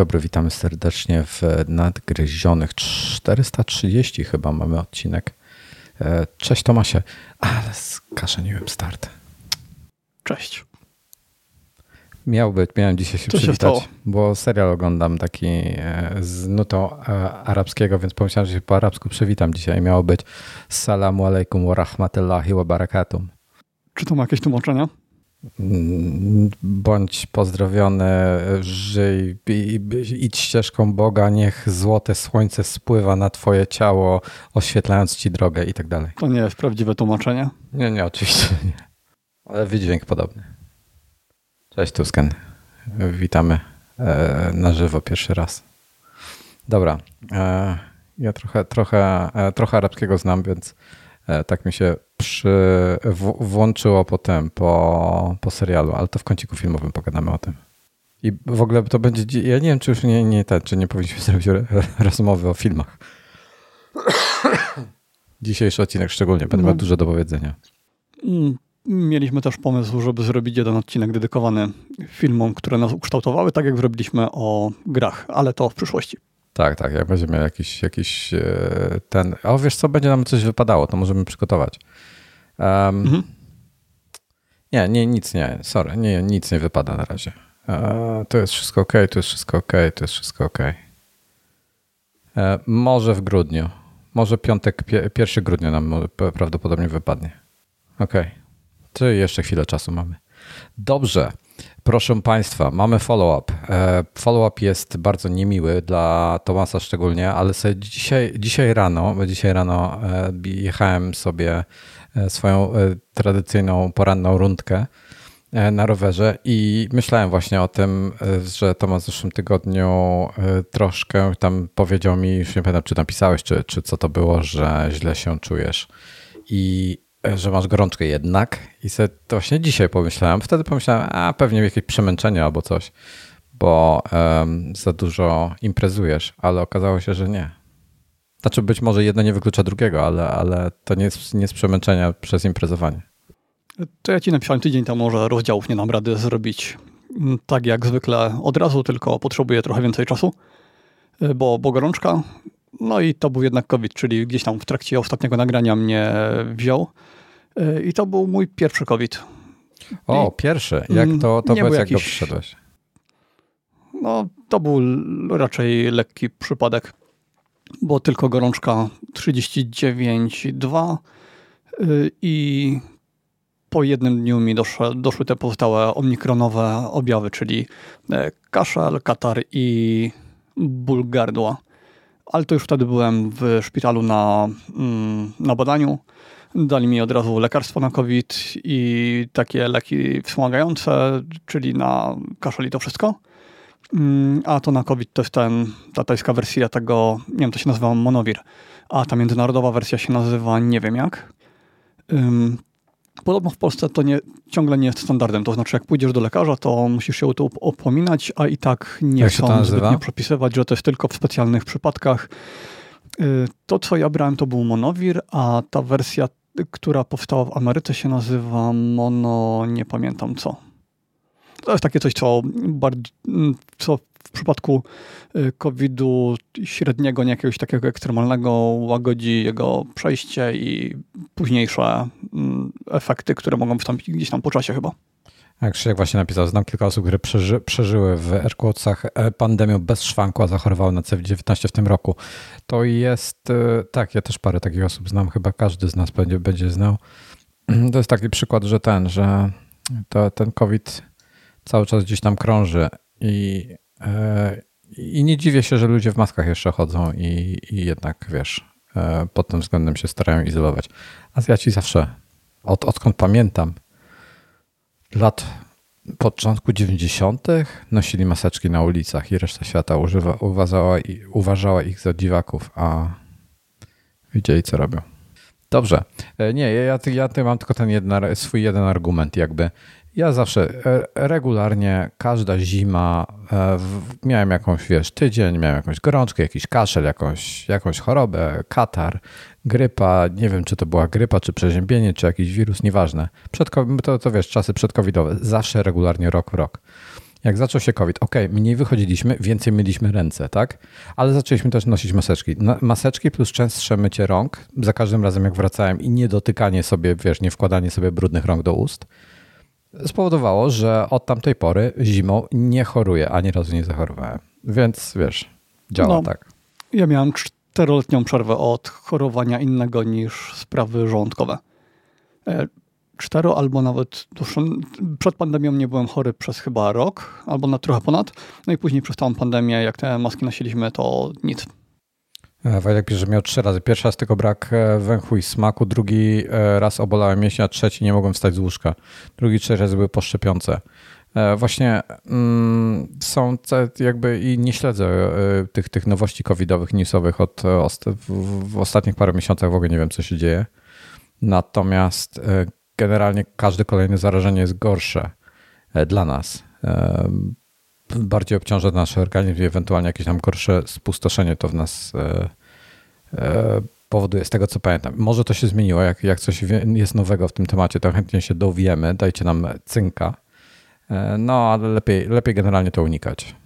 Dobry, witamy serdecznie w nadgryzionych 430 chyba mamy odcinek. E, cześć Tomasie, ale skaszeniłem start. Cześć. Miał być, miałem dzisiaj się Co przywitać, się bo serial oglądam taki e, z nutą e, arabskiego, więc pomyślałem, że się po arabsku przywitam dzisiaj. Miało być Salamu alaikum wa rahmatullahi wa barakatum. Czy to ma jakieś tłumaczenia? Bądź pozdrowiony, żyj, idź ścieżką Boga, niech złote słońce spływa na twoje ciało, oświetlając ci drogę i tak dalej. To nie jest prawdziwe tłumaczenie. Nie, nie, oczywiście nie. Ale wydźwięk podobny. Cześć Tusken. Witamy e, na żywo pierwszy raz. Dobra. E, ja trochę, trochę, e, trochę arabskiego znam, więc tak mi się przy, w, włączyło potem po, po serialu, ale to w kąciku filmowym pogadamy o tym. I w ogóle to będzie. Ja nie wiem, czy już nie, nie ten, czy nie powinniśmy zrobić rozmowy o filmach. Dzisiejszy odcinek szczególnie, będę no. miał dużo do powiedzenia. Mieliśmy też pomysł, żeby zrobić jeden odcinek dedykowany filmom, które nas ukształtowały, tak jak zrobiliśmy o grach, ale to w przyszłości. Tak, tak, jak będziemy jakiś, jakiś e, ten. O wiesz co, będzie nam coś wypadało, to możemy przygotować. Um, mhm. Nie, nie, nic nie, sorry, nie, nic nie wypada na razie. E, to jest wszystko ok, to jest wszystko ok, to jest wszystko ok. E, może w grudniu, może piątek, pierwszy grudnia nam prawdopodobnie wypadnie. Ok, to jeszcze chwilę czasu mamy. Dobrze. Proszę Państwa, mamy follow-up. E, follow-up jest bardzo niemiły dla Tomasa szczególnie, ale sobie dzisiaj, dzisiaj rano, bo dzisiaj rano e, jechałem sobie swoją tradycyjną poranną rundkę na rowerze i myślałem właśnie o tym, że Tomasz w zeszłym tygodniu troszkę tam powiedział mi, już nie pamiętam czy napisałeś, czy, czy co to było, że źle się czujesz. I że masz gorączkę jednak i sobie to właśnie dzisiaj pomyślałem. Wtedy pomyślałem, a pewnie jakieś przemęczenie albo coś, bo um, za dużo imprezujesz, ale okazało się, że nie. Znaczy być może jedno nie wyklucza drugiego, ale, ale to nie jest, nie jest przemęczenia przez imprezowanie. To ja ci napisałem tydzień temu, że rozdziałów nie dam rady zrobić mm, tak jak zwykle od razu, tylko potrzebuję trochę więcej czasu, bo, bo gorączka, no i to był jednak COVID, czyli gdzieś tam w trakcie ostatniego nagrania mnie wziął. E, I to był mój pierwszy COVID. O, I pierwszy. Jak to, to powiedz, jak jakiś, go przyszedłeś? No, to był raczej lekki przypadek, bo tylko gorączka 39,2 y, i po jednym dniu mi doszły, doszły te pozostałe omikronowe objawy, czyli e, kaszel, katar i ból gardła. Ale to już wtedy byłem w szpitalu na, mm, na badaniu. Dali mi od razu lekarstwo na COVID i takie leki wspomagające, czyli na kaszel i to wszystko. Mm, a to na COVID to jest ten, ta tajska wersja tego, nie wiem, to się nazywa Monowir, a ta międzynarodowa wersja się nazywa nie wiem jak. Podobno w Polsce to nie, ciągle nie jest standardem, to znaczy jak pójdziesz do lekarza, to musisz się o to opominać, a i tak nie jak chcą zbytnio przepisywać, że to jest tylko w specjalnych przypadkach. Y, to, co ja brałem, to był Monowir, a ta wersja która powstała w Ameryce, się nazywa Mono, nie pamiętam co. To jest takie coś, co, bardziej, co w przypadku y, COVID-u średniego, nie jakiegoś takiego ekstremalnego, łagodzi jego przejście i późniejsze mm, efekty, które mogą wystąpić gdzieś tam po czasie chyba. Jak Krzysiek właśnie napisał, znam kilka osób, które przeży, przeżyły w Airquotsach e, pandemię bez szwanku, a zachorowały na COVID-19 w tym roku. To jest, e, tak, ja też parę takich osób znam, chyba każdy z nas będzie, będzie znał. To jest taki przykład, że ten, że to, ten COVID cały czas gdzieś tam krąży i, e, i nie dziwię się, że ludzie w maskach jeszcze chodzą i, i jednak, wiesz, pod tym względem się starają izolować. Azjaci zawsze, od, odkąd pamiętam, lat początku 90. nosili maseczki na ulicach i reszta świata używa, uważała, uważała ich za dziwaków, a widzieli co robią. Dobrze. E, nie, ja, ja, ja mam tylko ten jeden, swój jeden argument jakby. Ja zawsze e, regularnie, każda zima e, miałem jakąś, wiesz, tydzień, miałem jakąś gorączkę, jakiś kaszel, jakąś, jakąś chorobę, katar, grypa, nie wiem czy to była grypa, czy przeziębienie, czy jakiś wirus, nieważne. Przed, to, to wiesz, czasy przedcovidowe, zawsze regularnie rok w rok. Jak zaczął się COVID, ok, mniej wychodziliśmy, więcej myliśmy ręce, tak? Ale zaczęliśmy też nosić maseczki. Maseczki plus częstsze mycie rąk, za każdym razem jak wracałem i nie dotykanie sobie, wiesz, nie wkładanie sobie brudnych rąk do ust, spowodowało, że od tamtej pory zimą nie choruję, ani razu nie zachorowałem. Więc wiesz, działa no, tak. Ja miałem czteroletnią przerwę od chorowania innego niż sprawy żołądkowe. E, cztero albo nawet dłuższą. Przed pandemią nie byłem chory przez chyba rok, albo na trochę ponad. No i później przez całą pandemię, jak te maski nosiliśmy, to nic. E, Wojtek pisze, że miał trzy razy. Pierwszy raz tylko brak e, węchu i smaku, drugi raz obolałem mięśnie, a trzeci nie mogłem wstać z łóżka. Drugi, trzeci razy były poszczepiące. Właśnie mm, są jakby i nie śledzę tych, tych nowości covidowych, newsowych od w, ostatnich parę miesiącach w ogóle nie wiem, co się dzieje. Natomiast generalnie każde kolejne zarażenie jest gorsze e, dla nas. E, bardziej obciąża nasz organizm i ewentualnie jakieś tam gorsze spustoszenie to w nas e, powoduje, z tego co pamiętam. Może to się zmieniło, jak, jak coś jest nowego w tym temacie, to chętnie się dowiemy, dajcie nam cynka. No, ale lepiej, lepiej generalnie to unikać.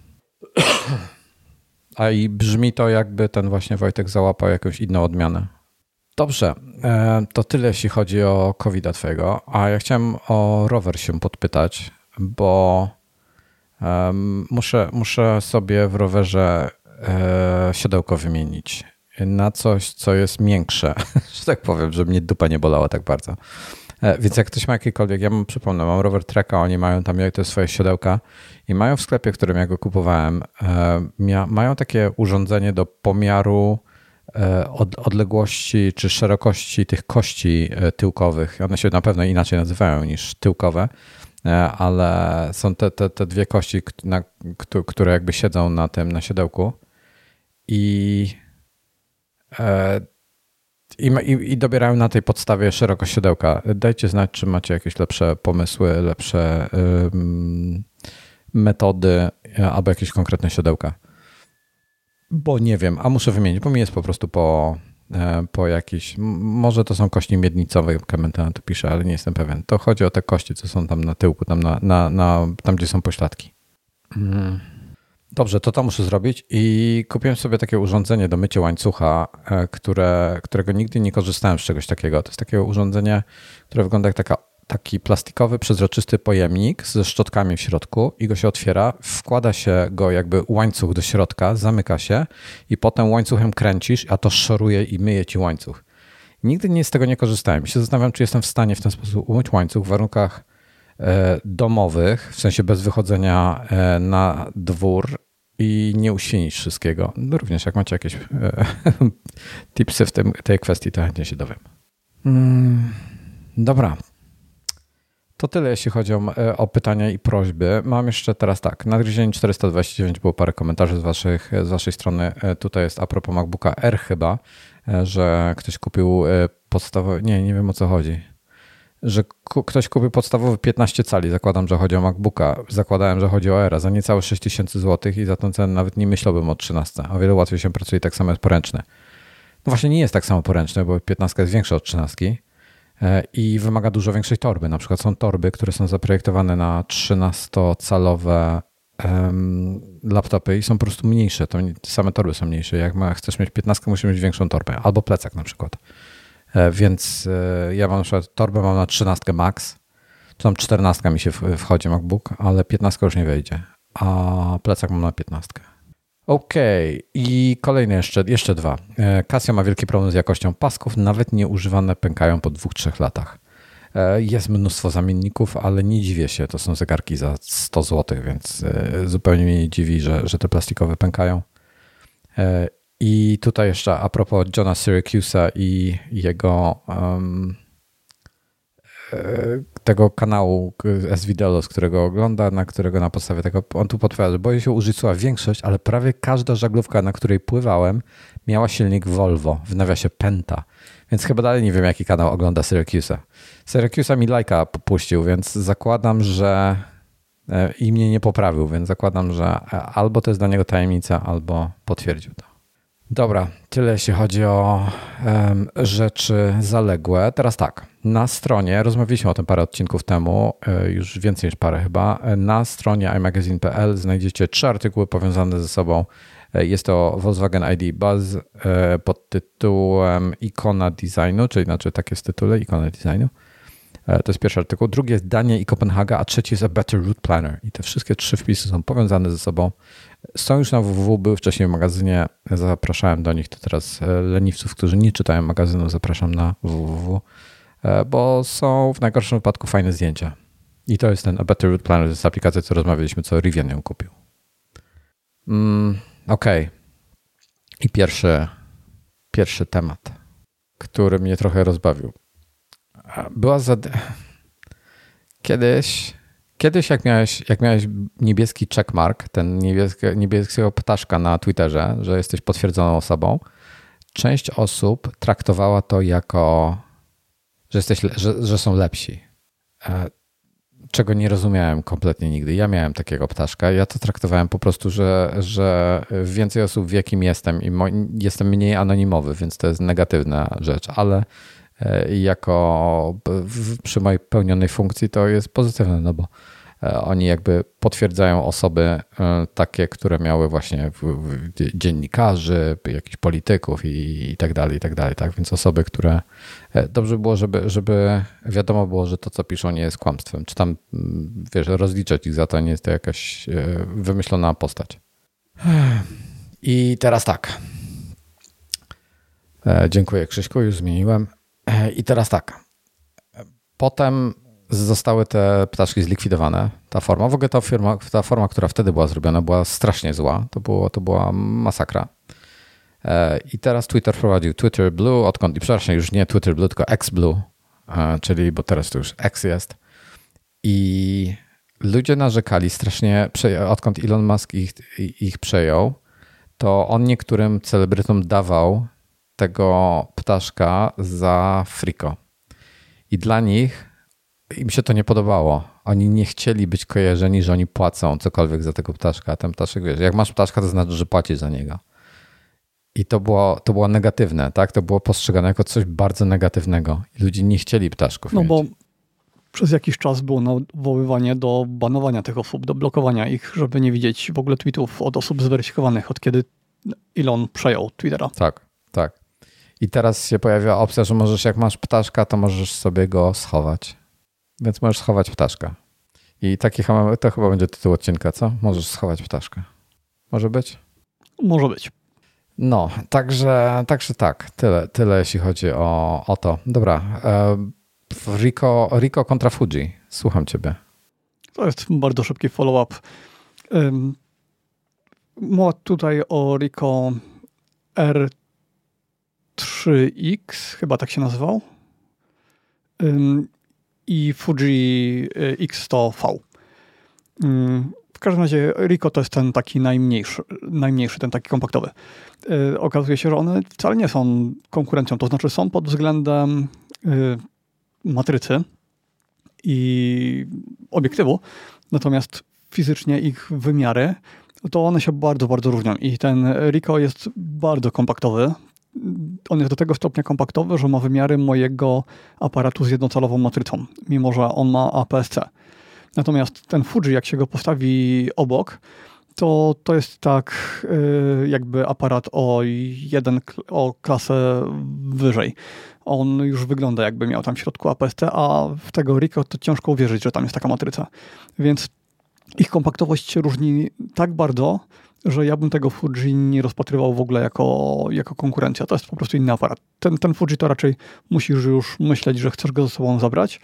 A i brzmi to, jakby ten właśnie Wojtek załapał jakąś inną odmianę. Dobrze, e, to tyle jeśli chodzi o covid twojego, a ja chciałem o rower się podpytać, bo muszę, muszę sobie w rowerze e, siodełko wymienić na coś, co jest miększe, że tak powiem, żeby mnie dupa nie bolała tak bardzo. E, więc jak ktoś ma jakiekolwiek, ja mam, przypomnę, mam rower Treka, oni mają tam to swoje siodełka i mają w sklepie, w którym ja go kupowałem, mają takie urządzenie do pomiaru E, od, odległości czy szerokości tych kości e, tyłkowych. One się na pewno inaczej nazywają niż tyłkowe, e, ale są te, te, te dwie kości, na, które jakby siedzą na tym, na siodełku i, i, i dobierają na tej podstawie szerokość siodełka. Dajcie znać, czy macie jakieś lepsze pomysły, lepsze um, metody albo jakieś konkretne siodełka. Bo nie wiem, a muszę wymienić, bo mi jest po prostu po, e, po jakiś, może to są kości miednicowe, Klementyna tu pisze, ale nie jestem pewien. To chodzi o te kości, co są tam na tyłku, tam, na, na, na tam gdzie są pośladki. Mm. Dobrze, to to muszę zrobić i kupiłem sobie takie urządzenie do mycia łańcucha, e, które, którego nigdy nie korzystałem z czegoś takiego. To jest takie urządzenie, które wygląda jak taka taki plastikowy, przezroczysty pojemnik ze szczotkami w środku i go się otwiera, wkłada się go jakby łańcuch do środka, zamyka się i potem łańcuchem kręcisz, a to szoruje i myje ci łańcuch. Nigdy nie z tego nie korzystałem. I się zastanawiam, czy jestem w stanie w ten sposób umyć łańcuch w warunkach e, domowych, w sensie bez wychodzenia e, na dwór i nie uświenić wszystkiego. No również jak macie jakieś e, tipsy w tym, tej kwestii, to chętnie się dowiem. Mm, dobra, to tyle, jeśli chodzi o, e, o, pytania i prośby. Mam jeszcze teraz tak. Na Gryzień 429 było parę komentarzy z, waszych, z waszej strony. E, tutaj jest a propos MacBooka R chyba, e, że ktoś kupił podstawowy. Nie, nie wiem o co chodzi. Że ktoś kupił podstawowy 15 cali. Zakładam, że chodzi o MacBooka. Zakładałem, że chodzi o R za niecałe 6000 zł i za tą cenę nawet nie myślałbym o 13. O wiele łatwiej się pracuje tak samo jest poręczny. No właśnie nie jest tak samo poręczny, bo 15 jest większa od 13 E, i wymaga dużo większej torby. Na przykład są torby, które są zaprojektowane na 13-calowe laptopy i są po prostu mniejsze. To same torby są mniejsze. Jak chcesz mieć 15, musisz mieć większą torbę, albo plecak na przykład. E, więc e, ja mam na przykład torbę mam na 13 max, tam 14 mi się wchodzi MacBook, ale 15 już nie wejdzie, a plecak mam na 15. Okej, okay. i kolejne jeszcze, jeszcze dwa. E, Casio ma wielki problem z jakością pasków, nawet nieużywane pękają po dwóch, trzech latach. E, jest mnóstwo zamienników, ale nie dziwię się, to są zegarki za 100 zł, więc e, zupełnie mnie nie dziwi, że, że te plastikowe pękają. I tutaj jeszcze a propos Johna Syracusa i jego um, tego kanału S-Video, z którego ogląda, na którego na podstawie tego on tu podpowiada, że boję się użyć słowa większość, ale prawie każda żaglówka, na której pływałem, miała silnik Volvo, w nawiasie Penta. Więc chyba dalej nie wiem, jaki kanał ogląda Syracusa. Syracusa mi lajka popuścił, więc zakładam, że e, i mnie nie poprawił, więc zakładam, że albo to jest dla niego tajemnica, albo potwierdził to. Dobra, tyle jeśli chodzi o um, rzeczy zaległe. Teraz tak, na stronie, rozmawialiśmy o tym parę odcinków temu, e, już więcej niż parę chyba, na stronie imagazine.pl znajdziecie trzy artykuły powiązane ze sobą. E, jest to Volkswagen ID Buzz e, pod tytułem Ikona Designu, czyli znaczy takie jest tytule, Ikona Designu. To jest pierwszy artykuł. Drugi jest Dania i Kopenhaga, a trzeci jest A Better Route Planner. I te wszystkie trzy wpisy są powiązane ze sobą. Są już na www, były wcześniej w magazynie, zapraszałem do nich, to teraz e, leniwców, którzy nie czytają magazynu, zapraszam na www, e, bo są w najgorszym wypadku fajne zdjęcia. I to jest ten A Better Route Planner, to jest aplikacja, co rozmawialiśmy, co Rivian ją kupił. Mm, Okej. Okay. I pierwszy, pierwszy temat, który mnie trochę rozbawił. Była za... Kiedyś Kiedyś, jak miałeś, jak miałeś niebieski checkmark, ten niebieskie, niebieskiego ptaszka na Twitterze, że jesteś potwierdzoną osobą, część osób traktowała to jako, że, jesteś, że, że są lepsi. E, czego nie rozumiałem kompletnie nigdy. Ja miałem takiego ptaszka. Ja to traktowałem po prostu, że, że więcej osób wie, kim jestem i jestem mniej anonimowy, więc to jest negatywna rzecz, ale jako przy mojej pełnionej funkcji to jest pozytywne, no bo e, oni jakby potwierdzają osoby e, takie, które miały właśnie dziennikarzy, jakichś polityków i, i tak dalej, i tak dalej, tak? Więc osoby, które dobrze było, żeby, żeby wiadomo było, że to, co piszą, nie jest kłamstwem. Czy tam, wiesz, rozliczać ich za to, nie jest to jakaś wymyślona postać. I teraz tak. Dziękuję Krzyśku, już zmieniłem. I teraz tak. Potem zostały te ptaszki zlikwidowane. Ta forma, w ogóle ta, firma, ta forma, która wtedy była zrobiona, była strasznie zła. To, było, to była masakra. E, I teraz Twitter wprowadził Twitter Blue, odkąd, i przepraszam, już nie Twitter Blue, tylko X Blue, e, czyli, bo teraz to już X jest. I ludzie narzekali strasznie, odkąd Elon Musk ich, ich przejął, to on niektórym celebrytom dawał tego ptaszka za friko. I dla nich im się to nie podobało. Oni nie chcieli być kojarzeni, że oni płacą cokolwiek za tego ptaszka. A ten ptaszek, wiesz, jak masz ptaszka, to znaczy, że płacisz za niego. I to było, to było negatywne, tak? To było postrzegane jako coś bardzo negatywnego. I ludzie nie chcieli ptaszków. No mieć. bo przez jakiś czas było nawoływanie do banowania tych osób, do blokowania ich, żeby nie widzieć w ogóle tweetów od osób zweryfikowanych, od kiedy Elon przejął Twittera. Tak, tak. I teraz się pojawia opcja, że możesz, jak masz ptaszka, to możesz sobie go schować. Więc możesz schować ptaszka. I taki to chyba będzie tytuł odcinka, co? Możesz schować ptaszka. Może być? Może być. No, także, także tak, tyle, tyle jeśli chodzi o, o to. Dobra, e, Rico, Rico kontra Fuji. Słucham ciebie. To jest bardzo szybki follow-up. Mowa tutaj o Rico R 3X, chyba tak się nazywał. I Fuji y, X100V. W każdym razie Rico to jest ten taki najmniejszy, najmniejszy ten taki kompaktowy. Y, okazuje się, że one wcale nie są konkurencją, to znaczy są pod względem y, matrycy i obiektywu, natomiast fizycznie ich wymiary to one się bardzo, bardzo różnią. I ten Rico jest bardzo kompaktowy on jest do tego stopnia kompaktowy, że ma wymiary mojego aparatu z jednocalową matrycą, mimo że on ma APS-C. Natomiast ten Fuji, jak się go postawi obok, to, to jest tak y, jakby aparat o jeden, o klasę wyżej. On już wygląda jakby miał tam w środku APS-C, a w tego Rico to ciężko uwierzyć, że tam jest taka matryca. Więc ich kompaktowość się różni tak bardzo, że ja bym tego Fuji nie rozpatrywał w ogóle jako, jako konkurencja. To jest po prostu inny aparat. Ten, ten Fuji to raczej musisz już myśleć, że chcesz go ze sobą zabrać,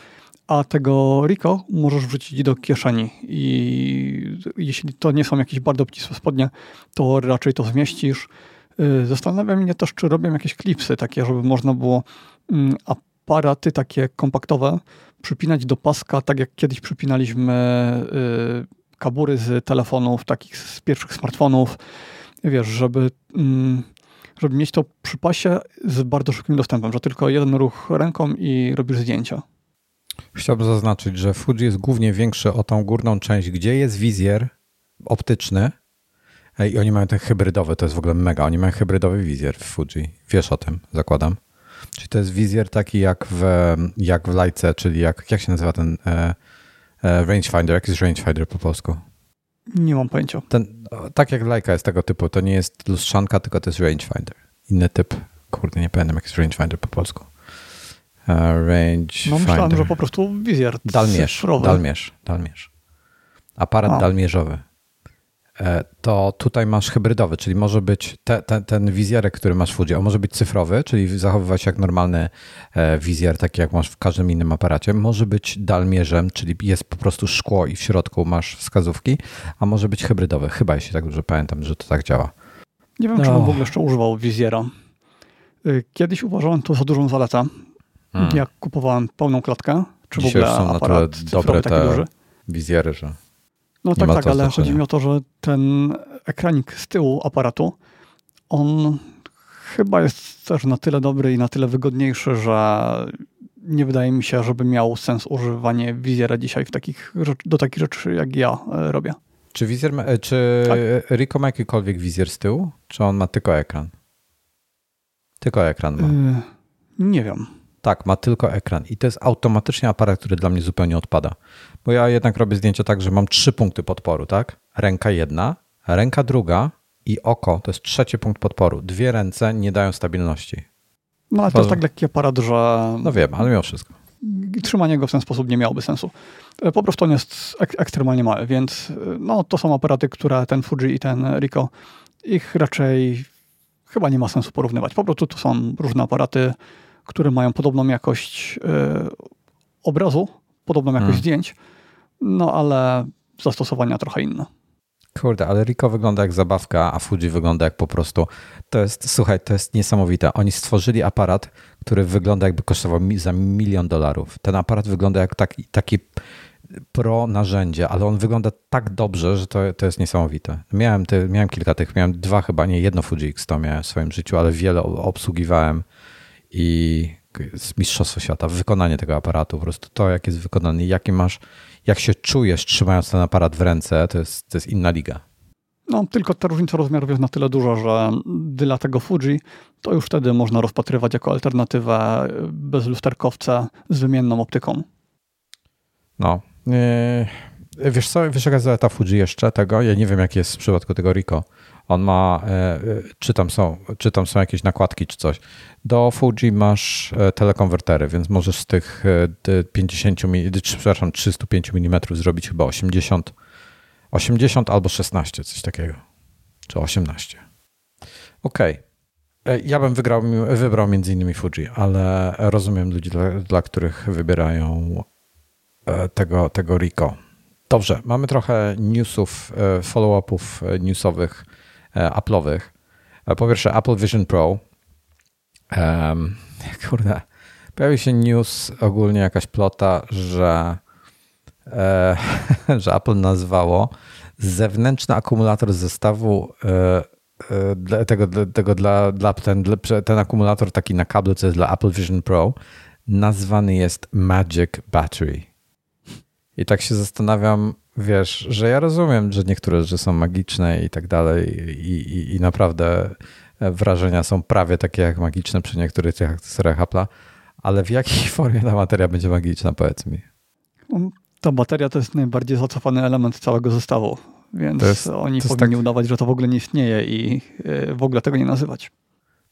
a tego Rico możesz wrzucić do kieszeni i jeśli to nie są jakieś bardzo obcisłe spodnie, to raczej to zmieścisz. Y, zastanawiam mnie też, czy robią jakieś klipsy takie, żeby można było mm, aparaty takie kompaktowe przypinać do paska, tak jak kiedyś przypinaliśmy y, kabury z telefonów, takich z pierwszych smartfonów, wiesz, żeby, mm, żeby mieć to przy pasie z bardzo szybkim dostępem, że tylko jeden ruch ręką i robisz zdjęcia. Chciałbym zaznaczyć, że Fuji jest głównie większy o tą górną część, gdzie jest wizjer optyczny, I oni mają ten hybrydowy, to jest w ogóle mega. Oni mają hybrydowy wizjer w Fuji. Wiesz o tym, zakładam. Czyli to jest wizjer taki jak w, jak w Lajce, czyli jak, jak się nazywa ten e, e, rangefinder? Jak jest rangefinder po polsku? Nie mam pojęcia. Ten, tak jak Leica jest tego typu, to nie jest lustrzanka, tylko to jest rangefinder. Inny typ. Kurde, nie pamiętam jak jest rangefinder po polsku. Uh, range no myślałem, że po prostu wizjer Dalmierz, cyfrowy. Dalmierz, dalmierz. Aparat A. dalmierzowy. E, to tutaj masz hybrydowy, czyli może być te, te, ten wizjerek, który masz w Fuji, on może być cyfrowy, czyli zachowywać jak normalny e, wizjer, taki jak masz w każdym innym aparacie. Może być dalmierzem, czyli jest po prostu szkło i w środku masz wskazówki, a może być hybrydowy. Chyba, jeśli tak dobrze pamiętam, że to tak działa. Nie wiem, no. czy bym w ogóle jeszcze używał wizjera. Y, kiedyś uważałem to za dużą zaletę, hmm. jak kupowałem pełną klatkę, czy Dzisiaj w ogóle są aparat na dobre te duży. wizjery, że no tak, tak, ale znaczenia. chodzi mi o to, że ten ekranik z tyłu aparatu, on chyba jest też na tyle dobry i na tyle wygodniejszy, że nie wydaje mi się, żeby miał sens używanie wizjera dzisiaj w takich, do takich rzeczy, jak ja e, robię. Czy wizjer, ma, e, czy tak. Rico ma jakikolwiek wizjer z tyłu, czy on ma tylko ekran? Tylko ekran ma. Yy, nie wiem. Tak, ma tylko ekran i to jest automatycznie aparat, który dla mnie zupełnie odpada. Bo ja jednak robię zdjęcia tak, że mam trzy punkty podporu, tak? Ręka jedna, ręka druga i oko to jest trzeci punkt podporu. Dwie ręce nie dają stabilności. No ale to, to jest tak lekki aparat, że... No wiem, ale mimo wszystko. Trzymanie go w ten sposób nie miałoby sensu. E, po prostu on jest ek ekstremalnie mały, więc e, no, to są aparaty, które ten Fuji i ten Rico, ich raczej chyba nie ma sensu porównywać. Po prostu to są różne aparaty, które mają podobną jakość y, obrazu, podobną jakość hmm. zdjęć, no ale zastosowania trochę inne. Kurde, ale Rico wygląda jak zabawka, a Fuji wygląda jak po prostu. To jest, słuchaj, to jest niesamowite. Oni stworzyli aparat, który wygląda jakby kosztował za milion dolarów. Ten aparat wygląda jak taki, taki pro narzędzie, ale on wygląda tak dobrze, że to, to jest niesamowite. Miałem, te, miałem kilka tych, miałem dwa chyba, nie jedno Fuji X100 miałem w swoim życiu, ale wiele obsługiwałem i z Mistrzostwo Świata, wykonanie tego aparatu, po prostu to, jak jest wykonany, jaki masz, jak się czujesz trzymając ten aparat w ręce, to jest, to jest inna liga. No, tylko ta różnica rozmiarów jest na tyle duża, że dla tego Fuji to już wtedy można rozpatrywać jako alternatywę bez lusterkowca z wymienną optyką. No. Yy, wiesz co, wiesz jaka jest zaleta Fuji jeszcze tego? Ja nie wiem, jak jest w przypadku tego Rico. On ma, e, e, czy tam są, czy tam są jakieś nakładki, czy coś. Do Fuji masz e, telekonwertery, więc możesz z tych 50, przepraszam, 305 mm zrobić chyba 80, 80 albo 16, coś takiego. Czy 18. Okej. Okay. Ja bym wygrał, wybrał między innymi Fuji, ale rozumiem ludzi, dla, dla których wybierają tego, tego Rico. Dobrze, mamy trochę newsów, follow-upów newsowych Apple'owych. E, po pierwsze Apple Vision Pro. Um, kurde, pojawił się news, ogólnie jakaś plota, że, e, że Apple nazwało zewnętrzny akumulator zestawu e, e, tego, tego dla, dla ten, ten akumulator taki na kablu, co jest dla Apple Vision Pro, nazwany jest Magic Battery. I tak się zastanawiam, wiesz, że ja rozumiem, że niektóre rzeczy są magiczne i tak dalej i, i, i naprawdę wrażenia są prawie takie jak magiczne przy niektórych tych akcesoriach Apple'a, ale w jakiej formie ta materia będzie magiczna, powiedz mi? Ta bateria to jest najbardziej zacofany element całego zestawu, więc jest, oni powinni tak... udawać, że to w ogóle nie istnieje i e, w ogóle tego nie nazywać.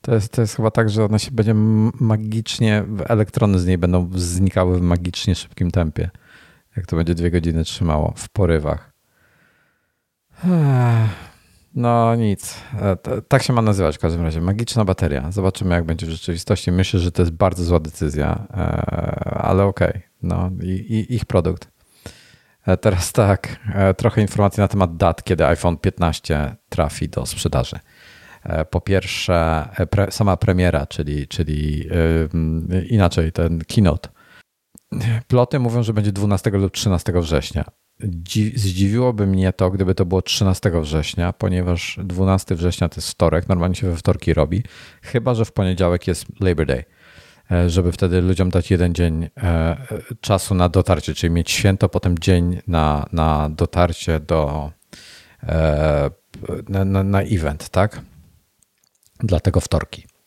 To jest, to jest chyba tak, że ona się będzie magicznie, elektrony z niej będą znikały w magicznie szybkim tempie jak to będzie dwie godziny trzymało w porywach. No nic. E, tak się ma nazywać w każdym razie. Magiczna bateria. Zobaczymy, jak będzie w rzeczywistości. Myślę, że to jest bardzo zła decyzja, e, ale okej. Okay. No i, i, ich produkt. E, teraz tak, trochę informacji na temat dat, kiedy iPhone 15 trafi do sprzedaży. Po pierwsze, pre, sama premiera, czyli, czyli yy, inaczej, ten keynote Ploty mówią, że będzie 12 lub 13 września. Zdziwiłoby mnie to, gdyby to było 13 września, ponieważ 12 września to jest wtorek, normalnie się we wtorki robi, chyba że w poniedziałek jest Labor Day, e, żeby wtedy ludziom dać jeden dzień e, czasu na dotarcie, czyli mieć święto, potem dzień na, na dotarcie do, e, na, na, na event, tak? Dlatego wtorki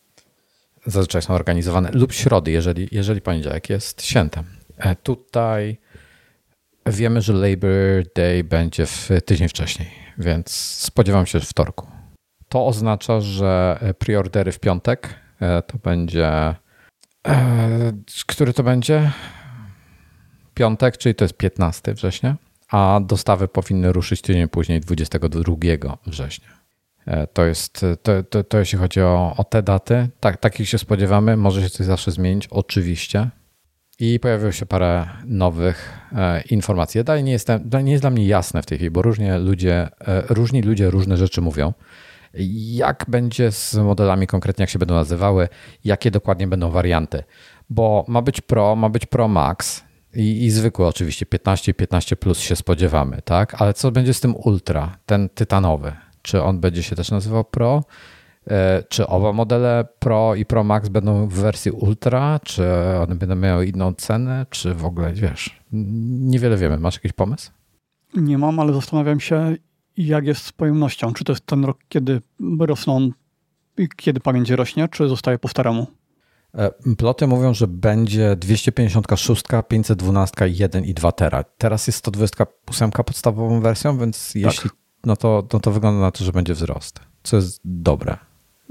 zazwyczaj są organizowane, lub środy, jeżeli, jeżeli poniedziałek jest świętem. E, tutaj wiemy, że Labor Day będzie w tydzień wcześniej, więc spodziewam się wtorku. To oznacza, że preordery w piątek e, to będzie. Który to będzie? Piątek, czyli to jest 15 września a dostawy powinny ruszyć tydzień później, 22 września. E, to jest, to, to, to jeśli chodzi o, o te daty, tak, takich się spodziewamy. Może się coś zawsze zmienić, oczywiście. I pojawiło się parę nowych e, informacji. Dalej nie, jestem, nie jest dla mnie jasne w tej chwili, bo różnie ludzie, e, różni ludzie różne rzeczy mówią. Jak będzie z modelami konkretnie, jak się będą nazywały, jakie dokładnie będą warianty. Bo ma być Pro, ma być Pro Max, i, i zwykły oczywiście 15 15 plus się spodziewamy, tak? Ale co będzie z tym Ultra, ten tytanowy? Czy on będzie się też nazywał Pro? E, czy oba modele Pro i Pro Max będą w wersji Ultra? Czy one będą miały inną cenę? Czy w ogóle, wiesz, niewiele wiemy. Masz jakiś pomysł? Nie mam, ale zastanawiam się, jak jest z pojemnością. Czy to jest ten rok, kiedy rosną, kiedy pamięć rośnie, czy zostaje po staremu? E, ploty mówią, że będzie 256, 512, 1 i 2 tera. Teraz jest 128 podstawową wersją, więc tak. jeśli no to, no to wygląda na to, że będzie wzrost, co jest dobre.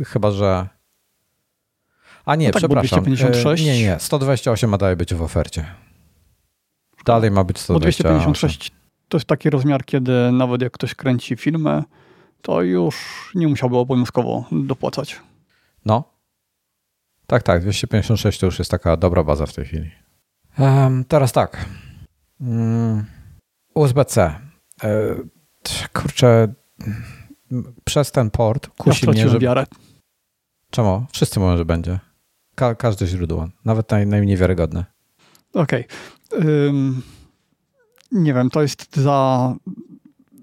Chyba, że a nie, no tak, przepraszam. 256... E, nie, nie, 128 ma dalej być w ofercie. Dalej ma być 128. Bo 256 to jest taki rozmiar, kiedy nawet jak ktoś kręci filmy, to już nie musiałby obowiązkowo dopłacać. No, tak, tak, 256 to już jest taka dobra baza w tej chwili. Um, teraz tak. Um, USB-C. Kurczę, przez ten port kusi ja mnie, że... Wiarę. Czemu? Wszyscy mówią, że będzie. Ka każde źródło, nawet naj, najmniej wiarygodne. Okej. Okay. Um, nie wiem, to jest za,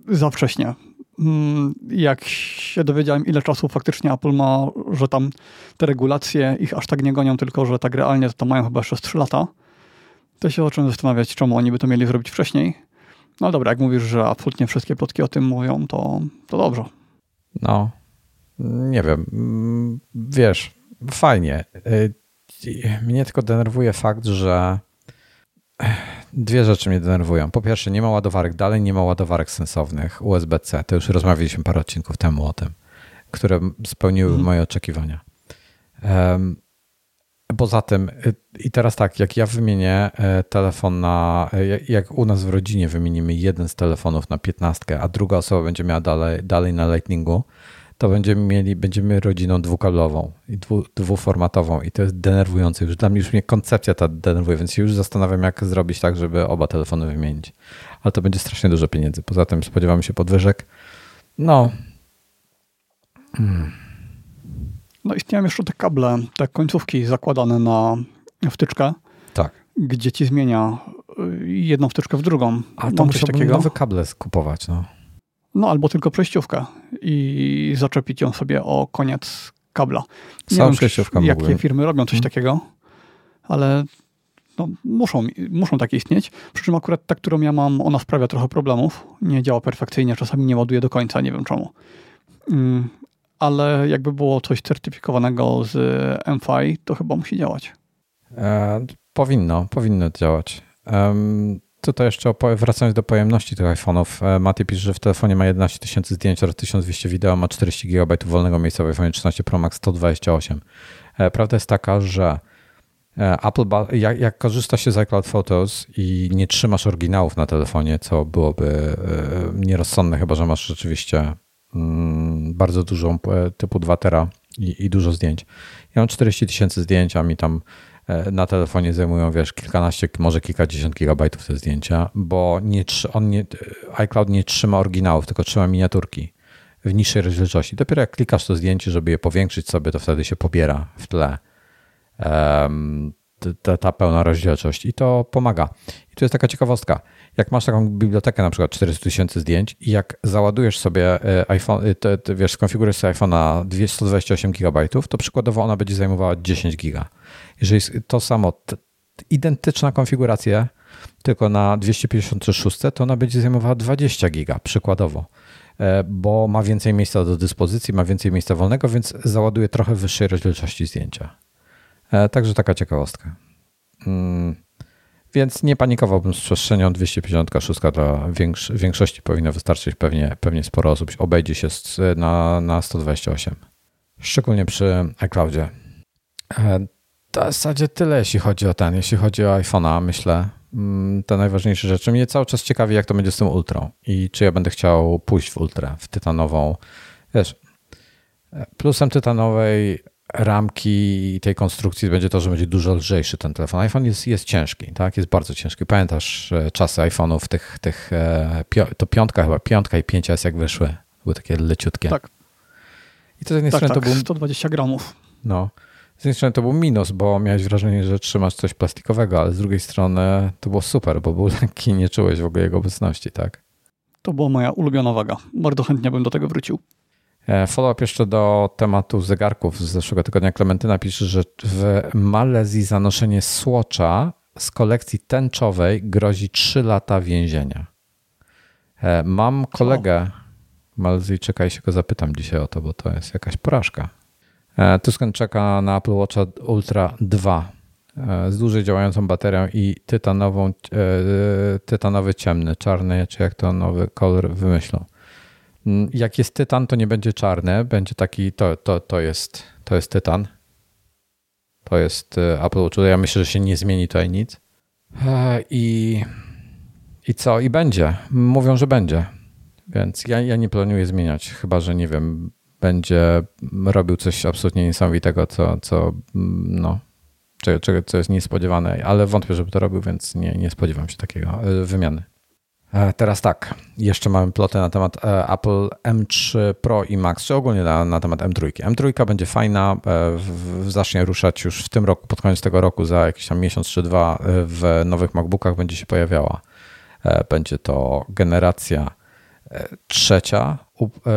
za wcześnie. Mm, jak się dowiedziałem, ile czasu faktycznie Apple ma, że tam te regulacje ich aż tak nie gonią, tylko że tak realnie to mają chyba jeszcze 3 lata, to się zacząłem zastanawiać, czemu oni by to mieli zrobić wcześniej. No dobra, jak mówisz, że absolutnie wszystkie plotki o tym mówią, to, to dobrze. No, nie wiem. Mm, wiesz, fajnie. Y, mnie tylko denerwuje fakt, że Dwie rzeczy mnie denerwują. Po pierwsze, nie ma ładowarek, dalej nie ma ładowarek sensownych USB-C. To już rozmawialiśmy parę odcinków temu o tym, które spełniły mhm. moje oczekiwania. Um, poza tym, y, i teraz tak, jak ja wymienię e, telefon na, e, jak u nas w rodzinie wymienimy jeden z telefonów na 15, a druga osoba będzie miała dalej, dalej na Lightningu, to będziemy mieli, będziemy rodziną dwukablową i dwu, dwuformatową i to jest denerwujące. Już dla mnie już mnie koncepcja ta denerwuje, więc się już zastanawiam, jak zrobić tak, żeby oba telefony wymienić. Ale to będzie strasznie dużo pieniędzy. Poza tym spodziewamy się podwyżek. No. Hmm. No istnieją jeszcze te kable, te końcówki zakładane na wtyczkę. Tak. Gdzie ci zmienia y, jedną wtyczkę w drugą. A to muszę takiego nowe kable skupować, no. No albo tylko przejściówkę i zaczepić ją sobie o koniec kabla. Nie Sam wiem, przejściówka jakie mógłbym. firmy robią coś hmm. takiego, ale no, muszą, muszą takie istnieć. Przy czym akurat ta, którą ja mam, ona sprawia trochę problemów. Nie działa perfekcyjnie, czasami nie ładuje do końca, nie wiem czemu. Ale jakby było coś certyfikowanego z MFI, to chyba musi działać. E, powinno, powinno działać. Um, Tutaj jeszcze wracając do pojemności tych iPhone'ów, e, Mati pisze, że w telefonie ma 11 tysięcy zdjęć oraz 1200 wideo, ma 40 GB wolnego miejsca w iPhone 13 Pro Max 128. E, prawda jest taka, że e, Apple, jak, jak korzysta się z iCloud Photos i nie trzymasz oryginałów na telefonie, co byłoby nierozsądne, chyba że masz rzeczywiście bardzo dużą typu 2 tera i, i dużo zdjęć. Ja mam 40 tysięcy zdjęć, a mi tam E, na telefonie zajmują, wiesz, kilkanaście, może kilkadziesiąt gigabajtów te zdjęcia, bo nie, on nie, iCloud nie trzyma oryginałów, tylko trzyma miniaturki w niższej rozdzielczości. Dopiero jak klikasz to zdjęcie, żeby je powiększyć sobie, to wtedy się pobiera w tle ta, ta, pełna rozdzielczość i to pomaga. I tu jest taka ciekawostka. Jak masz taką bibliotekę, na przykład 400 tysięcy zdjęć i jak załadujesz sobie e, iPhone, e, te, te, wiesz, skonfigurujesz sobie iPhone na 128 GB, to przykładowo ona będzie zajmowała 10 giga. Jeżeli to samo, identyczna konfiguracja, tylko na 256, to ona będzie zajmowała 20 giga, przykładowo. bo ma więcej miejsca do dyspozycji, ma więcej miejsca wolnego, więc załaduje trochę wyższej rozdzielczości zdjęcia. Także taka ciekawostka. Mm, więc nie panikowałbym z przestrzenią 256 dla większości powinno wystarczyć, pewnie, pewnie sporo osób obejdzie się na, na 128. Szczególnie przy iCloudzie. E, w zasadzie tyle, jeśli chodzi o ten, jeśli chodzi o iPhone'a, myślę. Mm, te najważniejsze rzeczy. Mnie cały czas ciekawi, jak to będzie z tym ultrą i czy ja będę chciał pójść w ultrę, w tytanową. Wiesz, e, plusem tytanowej ramki tej konstrukcji będzie to, że będzie dużo lżejszy ten telefon. iPhone jest, jest ciężki, tak? Jest bardzo ciężki. Pamiętasz e, czasy iPhone'ów, tych, tych, to piątka chyba, piątka i 5S jak wyszły, były takie leciutkie. Tak. I to z jednej tak, strony tak, to był... 120 gramów. No. Z jednej strony to był minus, bo miałeś wrażenie, że trzymasz coś plastikowego, ale z drugiej strony to było super, bo był lekki i nie czułeś w ogóle jego obecności, tak? To była moja ulubiona waga. Bardzo chętnie bym do tego wrócił. E, follow-up jeszcze do tematu zegarków z zeszłego tygodnia. Klementyna pisze, że w Malezji zanoszenie słocza z kolekcji tęczowej grozi 3 lata więzienia. E, mam kolegę Malezyjczyka i się go zapytam dzisiaj o to, bo to jest jakaś porażka. E, Tuscan czeka na Apple Watch Ultra 2 z dłużej działającą baterią i tytanową, tytanowy ciemny, czarny, czy jak to nowy kolor wymyślą. Mm, jak jest tytan, to nie będzie czarny, będzie taki, to, to, to, jest, to jest tytan. To jest e, Apple Watch. Ja myślę, że się nie zmieni tutaj nic. E, I, i co? I będzie. Mówią, że będzie. Więc ja, ja nie planuję zmieniać, chyba że nie wiem, będzie robił coś absolutnie niesamowitego, co, co mm, no, czego, czego, co jest niespodziewane, ale wątpię, żeby to robił, więc nie, nie spodziewam się takiego e, wymiany. E, teraz tak, jeszcze mamy plotę na temat e, Apple M3 Pro i Max, czy ogólnie na, na temat M3. M3 będzie fajna, e, zacznie ruszać już w tym roku, pod koniec tego roku, za jakiś tam miesiąc czy dwa w nowych MacBookach będzie się pojawiała. Będzie to generacja trzecia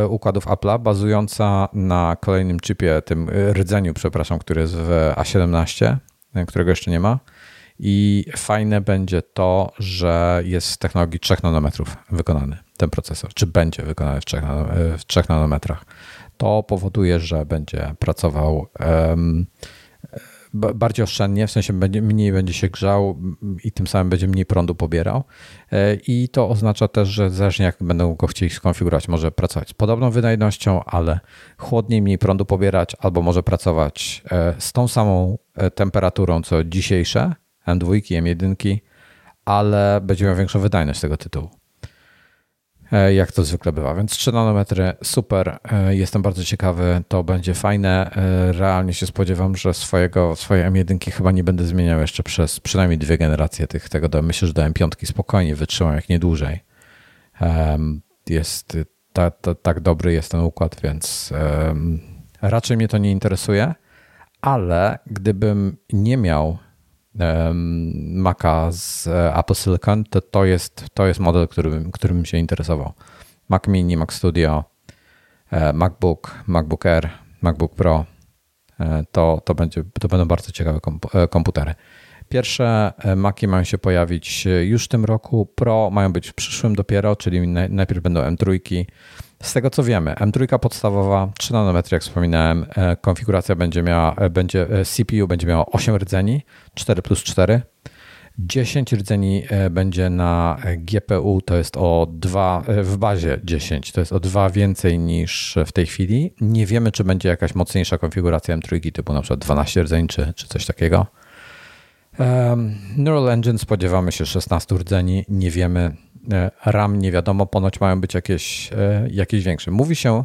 układów Apple'a, bazująca na kolejnym chipie, tym rdzeniu, przepraszam, który jest w A17, którego jeszcze nie ma i fajne będzie to, że jest z technologii 3 nanometrów wykonany ten procesor, czy będzie wykonany w 3, w 3 nanometrach. To powoduje, że będzie pracował um, bardziej oszczędnie, w sensie będzie, mniej będzie się grzał i tym samym będzie mniej prądu pobierał. E, I to oznacza też, że zależnie jak będą go chcieli skonfigurować, może pracować z podobną wydajnością, ale chłodniej, mniej prądu pobierać, albo może pracować e, z tą samą e, temperaturą co dzisiejsze, M2, M1, ale będzie miał większą wydajność tego tytułu. E, jak to zwykle bywa. Więc 3 nanometry, super. E, jestem bardzo ciekawy, to będzie fajne. E, realnie się spodziewam, że swojego, swojej M1 chyba nie będę zmieniał jeszcze przez przynajmniej dwie generacje tych, tego. Myślę, że do M5 spokojnie wytrzymam, jak nie dłużej. Jest tak dobry jest ten układ, więc raczej mnie to nie interesuje, ale gdybym nie miał Maca z e, Apple Silicon, to, to, jest, to jest model, którym, którym się interesował. Mac Mini, Mac Studio, e, MacBook, MacBook Air, MacBook Pro. E, to, to, będzie, to będą bardzo ciekawe komputery. Pierwsze Maki mają się pojawić już w tym roku. Pro mają być w przyszłym dopiero, czyli najpierw będą M3. Z tego co wiemy, M3 podstawowa, 3 nanometry, jak wspominałem, e, konfiguracja będzie miała, e, będzie, e, CPU będzie miała 8 rdzeni, 4 plus 4. 10 rdzeni będzie na GPU, to jest o 2, w bazie 10, to jest o 2 więcej niż w tej chwili. Nie wiemy, czy będzie jakaś mocniejsza konfiguracja M3, typu na przykład 12 rdzeni, czy, czy coś takiego. Neural Engine spodziewamy się 16 rdzeni, nie wiemy E, RAM nie wiadomo, ponoć mają być jakieś, e, jakieś większe. Mówi się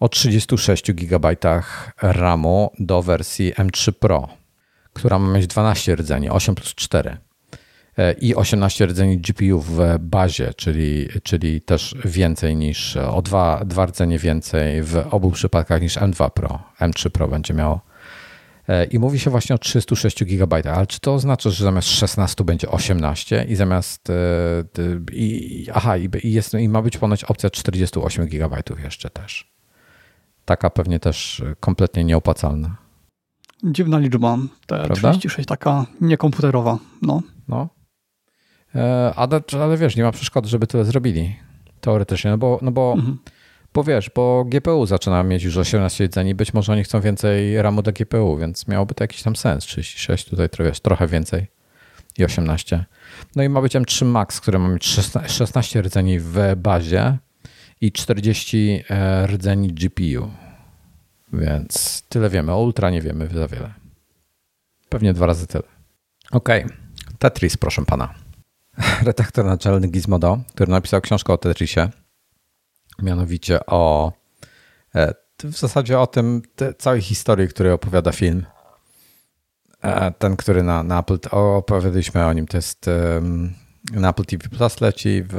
o 36 GB RAMu do wersji M3 Pro, która ma mieć 12 rdzeni, 8 plus 4 e, i 18 rdzeni GPU w bazie, czyli, czyli też więcej niż o dwa, dwa rdzenie więcej w obu przypadkach niż M2 Pro. M3 Pro będzie miało I mówi się właśnie o 306 GB, ale czy to oznacza, że zamiast 16 będzie 18 i zamiast. E, I, aha, i, jest, i ma być ponoć opcja 48 GB jeszcze też. Taka pewnie też kompletnie nieopłacalna. Dziwna liczba. Te Prawda? 36 taka niekomputerowa. No. no. E, ale, ale wiesz, nie ma przeszkody, żeby tyle zrobili. Teoretycznie, no bo, no bo mhm. Bo wiesz, bo GPU zaczyna mieć już 18 rdzeni, być może oni chcą więcej RAMu do GPU, więc miałoby to jakiś tam sens. 36 tutaj wiesz, trochę więcej i 18. No i ma być M3 Max, który ma mieć 16 rdzeni w bazie i 40 e, rdzeni GPU. Więc tyle wiemy. O Ultra nie wiemy za wiele. Pewnie dwa razy tyle. OK. Tetris, proszę pana. Redaktor naczelny Gizmodo, który napisał książkę o Tetrisie mianowicie o e, w zasadzie o tym całej historii, której opowiada film. E, ten, który na, na Apple, opowiadaliśmy o nim, to jest na Apple TV Plus leci. W,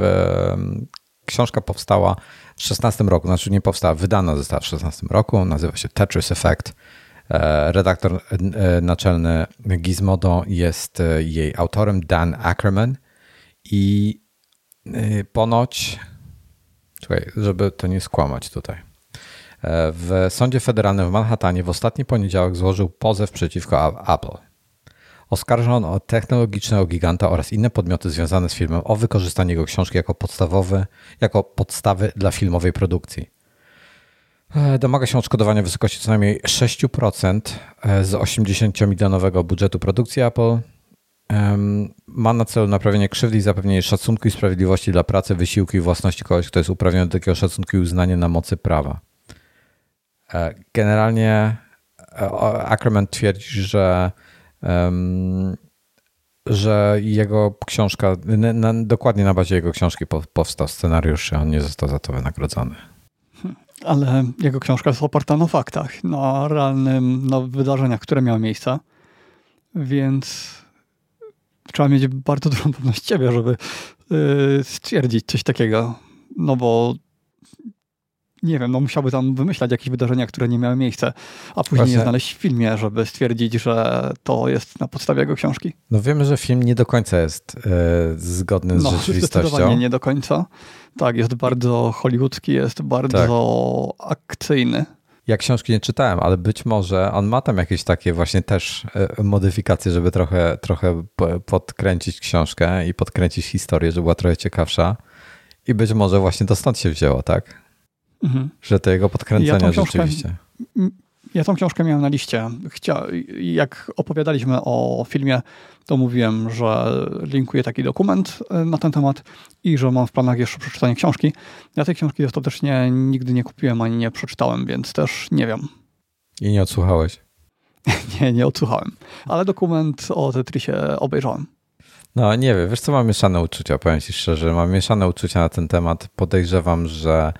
książka powstała w 16 roku, znaczy nie powstała, wydana została w 16 roku, nazywa się Tetris Effect. E, redaktor naczelny Gizmodo jest jej autorem, Dan Ackerman i ponoć Czekaj, żeby to nie skłamać tutaj. E, w sądzie federalnym w Manhattanie w ostatni poniedziałek złożył pozew przeciwko Apple. Oskarżono o technologicznego giganta oraz inne podmioty związane z filmem o wykorzystanie jego książki jako podstawowe, jako podstawy dla filmowej produkcji. E, domaga się odszkodowania w wysokości co najmniej 6% e, z 80-milionowego budżetu produkcji Apple ma na celu naprawienie krzywdy i zapewnienie szacunku i sprawiedliwości dla pracy, wysiłku i własności kogoś, kto jest uprawniony do takiego szacunku i uznania na mocy prawa. E, generalnie e, Ackerman twierdzi, że, że jego książka, dokładnie na bazie jego książki powstał scenariusz i on nie został za to wynagrodzony. Ale jego książka jest oparta na faktach, na realnym, na wydarzeniach, które miały miejsce, więc trzeba mieć bardzo dużą pewność siebie, żeby yy, stwierdzić coś takiego. No bo nie wiem, no musiałby tam wymyślać jakieś wydarzenia, które nie miały miejsca, a później Właśnie. je znaleźć w filmie, żeby stwierdzić, że to jest na podstawie jego książki. No wiemy, że film nie do końca jest yy, zgodny z no, rzeczywistością. Zdecydowanie nie do końca. Tak, jest bardzo hollywoodzki, jest bardzo tak. akcyjny. Ja książki nie czytałem, ale być może on ma tam jakieś takie właśnie też e, modyfikacje, żeby trochę, trochę podkręcić książkę i podkręcić historię, żeby była trochę ciekawsza. I być może właśnie to stąd się wzięło, tak? Mhm. Że to jego podkręcenia ja rzeczywiście. Ja tą książkę miałem na liście. Chcia, jak opowiadaliśmy o filmie, to mówiłem, że linkuję taki dokument e, na ten temat i że mam w planach jeszcze przeczytanie książki. Ja tej książki ostatecznie nigdy nie kupiłem ani nie przeczytałem, więc też nie wiem. I nie odsłuchałeś? nie, nie odsłuchałem. Ale dokument o Tetrisie obejrzałem. No nie wiem, wiesz co, mam mieszane uczucia, powiem ci szczerze, mam mieszane uczucia na ten temat. Podejrzewam, że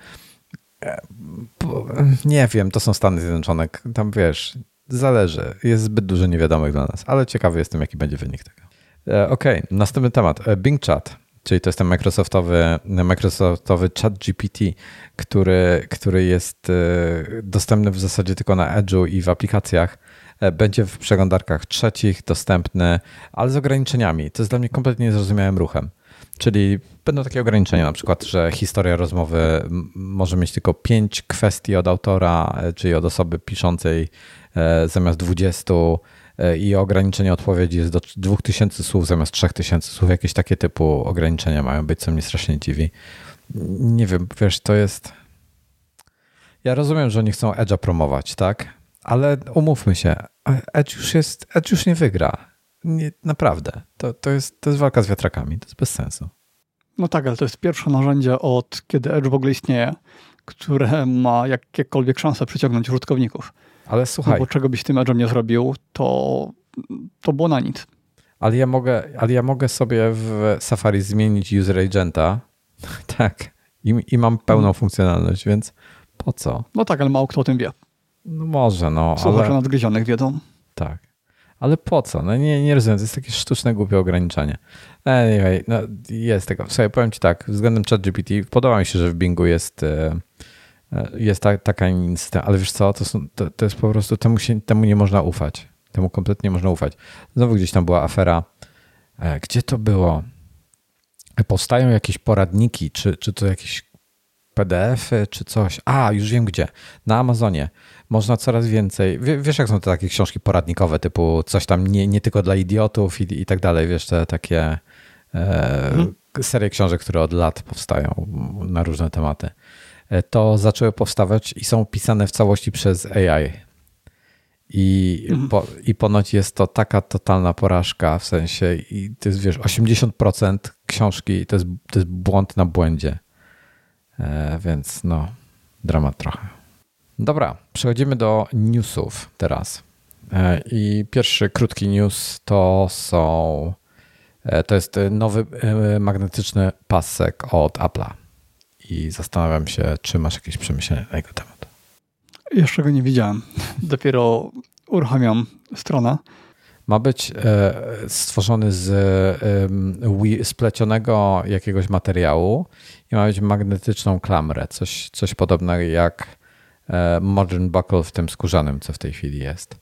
nie wiem, to są Stany Zjednoczone. Tam wiesz, zależy. Jest zbyt dużo niewiadomych dla nas, ale ciekawy jestem, jaki będzie wynik tego. E, ok, następny temat. E, Bing Chat, czyli to jest ten Microsoftowy, Microsoftowy chat GPT, który, który jest e, dostępny w zasadzie tylko na Edge'u i w aplikacjach. Będzie w przeglądarkach trzecich dostępny, ale z ograniczeniami. To jest dla mnie kompletnie niezrozumiałym ruchem. Czyli będą takie ograniczenia, na przykład, że historia rozmowy może mieć tylko pięć kwestii od autora, czyli od osoby piszącej zamiast 20 e, i ograniczenie odpowiedzi jest do 2000 słów zamiast 3000 słów. Jakieś takie typu ograniczenia mają być, co mnie strasznie dziwi. Nie wiem, wiesz, to jest... Ja rozumiem, że oni chcą Edge'a promować, tak? Ale umówmy się, Edge już jest, Edge już nie wygra. Nie, naprawdę. To, to, jest, to jest walka z wiatrakami. To jest bez sensu. No tak, ale to jest pierwsze narzędzie od kiedy Edge w ogóle istnieje, które ma jakiekolwiek szanse przyciągnąć użytkowników. Ale słuchaj. No bo czego byś tym Edge'em nie zrobił, to, to było na nic. Ale ja, mogę, ale ja mogę sobie w Safari zmienić user agenta. tak. I, I mam pełną hmm. funkcjonalność, więc po co? No tak, ale mało kto o tym wie. No może, no. Słuchacze ale... nadgryzionych wiedzą. Tak. Ale po co? No nie, nie rozumiem, to jest takie sztuczne, głupie ograniczenie. Anyway, no jest tego. Słuchaj, powiem ci tak, względem ChatGPT podoba mi się, że w Bingu jest, e, jest ta, taka instytucja, ale wiesz co, to, są, to, to, jest po prostu, temu, się, temu nie można ufać. Temu kompletnie nie można ufać. Znowu gdzieś tam była afera, e, gdzie to było? Powstają jakieś poradniki, czy, czy to jakieś PDF-y, czy coś. A, już wiem gdzie. Na Amazonie można coraz więcej. Wiesz, jak są te takie książki poradnikowe, typu coś tam nie, nie tylko dla idiotów i, i tak dalej. Wiesz, te takie e, mhm. serie książek, które od lat powstają na różne tematy. To zaczęły powstawać i są pisane w całości przez AI. I, mhm. po, I ponoć jest to taka totalna porażka, w sensie, i to jest, wiesz, 80% książki to jest, to jest błąd na błędzie. E, więc no, dramat trochę. Dobra, przechodzimy do newsów teraz. E, I pierwszy krótki news to są. E, to jest nowy e, magnetyczny pasek od Apple'a. I zastanawiam się, czy masz jakieś przemyślenia na jego temat. Jeszcze go nie widziałem. Dopiero uruchamiam stronę. Ma być stworzony z splecionego jakiegoś materiału i ma być magnetyczną klamrę. Coś, coś podobnego jak Modern Buckle w tym skórzanym, co w tej chwili jest.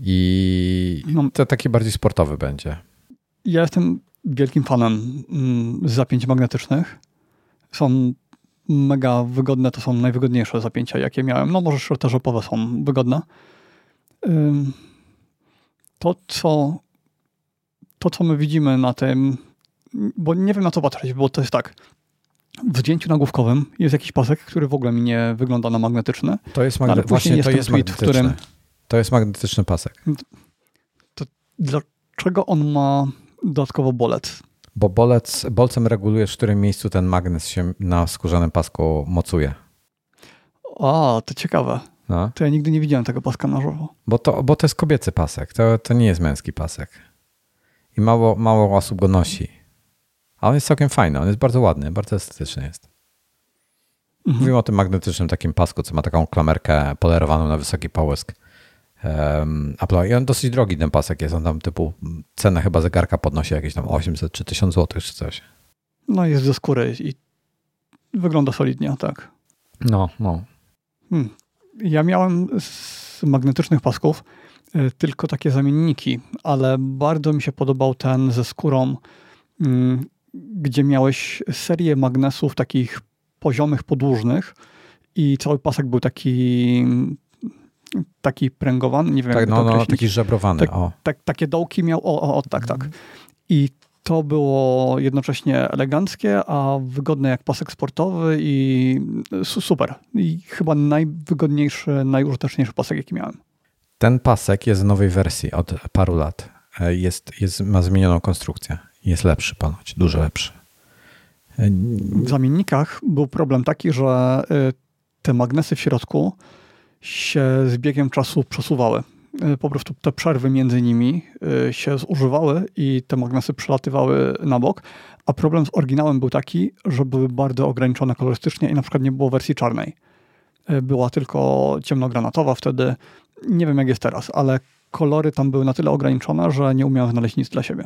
I no, to taki bardziej sportowy będzie. Ja jestem wielkim fanem mm, zapięć magnetycznych. Są mega wygodne, to są najwygodniejsze zapięcia, jakie miałem. No może shorterzopowe są wygodne. To, co, to, co my widzimy na tym, bo nie wiem na co patrzeć, bo to jest tak. W zdjęciu nagłówkowym jest jakiś pasek, który w ogóle mi nie wygląda na magnetyczny. To jest magnetyczny. Właśnie to jest tweet, magnetyczny. w którym to jest magnetyczny pasek. To dlaczego on ma dodatkowo bolec? Bo bolec, bolcem regulujesz, w którym miejscu ten magnes się na skórzanym pasku mocuje. A, to ciekawe. No. To ja nigdy nie widziałem tego paska na żywo. Bo to, bo to jest kobiecy pasek, to, to nie jest męski pasek. I mało, mało osób go nosi. A on jest całkiem fajny, on jest bardzo ładny, bardzo estetyczny jest. Mhm. Mówimy o tym magnetycznym takim pasku, co ma taką klamerkę polerowaną na wysoki połysk Apple. I on dosyć drogi ten pasek jest. On tam typu cenę chyba zegarka podnosi jakieś tam 800 czy 1000 zł czy coś. No jest ze skóry i wygląda solidnie, tak. No, no. Hmm. Ja miałem z magnetycznych pasków y, tylko takie zamienniki, ale bardzo mi się podobał ten ze skórą, y, gdzie miałeś serię magnesów takich poziomych, podłużnych i cały pasek był taki taki pręgowany, nie wiem tak, jak no, no, taki żebrowany. Tak, o. Tak, takie dołki miał, o, o, o tak, tak. Mhm. I to było jednocześnie eleganckie, a wygodne jak pasek sportowy i super. I chyba najwygodniejszy, najużyteczniejszy pasek, jaki miałem. Ten pasek jest w nowej wersji od paru lat. E, jest, jest, ma zmienioną konstrukcję. Jest lepszy ponoć, dużo lepszy. E, w zamiennikach był problem taki, że y, te magnesy w środku się z biegiem czasu przesuwały. E, po prostu te przerwy między nimi e, się zużywały i te magnesy przelatywały na bok, a problem z oryginałem był taki, że były bardzo ograniczone kolorystycznie i na przykład nie było wersji czarnej. E, była tylko ciemnogranatowa wtedy. Nie wiem jak jest teraz, ale kolory tam były na tyle ograniczone, że nie umiałem znaleźć nic dla siebie.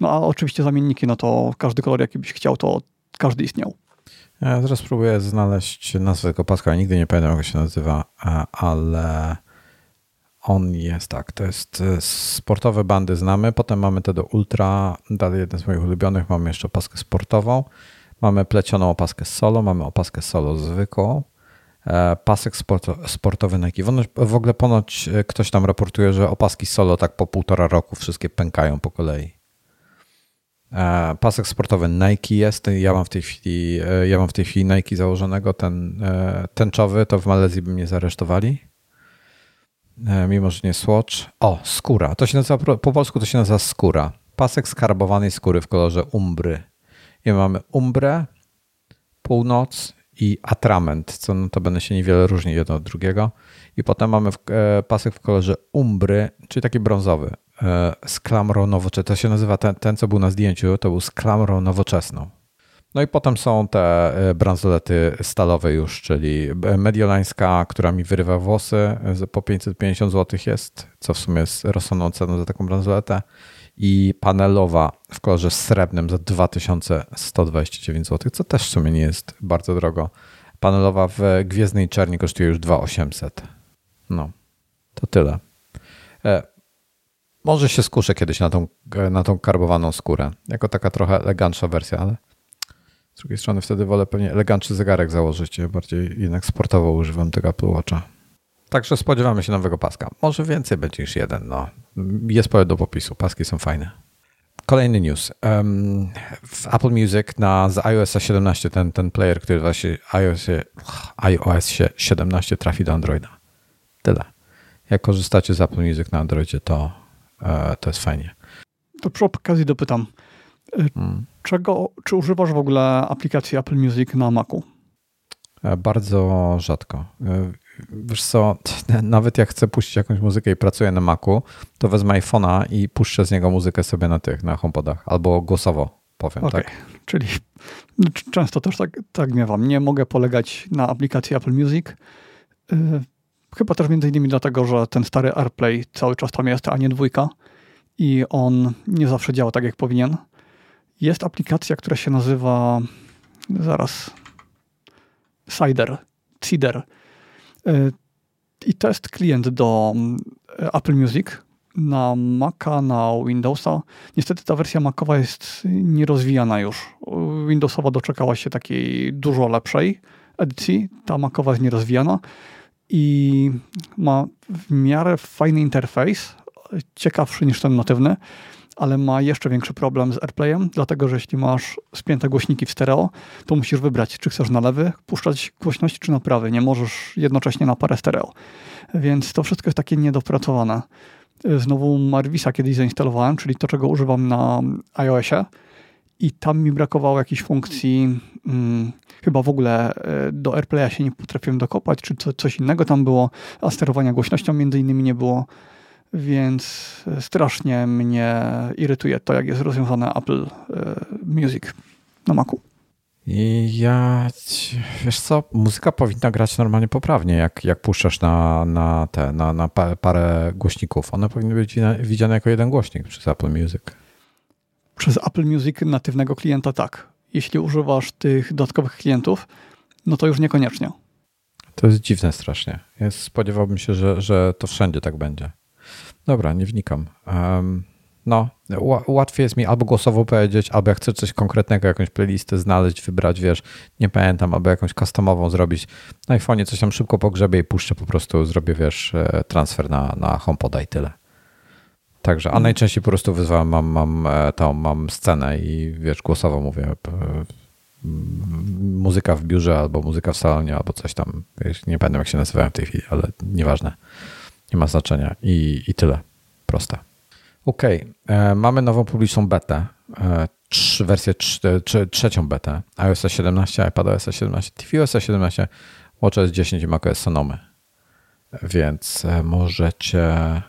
No a oczywiście zamienniki, no to każdy kolor jaki byś chciał, to każdy istniał. Ja teraz próbuję znaleźć nazwę tego paska, nigdy nie pamiętam jak się nazywa, ale on jest tak, to jest e, sportowe bandy znamy, potem mamy te do ultra, dalej jeden z moich ulubionych, mamy jeszcze opaskę sportową, mamy plecioną opaskę solo, mamy opaskę solo zwykłą, e, pasek sportowy Nike. W ogóle ponoć e, ktoś tam raportuje, że opaski solo tak po półtora roku wszystkie pękają po kolei. E, pasek sportowy Nike jest. Ja mam w tej chwili, e, ja mam w tej chwili Nike założonego, ten e, tęczowy, to w Malezji by mnie zaresztowali. Mimo, że nie Swatch. O, skóra. To się nazywa, po polsku to się nazywa skóra. Pasek skarbowanej skóry w kolorze umbry. I mamy umbrę, północ i atrament, co no to będę się niewiele różni jedno od drugiego. I potem mamy pasek w kolorze umbry, czyli taki brązowy. E, z klamrą nowoczesną. To się nazywa ten, ten, co był na zdjęciu, to był z klamrą nowoczesną. No i potem są te e, bransolety stalowe już, czyli mediolańska, która mi wyrywa włosy, po 550 zł jest, co w sumie jest rozsądną ceną za taką bransoletę. I panelowa w kolorze srebrnym za 2129 zł, co też w sumie nie jest bardzo drogo. Panelowa w gwiezdnej czerni kosztuje już 2800. No, to tyle. Może się skuszę kiedyś na tą, na tą karbowaną skórę. Jako taka trochę elegantsza wersja, ale z drugiej strony wtedy wolę pewnie elegantny zegarek założyć. Ja bardziej jednak sportowo używam tego Apple Watcha. Także spodziewamy się nowego paska. Może więcej będzie niż jeden. No. Jest pole do popisu. Paski są fajne. kolejny news. W Apple Music na z iOS 17, ten, ten player, który właśnie iOS, iOS 17 trafi do Androida. Tyle. Jak korzystacie z Apple Music na Androidzie, to, to jest fajnie. To przy okazji dopytam. E, hmm. Czego, czy używasz w ogóle aplikacji Apple Music na Macu? E, bardzo rzadko. Wiesz co, nawet jak chcę puścić jakąś muzykę i pracuję na Macu, to wezmę iPhone'a i puszczę z niego muzykę sobie na tych, na HomePodach, albo głosowo powiem, okay. tak? Czyli często też tak, tak miewam. Nie mogę polegać na aplikacji Apple Music. Chyba też między innymi dlatego, że ten stary AirPlay cały czas tam jest, a nie dwójka i on nie zawsze działa tak, jak powinien. Jest aplikacja, która się nazywa zaraz Cider, Cider Y, I to jest klient do y, Apple Music na Maca, na Windowsa. Niestety ta wersja Macowa jest nierozwijana już. Windowsowa doczekała się takiej dużo lepszej edycji. Ta Macowa jest nierozwijana i ma w miarę fajny interfejs, ciekawszy niż ten natywny ale ma jeszcze większy problem z AirPlayem, dlatego że jeśli masz spięte głośniki w stereo, to musisz wybrać, czy chcesz na lewy puszczać głośność, czy na prawy. Nie możesz jednocześnie na parę stereo. Więc to wszystko jest takie niedopracowane. Znowu Marvisa kiedyś zainstalowałem, czyli to, czego używam na iOSie i tam mi brakowało jakiejś funkcji, hmm, chyba w ogóle e, do AirPlaya się nie potrafiłem dokopać, czy coś innego tam było, a sterowania głośnością między innymi nie było więc strasznie mnie irytuje to, jak jest rozwiązane Apple e, Music na Macu. I ja, wiesz co, muzyka powinna grać normalnie poprawnie, jak, jak puszczasz na, na, te, na, na parę głośników. One powinny być widziane jako jeden głośnik przez Apple Music. Przez Apple Music natywnego klienta tak. Jeśli używasz tych dodatkowych klientów, no to już niekoniecznie. To jest dziwne strasznie. Ja spodziewałbym się, że, że to wszędzie tak będzie. Dobra, nie wnikam. Um, no, łatwiej jest mi albo głosowo powiedzieć, albo jak chcę coś konkretnego, jakąś playlistę znaleźć, wybrać, wiesz, nie pamiętam, albo jakąś customową zrobić. Na iPhone'ie coś tam szybko pogrzebie i puszczę po prostu, zrobię, wiesz, e, transfer na, na HomePoda i tyle. Także, a mhm. najczęściej po prostu wyzwałem, mam, mam e, tą, mam scenę i wiesz, głosowo mówię muzyka w biurze, albo muzyka w salonie, albo coś tam. Wiesz, nie pamiętam jak się nazywają w tej chwili, ale nieważne. Nie ma znaczenia i, i tyle. Proste. OK. E, mamy nową publiczną betę. E, wersję trzy, trzecią betę. iOS 17, iPadOS 17, tvOS 17, WatchOS 10 i macOS Sonomy. Więc e, możecie e,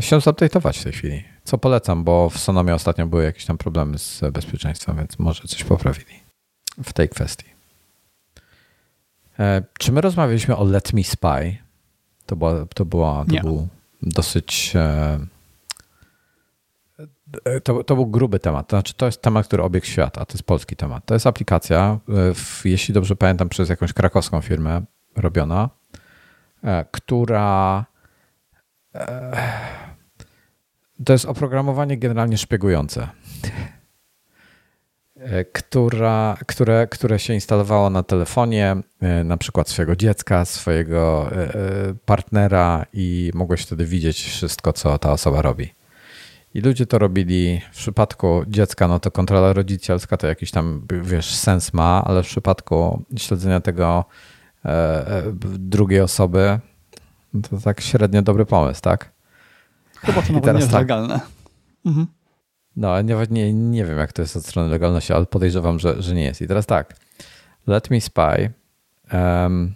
się zupdate'ować w tej chwili. Co polecam, bo w Sonomie ostatnio były jakieś tam problemy z bezpieczeństwem, więc może coś poprawili w tej kwestii. E, czy my rozmawialiśmy o Let Me Spy? To, była, to, była, to był dosyć. E, e, to, to był gruby temat. To znaczy, to jest temat, który obiegł świat, a to jest polski temat. To jest aplikacja, e, w, jeśli dobrze pamiętam, przez jakąś krakowską firmę robiona, która. To jest oprogramowanie generalnie szpiegujące. E, która, które, które się instalowało na telefonie, e, na przykład swojego dziecka, swojego e, partnera i mogłeś wtedy widzieć wszystko, co ta osoba robi. I ludzie to robili w przypadku dziecka, no to kontrola rodzicielska to jakiś tam, wiesz, sens ma, ale w przypadku śledzenia tego drugiej osoby, to tak średnio dobry pomysł, tak? Chyba to nawet nie jest tak, legalne. Mhm. No, nie, nie, nie wiem, jak to jest od strony legalności, ale podejrzewam, że, że nie jest. I teraz tak, Let Me Spy. Um,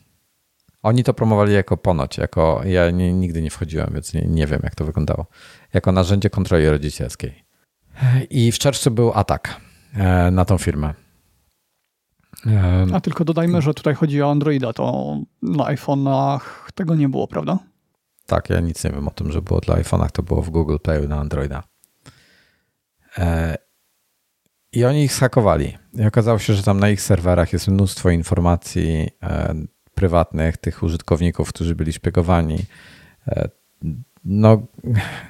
oni to promowali jako ponoć, jako ja nie, nigdy nie wchodziłem, więc nie, nie wiem, jak to wyglądało. Jako narzędzie kontroli rodzicielskiej. I w czerwcu był atak e, na tą firmę. A tylko dodajmy, że tutaj chodzi o Androida, to na iPhone'ach tego nie było, prawda? Tak, ja nic nie wiem o tym, że było dla iPhone'ach, to było w Google Play na Androida. E, I oni ich zhakowali. I okazało się, że tam na ich serwerach jest mnóstwo informacji e, prywatnych tych użytkowników, którzy byli szpiegowani. E, no,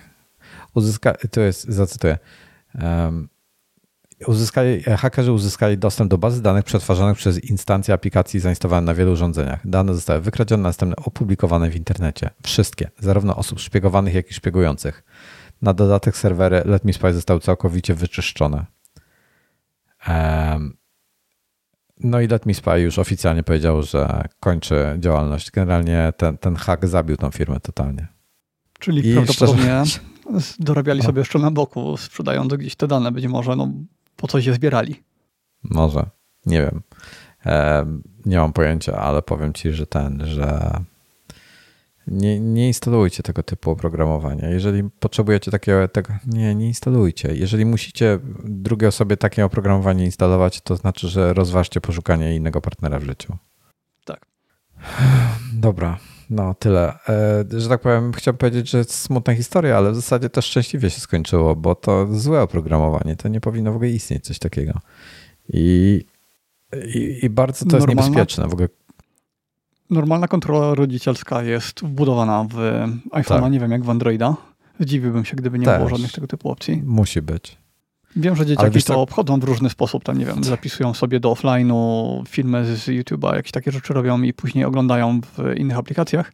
uzyska, to jest, zacytuję. Uzyskali, hakerzy uzyskali dostęp do bazy danych przetwarzanych przez instancje aplikacji zainstalowane na wielu urządzeniach. Dane zostały wykradzione, następnie opublikowane w internecie. Wszystkie, zarówno osób szpiegowanych, jak i szpiegujących. Na dodatek serwery Let Me Spy zostały całkowicie wyczyszczone. No i Let Me Spy już oficjalnie powiedział, że kończy działalność. Generalnie ten, ten hack zabił tą firmę totalnie. Czyli I prawdopodobnie szczerze... dorabiali sobie jeszcze na boku, sprzedając gdzieś te dane, być może no, po coś je zbierali. Może, nie wiem. nie mam pojęcia, ale powiem ci, że ten, że nie, nie instalujcie tego typu oprogramowania. Jeżeli potrzebujecie takiego, tego, nie, nie instalujcie. Jeżeli musicie drugiej osobie takie oprogramowanie instalować, to znaczy, że rozważcie poszukanie innego partnera w życiu. Tak. Dobra, no tyle. E, że tak powiem, chciałbym powiedzieć, że jest smutna historia, ale w zasadzie to szczęśliwie się skończyło, bo to złe oprogramowanie. To nie powinno w ogóle istnieć coś takiego. I, i, i bardzo to Normalna, jest niebezpieczne. W ogóle Normalna kontrola rodzicielska jest wbudowana w iPhone'a, tak. nie wiem jak w Androida. Zdziwiłbym się, gdyby nie Też. było żadnych tego typu opcji. Musi być. Wiem, że dzieciaki to obchodzą w różny sposób, tam nie wiem, zapisują sobie do offline'u filmy z YouTube'a, jakieś takie rzeczy robią i później oglądają w innych aplikacjach.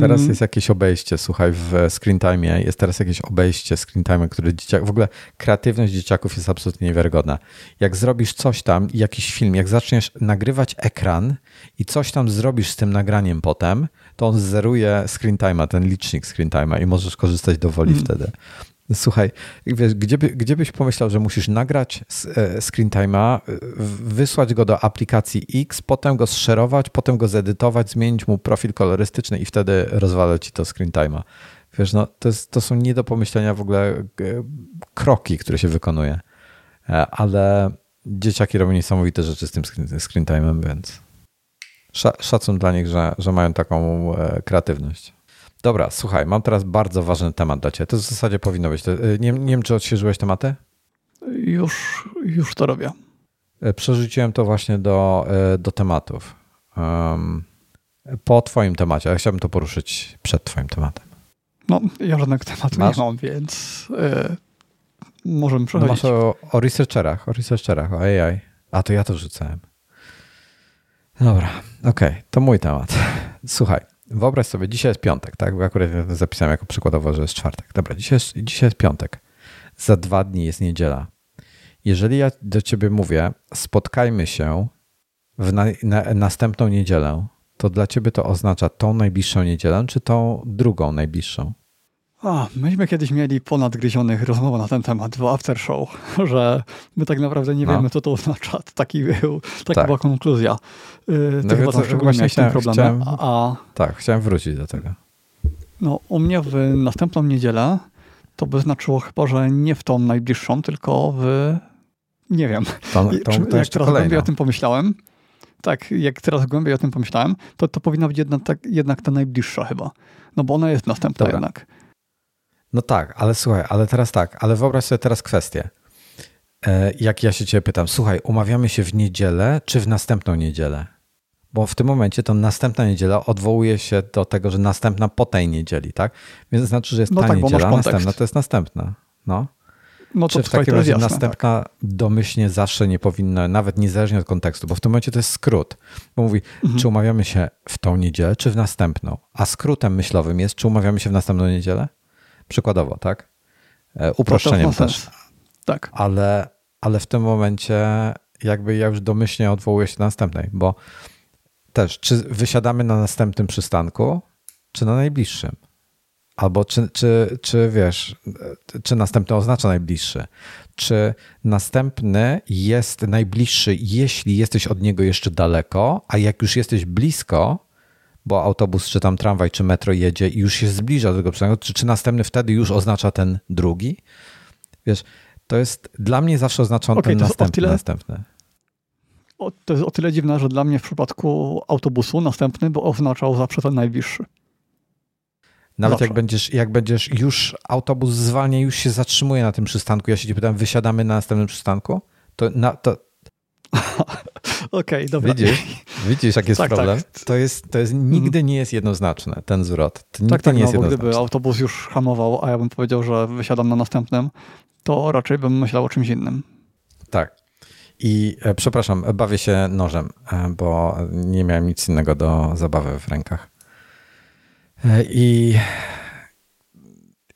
Teraz mm. jest jakieś obejście, słuchaj, w screen time jest teraz jakieś obejście screen time, które dzieciak, w ogóle kreatywność dzieciaków jest absolutnie niewiarygodna. Jak zrobisz coś tam, jakiś film, jak zaczniesz nagrywać ekran i coś tam zrobisz z tym nagraniem potem, to on zeruje screen time'a, ten licznik screen time'a i możesz korzystać do woli mm. wtedy. Słuchaj, wiesz, gdzie, by, gdzie byś pomyślał, że musisz nagrać e, screen time'a, wysłać go do aplikacji X, potem go zszerować, potem go zedytować, zmienić mu profil kolorystyczny i wtedy rozwalę ci to screen time'a. Wiesz, no, to, jest, to są nie do pomyślenia w ogóle e, kroki, które się wykonuje. E, ale dzieciaki robią niesamowite rzeczy z tym screen time'em, więc szacun dla nich, że, że mają taką kreatywność. Dobra, słuchaj, mam teraz bardzo ważny temat dla Ciebie. To w zasadzie powinno być. Y, nie, nie wiem, czy odświeżyłeś tematy? Już, już to robię. Y, przerzuciłem to właśnie do, y, do tematów. Um, po Twoim temacie, ja chciałbym to poruszyć przed Twoim tematem. No, ja żadnego tematu Masz? nie mam, więc yy, możemy przechodzić. Masz o, o researcherach, o researcherach, o AI. A, to ja to wrzucałem. Dobra, okej, okay, to mój temat. Słuchaj, wyobraź sobie, dzisiaj jest piątek, tak? Bo akurat zapisałem jako przykładowo, że jest czwartek. Dobra, dzisiaj jest, dzisiaj jest piątek. Za dwa dni jest niedziela. Jeżeli ja do ciebie mówię, spotkajmy się w na, na, następną niedzielę, to dla ciebie to oznacza tą najbliższą niedzielę, czy tą drugą najbliższą? A, myśmy kiedyś mieli ponadgryzionych rozmowę na ten temat w after show, że my tak naprawdę nie no. wiemy, co to oznacza. Taki był, taka tak. była konkluzja. Yy, no chyba szczególnie chciałem, problem. Chciałem, a, tak, chciałem wrócić do tego. No, u mnie w następną niedzielę to by znaczyło chyba, że nie w tą najbliższą, tylko w nie wiem. Tą, tą, tą jak teraz głębiej o tym pomyślałem, tak, jak teraz głębiej o tym pomyślałem, to to powinna być jednak, tak, jednak ta najbliższa chyba. No bo ona jest następna Dobra. jednak. No tak, ale słuchaj, ale teraz tak, ale wyobraź sobie teraz kwestię. E, jak ja się ciebie pytam, słuchaj, umawiamy się w niedzielę czy w następną niedzielę? Bo w tym momencie to następna niedziela odwołuje się do tego, że następna po tej niedzieli, tak? Więc to znaczy, że jest no ta tak, niedziela, następna to jest następna. No. No to Czy w takim razie jasne, następna tak. domyślnie zawsze nie powinna, nawet niezależnie od kontekstu, bo w tym momencie to jest skrót. Bo mówi, mhm. czy umawiamy się w tą niedzielę, czy w następną. A skrótem myślowym jest, czy umawiamy się w następną niedzielę? Przykładowo, tak? E, uproszczeniem też. Tak. Ale, ale w tym momencie jakby ja już domyślnie odwołuję się do następnej, bo też, czy wysiadamy na następnym przystanku, czy na najbliższym? Albo czy, czy, czy wiesz, czy następny oznacza najbliższy? Czy następny jest najbliższy, jeśli jesteś od niego jeszcze daleko, a jak już jesteś blisko, bo autobus, czy tam tramwaj, czy metro jedzie i już się zbliża do tego przystanku, czy, czy następny wtedy już oznacza ten drugi? Wiesz, to jest dla mnie zawsze oznacza okay, ten następny, tyle, następny. O, to jest o tyle dziwne, że dla mnie w przypadku autobusu następny by oznaczał zawsze ten najbliższy. Nawet jak będziesz, jak będziesz już autobus zwalnia, już się zatrzymuje na tym przystanku, ja się cię pytam, wysiadamy na następnym przystanku, to, na, to, Okej, okay, dobra. Widzisz, widzisz jaki jest tak, problem? Tak. To, jest, to jest, nigdy nie jest jednoznaczne, ten zwrot. To tak, tak, nie no, jest bo gdyby autobus już hamował, a ja bym powiedział, że wysiadam na następnym, to raczej bym myślał o czymś innym. Tak. I e, przepraszam, bawię się nożem, e, bo nie miałem nic innego do zabawy w rękach. E, I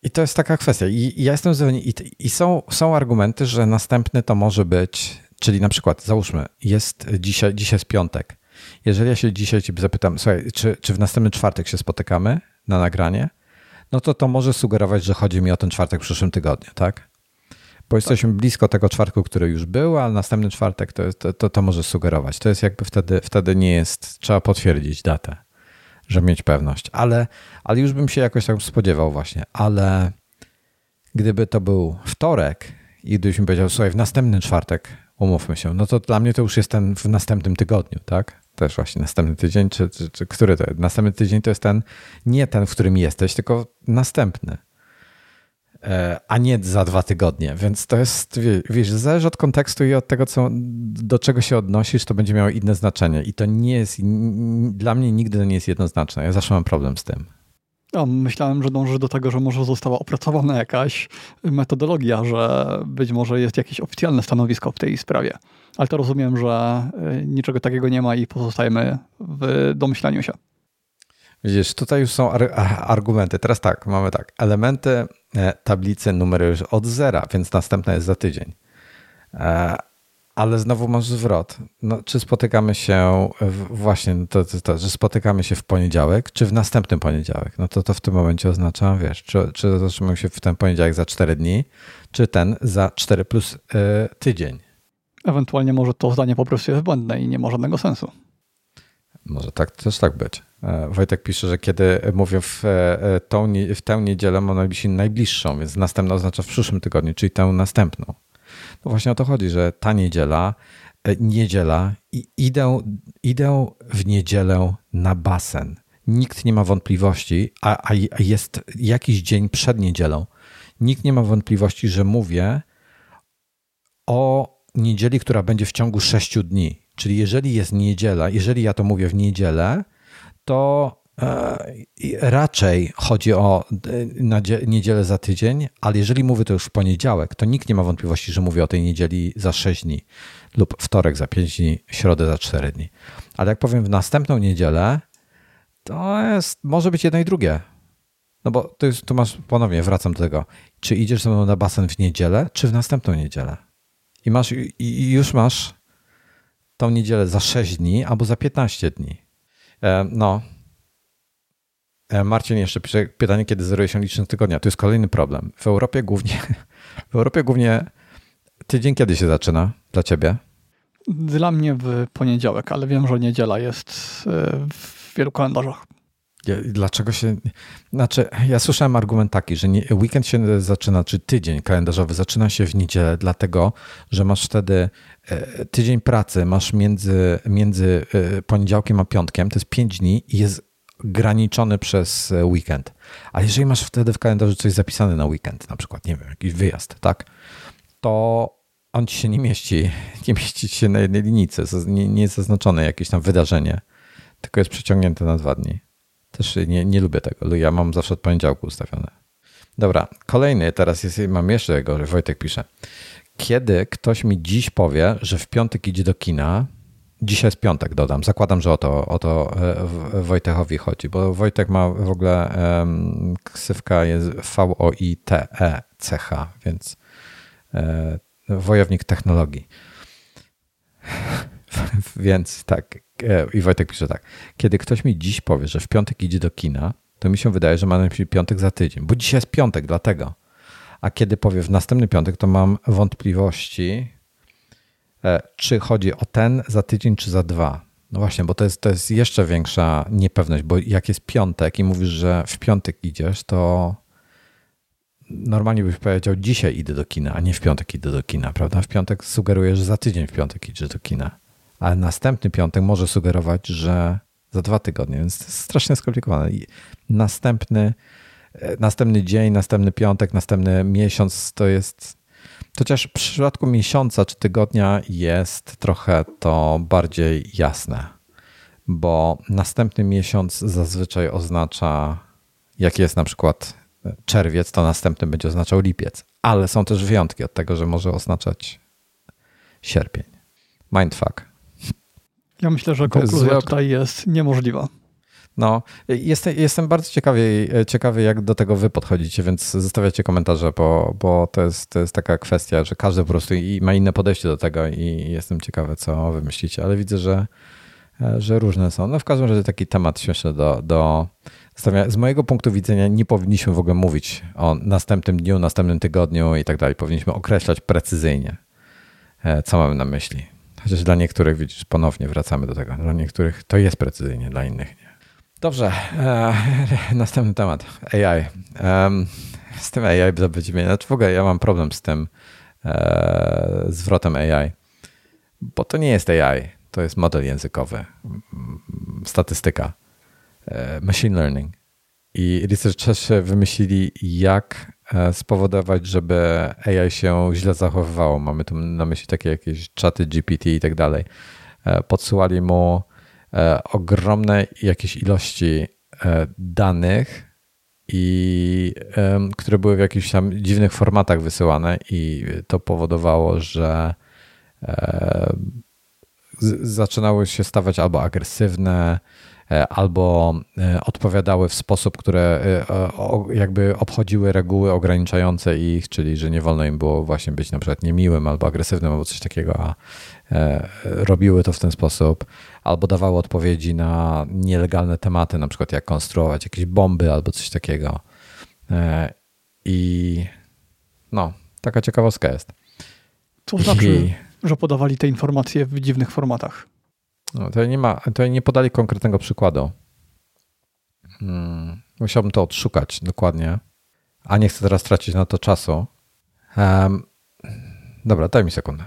I to jest taka kwestia. I, i ja jestem zupełnie. I, i są, są argumenty, że następny to może być, czyli na przykład, załóżmy, jest dzisiaj, dzisiaj jest piątek. Jeżeli ja się dzisiaj ciebie zapytam, słuchaj, czy, czy w następny czwartek się spotykamy na nagranie, no to to może sugerować, że chodzi mi o ten czwartek w przyszłym tygodniu, tak? Bo jesteśmy tak. blisko tego czwartku, który już był, a następny czwartek to, to, to, to może sugerować. To jest jakby wtedy, wtedy nie jest, trzeba potwierdzić datę żeby mieć pewność. Ale, ale już bym się jakoś tak spodziewał właśnie. Ale gdyby to był wtorek i gdybyś mi powiedział, słuchaj, w następny czwartek umówmy się, no to dla mnie to już jest ten w następnym tygodniu, tak? Też właśnie następny tydzień, czy, czy, czy który to jest? Następny tydzień to jest ten, nie ten, w którym jesteś, tylko następny. E, a nie za dwa tygodnie. Więc to jest, wiesz, zależy od kontekstu i od tego, co, do czego się odnosisz, to będzie miało inne znaczenie. I to nie jest, dla mnie nigdy nie jest jednoznaczne. Ja zawsze mam problem z tym. Ja myślałem, że dąży do tego, że może została opracowana jakaś metodologia, że być może jest jakieś oficjalne stanowisko w tej sprawie. Ale to rozumiem, że e, niczego takiego nie ma i pozostajemy w domyślaniu się. Widzisz, tutaj już są argumenty. Teraz tak, mamy tak. Elementy e, tablicy numer już od zera, więc następna jest za tydzień. E, ale znowu masz zwrot. No, czy spotykamy się właśnie, no to, to, to, że spotykamy się w poniedziałek, czy w następnym poniedziałek? No to to w tym momencie oznacza, wiesz, czy, czy zatrzymamy się w ten poniedziałek za 4 dni, czy ten za 4 plus y, tydzień. Ewentualnie może to zdanie po prostu jest błędne i nie ma żadnego sensu. Może tak też tak być. E, Wojtek pisze, że kiedy mówię w, e, tą, w tę niedzielę, mam najbliższą, najbliższą, więc następna oznacza w przyszłym tygodniu, czyli tę następną. No właśnie o to chodzi, że ta niedziela, e, niedziela i idę, idę w niedzielę na basen. Nikt nie ma wątpliwości, a, a jest jakiś dzień przed niedzielą. Nikt nie ma wątpliwości, że mówię o niedzieli, która będzie w ciągu sześciu dni. Czyli jeżeli jest niedziela, jeżeli ja to mówię w niedzielę, to raczej chodzi o e, niedzielę za tydzień, ale jeżeli mówię to już w poniedziałek, to nikt nie ma wątpliwości, że mówię o tej niedzieli za 6 dni lub wtorek za 5 dni, środę za 4 dni. Ale jak powiem w następną niedzielę, to jest, może być jedno i drugie. No bo jest, tu masz, ponownie wracam do tego, czy idziesz ze mną na basen w niedzielę, czy w następną niedzielę. I masz, i już masz tą niedzielę za 6 dni albo za 15 dni. E, no. E, Marcin jeszcze pisze pytanie, kiedy zeruje się licznik tygodnia. To jest kolejny problem. W Europie głównie, w Europie głównie tydzień kiedy się zaczyna dla ciebie? Dla mnie w poniedziałek, ale wiem, że niedziela jest e, w wielu kalendarzach. Dlaczego się. Znaczy, ja słyszałem argument taki, że nie, weekend się zaczyna, czy tydzień kalendarzowy zaczyna się w niedzielę, dlatego, że masz wtedy e, tydzień pracy, masz między, między poniedziałkiem a piątkiem, to jest pięć dni i jest graniczony przez e, weekend. Ale jeżeli masz wtedy w kalendarzu coś zapisane na weekend, na przykład, nie wiem, jakiś wyjazd, tak, to on ci się nie mieści, nie mieści się na jednej linijce, nie, nie jest zaznaczone jakieś tam wydarzenie, tylko jest przeciągnięte na dwa dni. Też nie, nie lubię tego. Ja mam zawsze od poniedziałku ustawione. Dobra, kolejny teraz jest, mam jeszcze jego, Wojtek pisze. Kiedy ktoś mi dziś powie, że w piątek idzie do kina, dzisiaj jest piątek, dodam. Zakładam, że o to, o to e, Wojtechowi chodzi, bo Wojtek ma w ogóle ksywka jest V-O-I-T-E-C-H, więc e, wojownik technologii. Więc tak, e, i Wojtek pisze tak. Kiedy ktoś mi dziś powie, że w piątek idzie do kina, to mi się wydaje, że ma na myśli piątek za tydzień, bo dzisiaj jest piątek, dlatego. A kiedy powie w następny piątek, to mam wątpliwości, czy chodzi o ten za tydzień, czy za dwa. No właśnie, bo to jest, to jest jeszcze większa niepewność, bo jak jest piątek i mówisz, że w piątek idziesz, to normalnie byś powiedział, dzisiaj idę do kina, a nie w piątek idę do kina, prawda? W piątek sugerujesz, że za tydzień w piątek idziesz do kina ale następny piątek może sugerować, że za dwa tygodnie, więc to jest strasznie skomplikowane. I następny, e, następny dzień, następny piątek, następny miesiąc to jest. Chociaż w przypadku miesiąca czy tygodnia jest trochę to bardziej jasne, bo następny miesiąc zazwyczaj oznacza, jak jest na przykład czerwiec, to następny będzie oznaczał lipiec, ale są też wyjątki od tego, że może oznaczać sierpień. Mindfuck. Ja myślę, że konkluzja tutaj jest niemożliwa. No, jestem, jestem bardzo ciekawy, ciekawy, jak do tego wy podchodzicie, więc zostawiacie komentarze, bo, bo to, jest, to jest taka kwestia, że każdy po prostu ma inne podejście do tego i jestem ciekawy, co wy myślicie, ale widzę, że, że różne są. No w każdym razie taki temat śmieszny do, do z mojego punktu widzenia nie powinniśmy w ogóle mówić o następnym dniu, następnym tygodniu i tak dalej. Powinniśmy określać precyzyjnie, e, co mamy na myśli. Chociaż dla niektórych, widzisz, ponownie wracamy do tego. Dla niektórych to jest precyzyjnie, dla innych nie. Dobrze, e, następny temat. AI. Z tym AI będzie mnie. Znaczy w ogóle ja mam problem z tym e, zwrotem AI, bo to nie jest AI, to jest model językowy, statystyka, e, machine learning. I researcherzy wymyślili, jak e, spowodować, żeby AI się źle zachowywało. Mamy tu na myśli takie jakieś czaty GPT i tak dalej. E, podsyłali mu ogromne jakieś ilości e, danych i które były w jakichś tam dziwnych formatach wysyłane i to powodowało, że e, zaczynały się stawać albo agresywne, albo odpowiadały w sposób, które jakby obchodziły reguły ograniczające ich, czyli że nie wolno im było właśnie być na przykład niemiłym albo agresywnym albo coś takiego, a robiły to w ten sposób albo dawały odpowiedzi na nielegalne tematy, na przykład jak konstruować jakieś bomby albo coś takiego. E, I no, taka ciekawostka jest. To znaczy, I... że podawali te informacje w dziwnych formatach. No, to nie ma, to nie podali konkretnego przykładu. Hmm, musiałbym to odszukać dokładnie, a nie chcę teraz tracić na to czasu. Um, dobra, daj mi sekundę.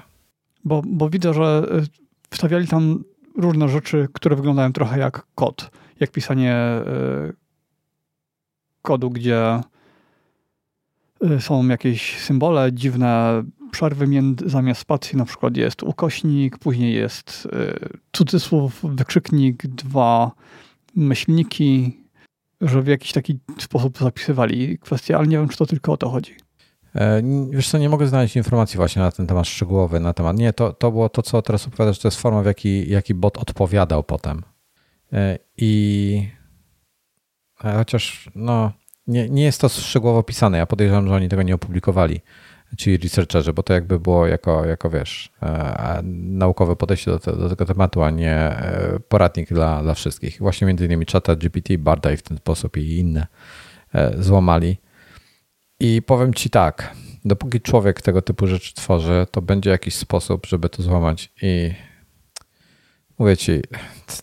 Bo, bo widzę, że y, wstawiali tam różne rzeczy, które wyglądają trochę jak kod, jak pisanie e, kodu, gdzie e, są jakieś symbole, dziwne przerwy między, zamiast spacji na przykład jest ukośnik, później jest e, cudzysłów, wykrzyknik, dwa myślniki, że w jakiś taki sposób zapisywali kwestie, ale nie wiem, czy to tylko o to chodzi. E, wiesz co, nie mogę znaleźć informacji właśnie na ten temat szczegółowy, na temat. Nie, to, to było to, co teraz opowiadasz, to jest forma, w jaki, jaki bot odpowiadał potem. E, I e, chociaż no, nie, nie jest to szczegółowo pisane. Ja podejrzewam, że oni tego nie opublikowali, ci researcherzy, bo to jakby było jako, jako wiesz, naukowe podejście do, do tego tematu, a nie poradnik dla, dla wszystkich. Właśnie między innymi czata GPT, Barda i w ten sposób i inne złamali. I powiem ci tak, dopóki człowiek tego typu rzeczy tworzy, to będzie jakiś sposób, żeby to złamać i mówię ci,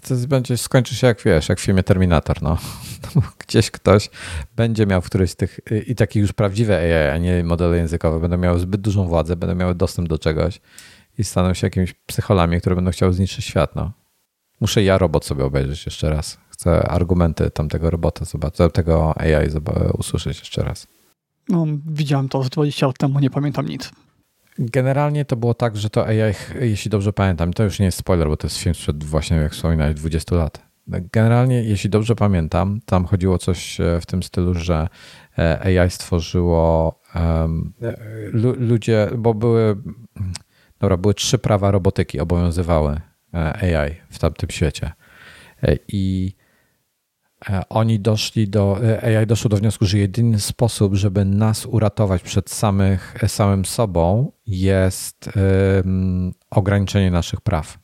to, będzie skończy się jak wiesz, jak w filmie Terminator, no. Gdzieś ktoś będzie miał w którymś z tych i takie już prawdziwe AI, a nie modele językowe, będą miały zbyt dużą władzę, będą miały dostęp do czegoś i staną się jakimiś psycholami, które będą chciały zniszczyć świat, no. Muszę ja robot sobie obejrzeć jeszcze raz. Chcę argumenty tamtego robota zobaczyć, tego AI usłyszeć jeszcze raz. No, widziałem to z 20 lat temu, nie pamiętam nic. Generalnie to było tak, że to AI, jeśli dobrze pamiętam, to już nie jest spoiler, bo to jest film sprzed właśnie, jak wspominałeś, 20 lat. Generalnie, jeśli dobrze pamiętam, tam chodziło coś e, w tym stylu, że e, AI stworzyło um, ludzie, bo były, dobra, były trzy prawa robotyki obowiązywały AI w tamtym świecie. I E, oni doszli do, e, AI doszło do wniosku, że jedyny sposób, żeby nas uratować przed samych, e, samym sobą jest um, ograniczenie naszych praw.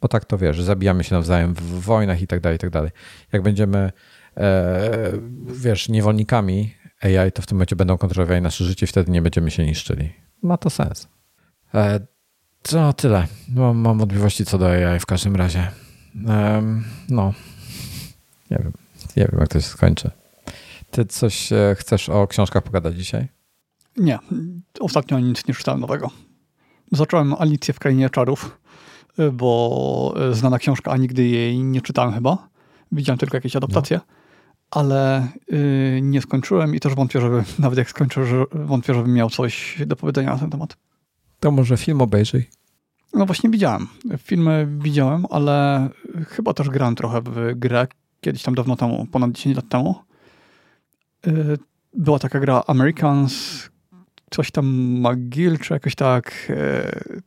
Bo tak to wiesz, zabijamy się nawzajem w wojnach i tak dalej, i tak dalej. Jak będziemy, e, wiesz, niewolnikami AI, to w tym momencie będą kontrolowali nasze życie wtedy nie będziemy się niszczyli. Ma to sens. E, to tyle. Mam, mam wątpliwości co do AI w każdym razie. E, no, nie wiem. Nie wiem, jak to się skończy. Ty coś e, chcesz o książkach pogadać dzisiaj? Nie. Ostatnio nic nie czytałem nowego. Zacząłem Alicję w Krainie Czarów, e, bo e, znana książka, a nigdy jej nie czytałem chyba. Widziałem tylko jakieś adaptacje. No. Ale nie skończyłem i też wątpię, żeby, nawet jak skończę, że wątpię, żebym miał coś do powiedzenia na ten temat. To może film obejrzyj. No właśnie widziałem. Filmy widziałem, ale chyba też grałem trochę w grę kiedyś tam dawno temu, ponad 10 lat temu. Y, była taka gra Americans, coś tam McGill, czy jakoś tak. Y,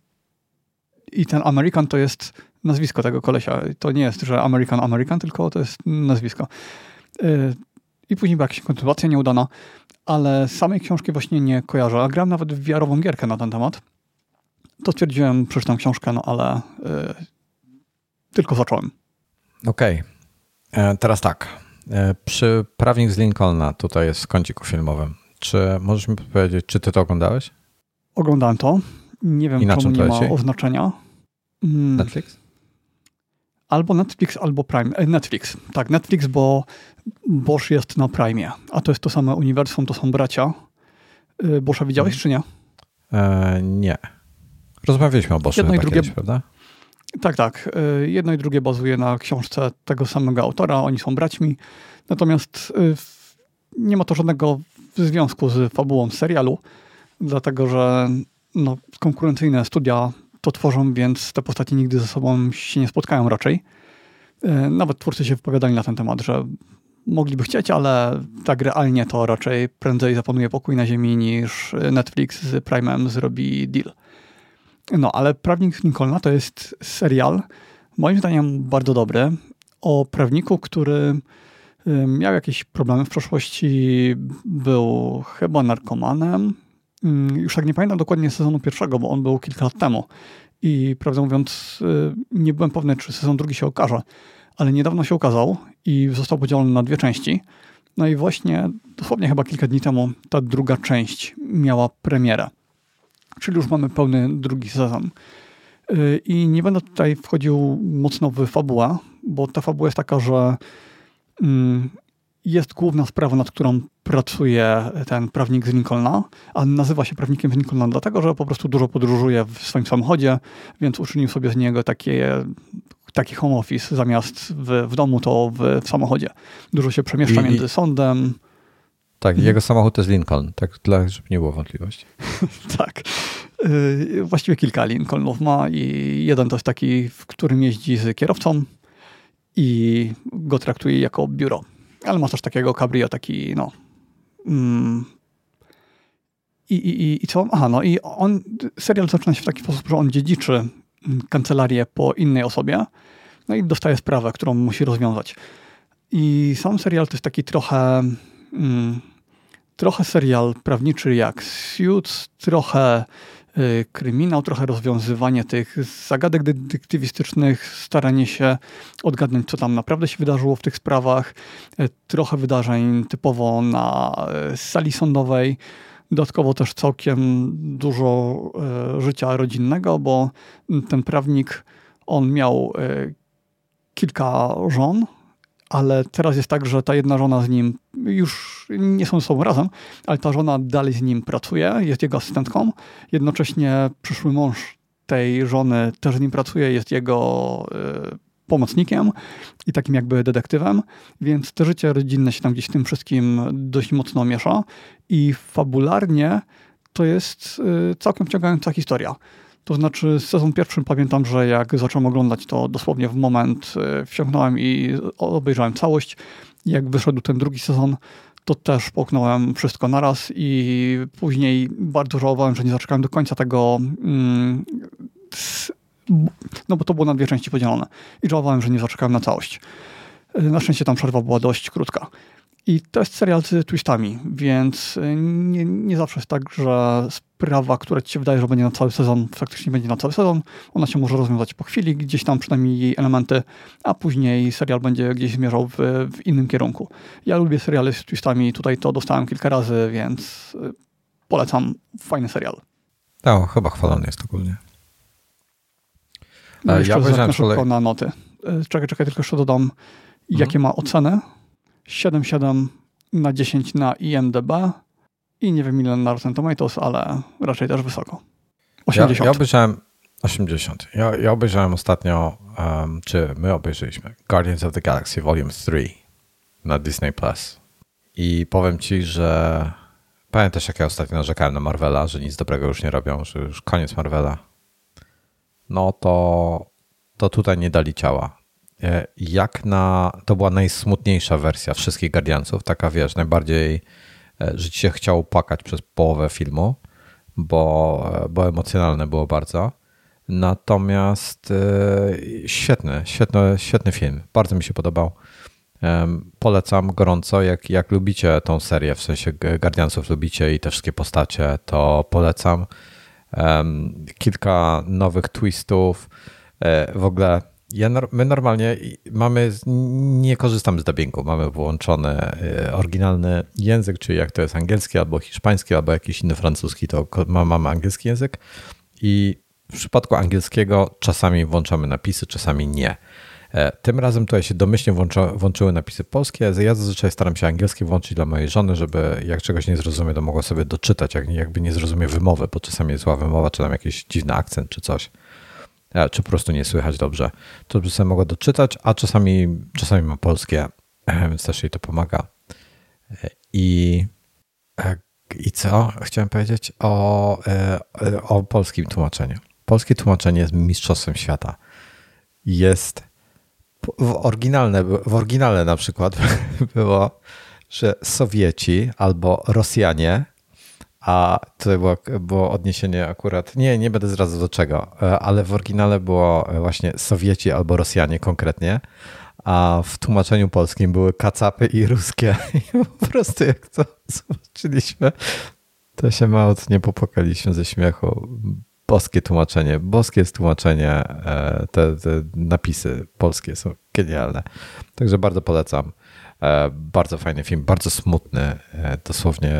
I ten American to jest nazwisko tego kolesia. To nie jest, że American American, tylko to jest nazwisko. Y, I później była jakaś kontynuacja nieudana, ale samej książki właśnie nie kojarzę. A grałem nawet w wiarową gierkę na ten temat. To stwierdziłem, przeczytam książkę, no ale tylko zacząłem. Okej. Okay. E, teraz tak. E, przy Prawnik z Lincolna, tutaj jest w kąciku filmowym. Czy możesz mi powiedzieć, czy ty to oglądałeś? Oglądałem to. Nie wiem, I czemu nie ma oznaczenia. Mm. Netflix? Albo Netflix, albo Prime. E, Netflix. Tak, Netflix, bo Bosch jest na Prime, a to jest to same uniwersum, to są bracia. Boscha widziałeś, hmm. czy nie? E, nie. Rozmawialiśmy o Boschu Jedno i drugie, kiedyś, prawda? Tak, tak. Y, jedno i drugie bazuje na książce tego samego autora. Oni są braćmi. Natomiast y, nie ma to żadnego związku z fabułą serialu, dlatego że no, konkurencyjne studia to tworzą, więc te postacie nigdy ze sobą się nie spotkają raczej. Y, nawet twórcy się wypowiadali na ten temat, że mogliby chcieć, ale tak realnie to raczej prędzej zapanuje pokój na ziemi niż Netflix z Prime'em zrobi deal. No, ale Prawnik Lincolna to jest serial, moim zdaniem bardzo dobry, o prawniku, który miał jakieś problemy w przeszłości, był chyba narkomanem. Już tak nie pamiętam dokładnie sezonu pierwszego, bo on był kilka lat temu. I prawdę mówiąc, y, nie byłem pewny, czy sezon drugi się okaże, ale niedawno się ukazał i został podzielony na dwie części. No i właśnie dosłownie chyba kilka dni temu ta druga część miała premierę czyli już mamy pełny drugi sezon. Y, I nie będę tutaj wchodził mocno w fabułę, bo ta fabuła jest taka, że mm, jest główna sprawa, nad którą pracuje ten prawnik z Lincolna, a nazywa się prawnikiem z Lincolna dlatego, że po prostu dużo podróżuje w swoim samochodzie, więc uczynił sobie z niego takie, taki home office zamiast w, w domu, to w, w samochodzie. Dużo się przemieszcza I, między sądem, tak, mhm. jego samochód to jest Lincoln, tak dla, żeby nie było wątpliwości. tak. Yy, właściwie kilka Lincolnów ma i jeden to jest taki, w którym jeździ z kierowcą i go traktuje jako biuro. Ale ma też takiego cabrio, taki no... Mm, i, i, I co? Aha, no i on, serial zaczyna się w taki sposób, że on dziedziczy kancelarię po innej osobie, no i dostaje sprawę, którą musi rozwiązać. I sam serial to jest taki trochę mm, trochę serial prawniczy jak Suits, trochę y, kryminał, trochę rozwiązywanie tych zagadek detektywistycznych, staranie się odgadnąć, co tam naprawdę się wydarzyło w tych sprawach, y, trochę wydarzeń typowo na y, sali sądowej, dodatkowo też całkiem dużo życia rodzinnego, bo ten prawnik, on miał kilka żon, ale teraz jest tak, że ta jedna żona z nim już nie są ze sobą razem, ale ta żona dalej z nim pracuje, jest jego asystentką. Jednocześnie przyszły mąż tej żony też z nim pracuje, jest jego y, pomocnikiem i takim jakby detektywem, więc to życie rodzinne się tam gdzieś tym wszystkim dość mocno miesza i fabularnie to jest y, całkiem wciągająca historia. To znaczy, sezon pierwszy pamiętam, że jak zacząłem oglądać, to dosłownie w moment e, wsiągnąłem i obejrzałem całość. Jak wyszedł ten drugi sezon, to też połknąłem wszystko naraz i później bardzo żałowałem, że nie zaczekałem do końca tego. Mm, no bo to było na dwie części podzielone. I żałowałem, że nie zaczekałem na całość. E, na szczęście tam przerwa była dość krótka. I to jest serial z twistami, więc y, nie, nie zawsze jest tak, że sprawa, która ci się wydaje, że będzie na cały sezon, faktycznie będzie na cały sezon. Ona się może rozwiązać po chwili, gdzieś tam przynajmniej jej elementy, a później serial będzie gdzieś zmierzał w, w innym kierunku. Ja lubię seriale z twistami, tutaj to dostałem kilka razy, więc y, polecam. Fajny serial. No, chyba chwalony jest ogólnie. No, jeszcze ja obejrzałem szybko na noty. Y, czekaj, czekaj, tylko jeszcze dodam, mhm. jakie ma oceny 7,7 na 10 na IMDB i nie wiem ile na Rotten Tomatoes, ale raczej też wysoko. 80. Ja, ja obejrzałem 80. Ja, ja obejrzałem ostatnio, um, czy my obejrzeliśmy Guardians of the Galaxy Volume 3 na Disney Plus. I powiem ci, że pamiętasz jak ja ostatnio narzekałem na Marvela, że nic dobrego już nie robią, że już koniec Marvela. No to, to tutaj nie dali ciała. E, jak na. To była najsmutniejsza wersja wszystkich Guardiansów, taka wiesz, najbardziej, e, że ci się chciało płakać przez połowę filmu, bo, e, bo emocjonalne było bardzo. Natomiast świetny, świetny, świetny film. Bardzo mi się podobał. Polecam gorąco, jak, jak lubicie tą serię, w sensie Guardiansów lubicie i te wszystkie postacie, to polecam. Kilka nowych twistów. W ogóle ja, my normalnie mamy, nie korzystamy z dubbingu, mamy włączony e, oryginalny język, czyli jak to jest angielski albo hiszpański, albo jakiś inny francuski, to mamy angielski język i w przypadku angielskiego czasami włączamy napisy, czasami nie. E, tym razem tutaj się domyślnie włączyły napisy polskie. Ja zazwyczaj staram się angielskie włączyć dla mojej żony, żeby jak czegoś nie zrozumie, to mogła sobie doczytać, jak jakby nie zrozumie wymowy, bo czasami jest zła wymowa, czy tam jakiś dziwny akcent, czy coś. E, czy po prostu nie słychać dobrze. To by sobie mogła doczytać, a czasami, czasami ma polskie, więc też jej to pomaga. E, I, i co chciałem powiedzieć o, o polskim tłumaczeniu. Polskie tłumaczenie jest mistrzostwem świata. Jest w oryginalne, w oryginale na przykład było, że Sowieci albo Rosjanie, a tutaj było, było odniesienie akurat, nie, nie będę zdradzał do czego, e, ale w oryginale było właśnie Sowieci albo Rosjanie konkretnie, a w tłumaczeniu polskim były kacapy i ruskie. I po prostu jak to zobaczyliśmy, to się mało nie popłakaliśmy ze śmiechu boskie tłumaczenie, boskie jest tłumaczenie, e, te, te, napisy polskie są genialne. Także bardzo polecam. E, bardzo fajny film, bardzo smutny. E, dosłownie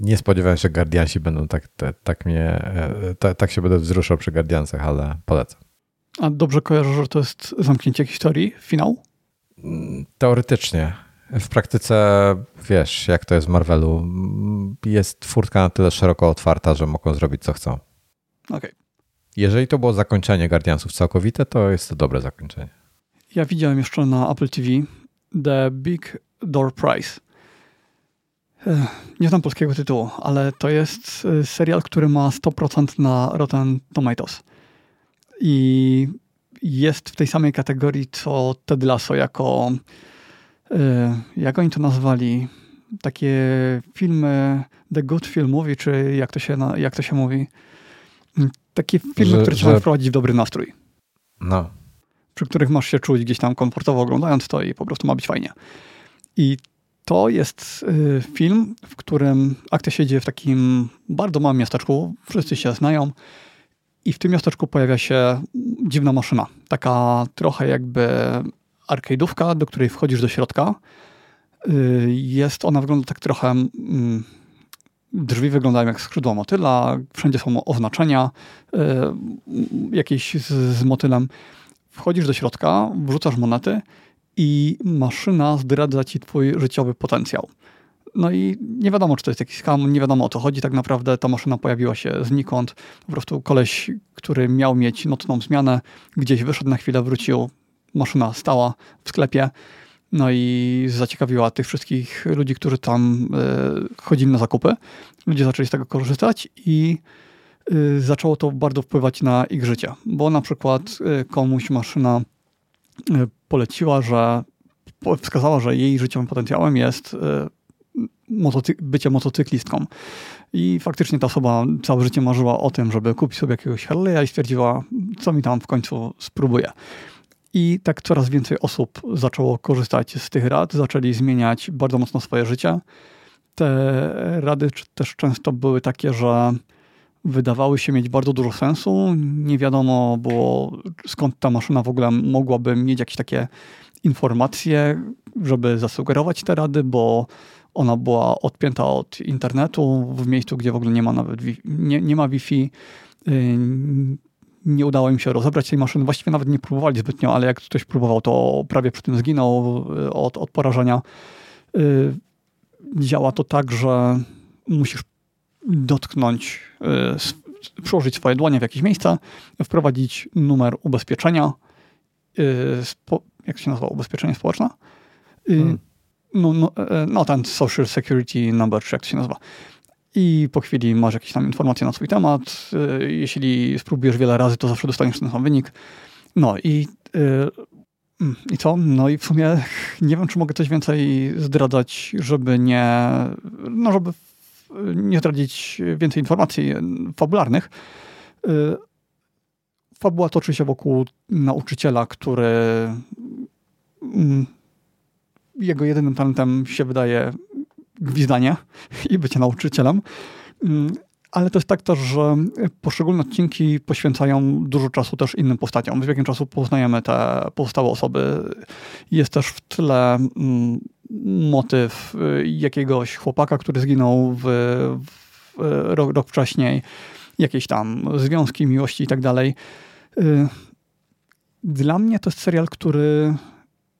nie spodziewałem się, że Guardiansi będą tak, tak mnie, tak, tak się będę wzruszał przy Guardiansach, ale polecam. A dobrze kojarzę, że to jest zamknięcie historii, finał? Teoretycznie. W praktyce wiesz, jak to jest w Marvelu, jest furtka na tyle szeroko otwarta, że mogą zrobić co chcą. Okay. Jeżeli to było zakończenie Guardiansów całkowite, to jest to dobre zakończenie. Ja widziałem jeszcze na Apple TV The Big Door Prize. Nie znam polskiego tytułu, ale to jest e, serial, który ma 100% na Rotten Tomatoes. I jest w tej samej kategorii co Ted Lasso jako, e, jak oni to nazwali, takie filmy The Good Film Movie, czy jak to się, jak to się mówi, takie filmy, że, które trzeba że... wprowadzić w dobry nastrój. No. Przy których masz się czuć gdzieś tam komfortowo oglądając to i po prostu ma być fajnie. I to jest y, film, w którym akcja się dzieje w takim bardzo małym miasteczku. Wszyscy się znają. I w tym miasteczku pojawia się dziwna maszyna. Taka trochę jakby arcade'ówka, do której wchodzisz do środka. Y, jest ona, wygląda tak trochę mm, Drzwi wyglądają jak skrzydła motyla, wszędzie są oznaczenia y, jakieś z, z motylem. Wchodzisz do środka, wrzucasz monety i maszyna zdradza ci twój życiowy potencjał. No i nie wiadomo, czy to jest jakiś skam, nie wiadomo o co chodzi tak naprawdę. Ta maszyna pojawiła się znikąd. Po prostu koleś, który miał mieć nocną zmianę, gdzieś wyszedł na chwilę, wrócił, maszyna stała w sklepie. No i zaciekawiła tych wszystkich ludzi, którzy tam y, chodzili na zakupy. Ludzie zaczęli z tego korzystać i y, zaczęło to bardzo wpływać na ich życie, bo na przykład y, komuś maszyna poleciła, że wskazała, że jej życiowym potencjałem jest motocy bycie motocyklistką. I faktycznie ta osoba całe życie marzyła o tym, żeby kupić sobie jakiegoś Harley'a i stwierdziła, co mi tam w końcu spróbuje. I tak coraz więcej osób zaczęło korzystać z tych rad, zaczęli zmieniać bardzo mocno swoje życie. Te rady też często były takie, że wydawały się mieć bardzo dużo sensu. Nie wiadomo było, skąd ta maszyna w ogóle mogłaby mieć jakieś takie informacje, żeby zasugerować te rady, bo ona była odpięta od internetu w miejscu, gdzie w ogóle nie ma nawet nie, nie ma Wi-Fi nie udało im się rozebrać tej maszyny. Właściwie nawet nie próbowali zbytnio, ale jak ktoś próbował, to prawie przy tym zginął y, od, od porażenia. Y, działa to tak, że musisz dotknąć, y, przyłożyć swoje dłonie w jakieś miejsce, wprowadzić numer ubezpieczenia. jak się nazywa? Ubezpieczenie społeczne? Hmm. No, no, no, ten Social Security Number, czy jak to się nazywa i po chwili masz jakieś tam informacje na swój temat. Y, jeśli spróbujesz wiele razy, to zawsze dostaniesz ten sam wynik. No i, y, mm, i co? No i w sumie nie wiem, czy mogę coś więcej zdradzać, żeby nie, no żeby nie zdradzić więcej informacji fabularnych. Y, fabuła toczy się wokół nauczyciela, który mm, jego jedynym talentem się wydaje gwizdanie i bycie nauczycielem. Mm, ale to jest tak też, że poszczególne odcinki poświęcają dużo czasu też innym postaciom. Z biegiem czasu poznajemy te pozostałe osoby. Jest też w tle mm, motyw y, jakiegoś chłopaka, który zginął w, w rok, rok wcześniej. Jakieś tam związki, miłości i tak dalej. Y, dla mnie to jest serial, który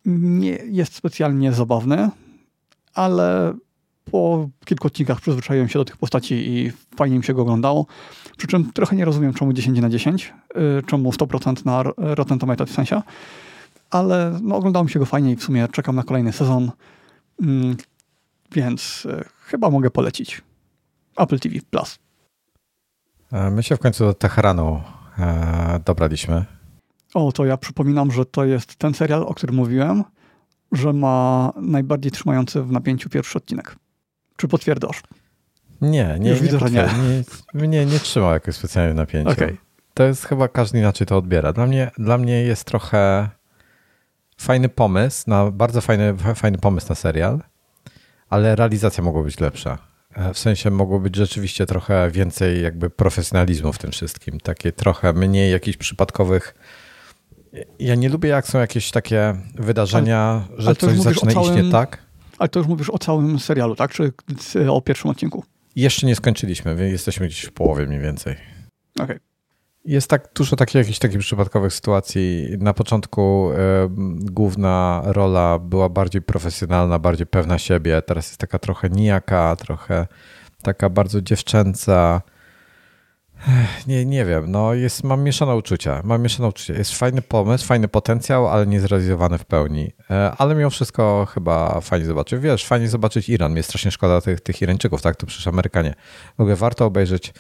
nie jest specjalnie zabawny, ale po kilku odcinkach przyzwyczaiłem się do tych postaci i fajnie mi się go oglądało. Przy czym trochę nie rozumiem, czemu 10 na 10, y, czemu 100% na Rotten Tomatoes w sensie, ale no, oglądało mi się go fajnie i w sumie czekam na kolejny sezon, mm, więc y, chyba mogę polecić. Apple TV Plus. E, my się w końcu do Teheranu e, dobraliśmy. O, to ja przypominam, że to jest ten serial, o którym mówiłem, że ma najbardziej trzymający w napięciu pierwszy odcinek. Czy potwierdzasz? Nie, nie, Już nie, widzę, nie. nie. Nie, nie trzymał jakoś specjalnie napięcia. Okay. To jest chyba każdy inaczej to odbiera. Dla mnie, dla mnie jest trochę fajny pomysł, na, bardzo fajny, fajny pomysł na serial, ale realizacja mogła być lepsza. E, w sensie mogło być rzeczywiście trochę więcej jakby profesjonalizmu w tym wszystkim. Takie trochę mniej jakichś przypadkowych. Ja nie lubię, jak są jakieś takie wydarzenia, ale, że ale coś zaczyna całym... iść nie tak ale to już mówisz o całym serialu, tak? Czy o pierwszym odcinku? Jeszcze nie skończyliśmy, jesteśmy gdzieś w połowie mniej więcej. Okej. Okay. Jest tak dużo takich jakichś takich przypadkowych sytuacji. Na początku y, główna rola była bardziej profesjonalna, bardziej pewna siebie. Teraz jest taka trochę nijaka, trochę taka bardzo dziewczęca. Nie, nie wiem, no jest, mam mieszane uczucia, mam mieszane uczucia. Jest fajny pomysł, fajny potencjał, ale nie zrealizowany w pełni. E, ale mimo wszystko chyba fajnie zobaczyć. Wiesz, fajnie zobaczyć Iran. Mnie strasznie szkoda tych, tych Irańczyków, tak? To przecież Amerykanie. W ogóle warto obejrzeć.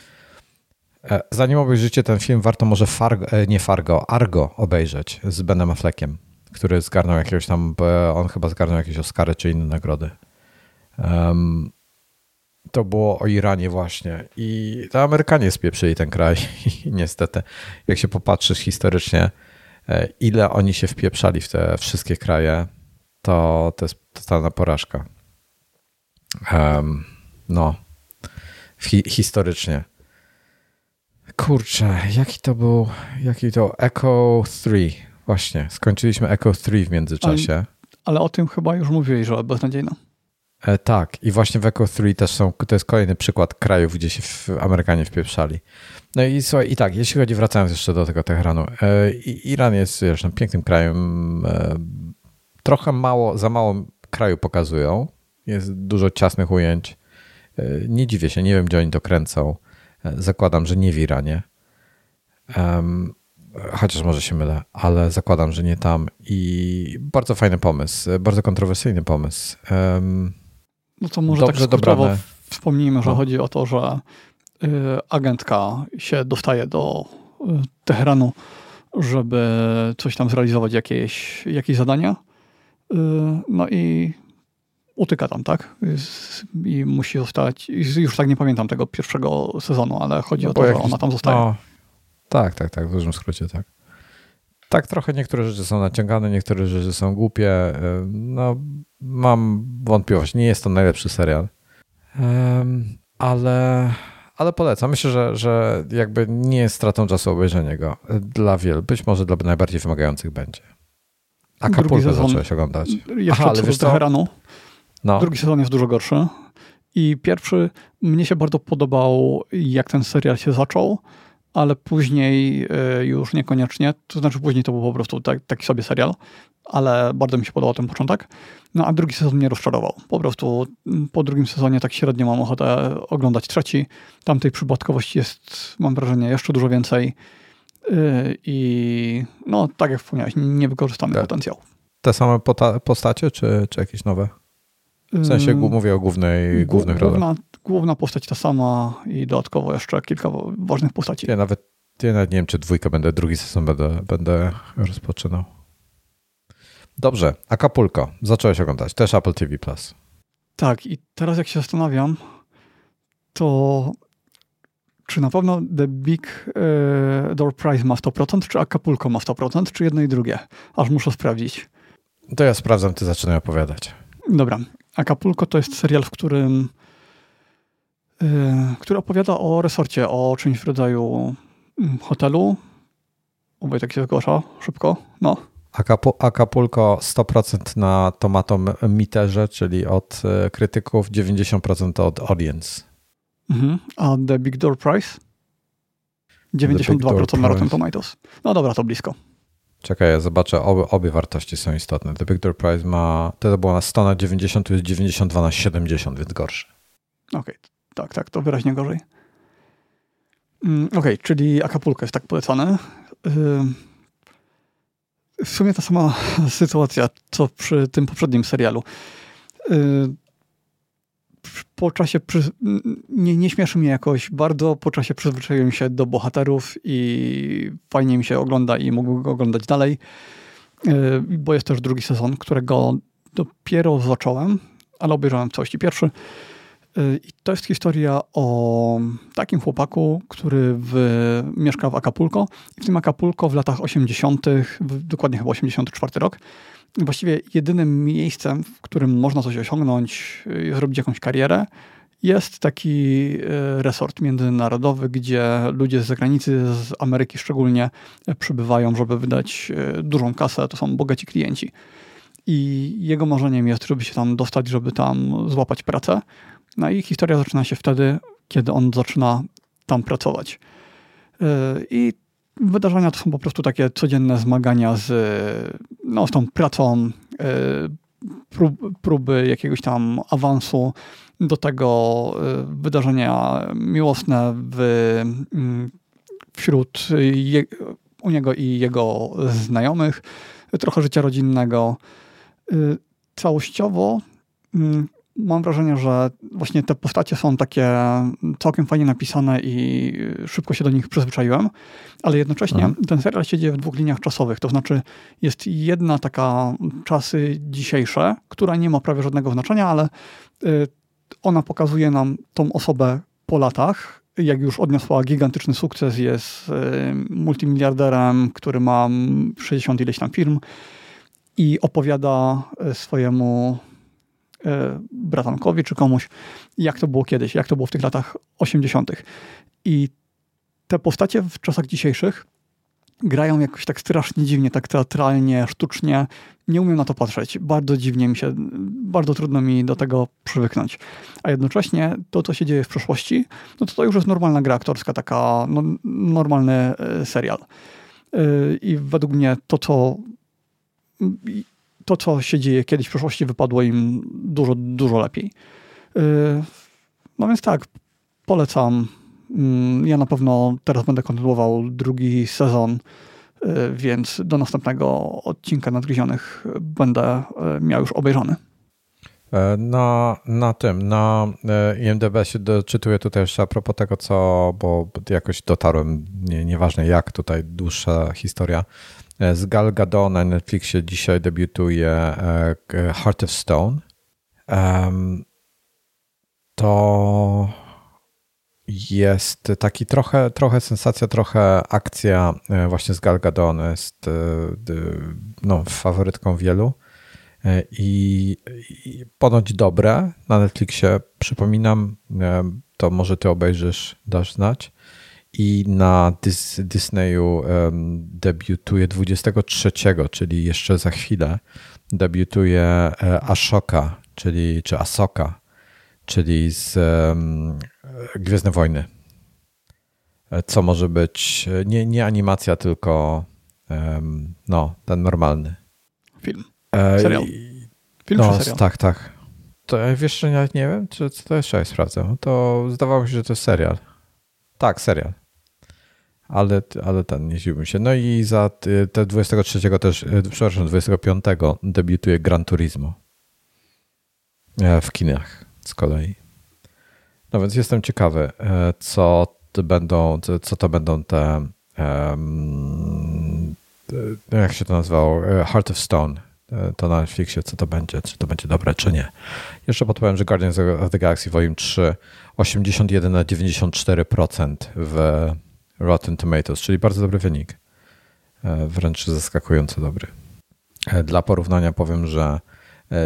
E, zanim obejrzycie ten film, warto może Fargo, e, nie Fargo, Argo obejrzeć z Benem Affleckiem, który zgarnął jakiegoś tam, on chyba zgarnął jakieś Oscary czy inne nagrody. Um, to było o Iranie właśnie. I to Amerykanie spieprzyli ten kraj. Niestety, jak się popatrzysz historycznie, e, ile oni się wpieprzali w te wszystkie kraje, to to jest totalna porażka. Um, no, Hi historycznie. Kurczę, jaki to był, jaki to Echo 3. Właśnie, skończyliśmy Echo 3 w międzyczasie. Ale, ale o tym chyba już mówiłeś, że beznadziejna. E, tak, i właśnie w Echo 3 też są, to jest kolejny przykład krajów, gdzie się w Amerykanie wpieprzali. No i słuchaj, i tak, jeśli chodzi, wracając jeszcze do tego Teheranu, e, Iran jest zresztą pięknym krajem, e, trochę mało, za mało kraju pokazują, jest dużo ciasnych ujęć, nie dziwię się, nie wiem gdzie oni to kręcą, zakładam, że nie w Iranie, chociaż może się mylę, ale zakładam, że nie tam i bardzo fajny pomysł, bardzo kontrowersyjny pomysł. No to może Dobrze tak skrótowo wspomnijmy, że no. chodzi o to, że y, agentka się dostaje do y, Teheranu, żeby coś tam zrealizować, jakieś, jakieś zadania. Y, no i utyka tam, tak? I musi zostać, już tak nie pamiętam tego pierwszego sezonu, ale chodzi no o to, jakiś, że ona tam zostaje. No, tak, tak, tak, w dużym skrócie, tak. Tak, trochę niektóre rzeczy są naciągane, niektóre rzeczy są głupie. No, mam wątpliwość. Nie jest to najlepszy serial. Ale, ale polecam. Myślę, że, że jakby nie jest stratą czasu obejrzenia go. Dla wielu, być może dla najbardziej wymagających będzie. A Kapulkę zacząłeś oglądać. Jeszcze Aha, ale wiesz Teheranu. No. Drugi sezon jest dużo gorszy. I pierwszy, mnie się bardzo podobał, jak ten serial się zaczął ale później e, już niekoniecznie. To znaczy, później to był po prostu tak, taki sobie serial, ale bardzo mi się podobał ten początek. No a drugi sezon mnie rozczarował. Po prostu mm, po drugim sezonie tak średnio mam ochotę oglądać trzeci. Tam tej przypadkowości jest, mam wrażenie, jeszcze dużo więcej. E, I no, tak jak wspomniałeś, niewykorzystany te, potencjał. Te same postacie, czy, czy jakieś nowe? W sensie mówię o głównej, głównych rolach główna postać ta sama i dodatkowo jeszcze kilka ważnych postaci. Ja nawet, ja nawet nie wiem, czy dwójkę będę, drugi sezon będę, będę rozpoczynał. Dobrze, Acapulco. Zacząłeś oglądać. Też Apple TV+. Plus. Tak i teraz jak się zastanawiam, to czy na pewno The Big e, Door Prize ma 100%, czy Acapulco ma 100%, czy jedno i drugie? Aż muszę sprawdzić. To ja sprawdzam, ty zaczynaj opowiadać. Dobra. Acapulco to jest serial, w którym e, który opowiada o resorcie, o czymś w rodzaju mm, hotelu. Obaj tak się zgłasza szybko. No. Acapulco 100% na tomatomiterze, czyli od e, krytyków, 90% od audience. Mhm. A The Big Door Price? 92% na Rotten Tomatoes. No dobra, to blisko. Czekaj, ja zobaczę, obie, obie wartości są istotne. The Big Door Prize ma, to było na 100 na 90, to jest 92 na 70, więc gorszy. Okej, okay. tak, tak, to wyraźnie gorzej. Mm, Okej, okay, czyli Acapulco jest tak polecane. W sumie ta sama sytuacja, co przy tym poprzednim serialu po czasie, nie, nie śmieszy mnie jakoś bardzo, po czasie przyzwyczaiłem się do bohaterów i fajnie mi się ogląda i mogę go oglądać dalej, e, bo jest też drugi sezon, którego dopiero zacząłem, ale obejrzałem całości pierwszy. E, I to jest historia o takim chłopaku, który w, mieszka w Acapulco. I w tym Acapulco w latach 80., dokładnie chyba 84 rok, właściwie jedynym miejscem, w którym można coś osiągnąć, zrobić jakąś karierę, jest taki y, resort międzynarodowy, gdzie ludzie z zagranicy, z Ameryki szczególnie, y, przybywają, żeby wydać dużą kasę. To są bogaci klienci. I jego marzeniem jest, żeby się tam dostać, żeby tam złapać pracę. No i historia zaczyna się wtedy, kiedy on zaczyna tam pracować. I wydarzenia to są po prostu takie codzienne zmagania z, no, z tą pracą, e, prób, próby jakiegoś tam awansu, do tego e, wydarzenia miłosne w, mm, wśród je, u niego i jego znajomych, trochę życia rodzinnego. E, całościowo mm, mam wrażenie, że właśnie te postacie są takie całkiem fajnie napisane i szybko się do nich przyzwyczaiłem, ale jednocześnie mhm. ten serial się dzieje w dwóch liniach czasowych, to znaczy jest jedna taka czasy dzisiejsze, która nie ma prawie żadnego znaczenia, ale y, ona pokazuje nam tą osobę po latach, jak już odniosła gigantyczny sukces, jest y, multimiliarderem, który ma 60 ileś tam firm i opowiada y, swojemu bratankowi czy komuś, jak to było kiedyś, jak to było w tych latach 80. I te postacie w czasach dzisiejszych grają jakoś tak strasznie dziwnie, tak teatralnie, sztucznie. Nie umiem na to patrzeć. Bardzo dziwnie mi się, bardzo trudno mi do tego przywyknąć. A jednocześnie to, co się dzieje w przeszłości, no to to już jest normalna gra aktorska, taka no, normalny e, serial. E, I według mnie to, co to, co się dzieje kiedyś w przeszłości, wypadło im dużo, dużo lepiej. Y, no więc tak, polecam. Mm, ja na pewno teraz będę kontynuował drugi sezon, y, więc do następnego odcinka Nadgryzionych będę y, miał już obejrzony. E, na, na tym, na e, IMDB się doczytuję tutaj jeszcze a propos tego, co, bo jakoś dotarłem, nie, nieważne jak, tutaj dłuższa historia, z Gal Gadot na Netflixie dzisiaj debiutuje e, Heart of Stone. To jest taki trochę, trochę sensacja, trochę akcja e, właśnie z Gal Gadot. jest no, faworytką wielu. I, I ponoć dobre na Netflixie. Przypominam, to może ty obejrzysz, dasz znać i na Dis Disneyu um, debiutuje 23, czyli jeszcze za chwilę, debiutuje e, Ashoka, czyli, czy Asoka, czyli z um, Gwiezdne Wojny. E, co może być nie, nie animacja, tylko um, no, ten normalny. Film. E, serial. Film no, serial? Tak, tak. To ja jeszcze nawet nie wiem, czy co to jeszcze ja sprawdzę. To zdawało się, że to jest serial. Tak, serial ale, ale ten, nie zdziwiłbym się. No i za te 23 też, e, przepraszam, 25 debiutuje Gran Turismo e, w kinach z kolei. No więc jestem ciekawy, e, co to będą, co to będą te, um, jak się to nazywało, Heart of Stone, e, to na Netflixie, co to będzie, czy to będzie dobre, czy nie. Jeszcze podpowiem, że Guardians of the Galaxy Volume 3 81 na 94% w Rotten Tomatoes, czyli bardzo dobry wynik. E, wręcz zaskakująco dobry. Dla porównania powiem, że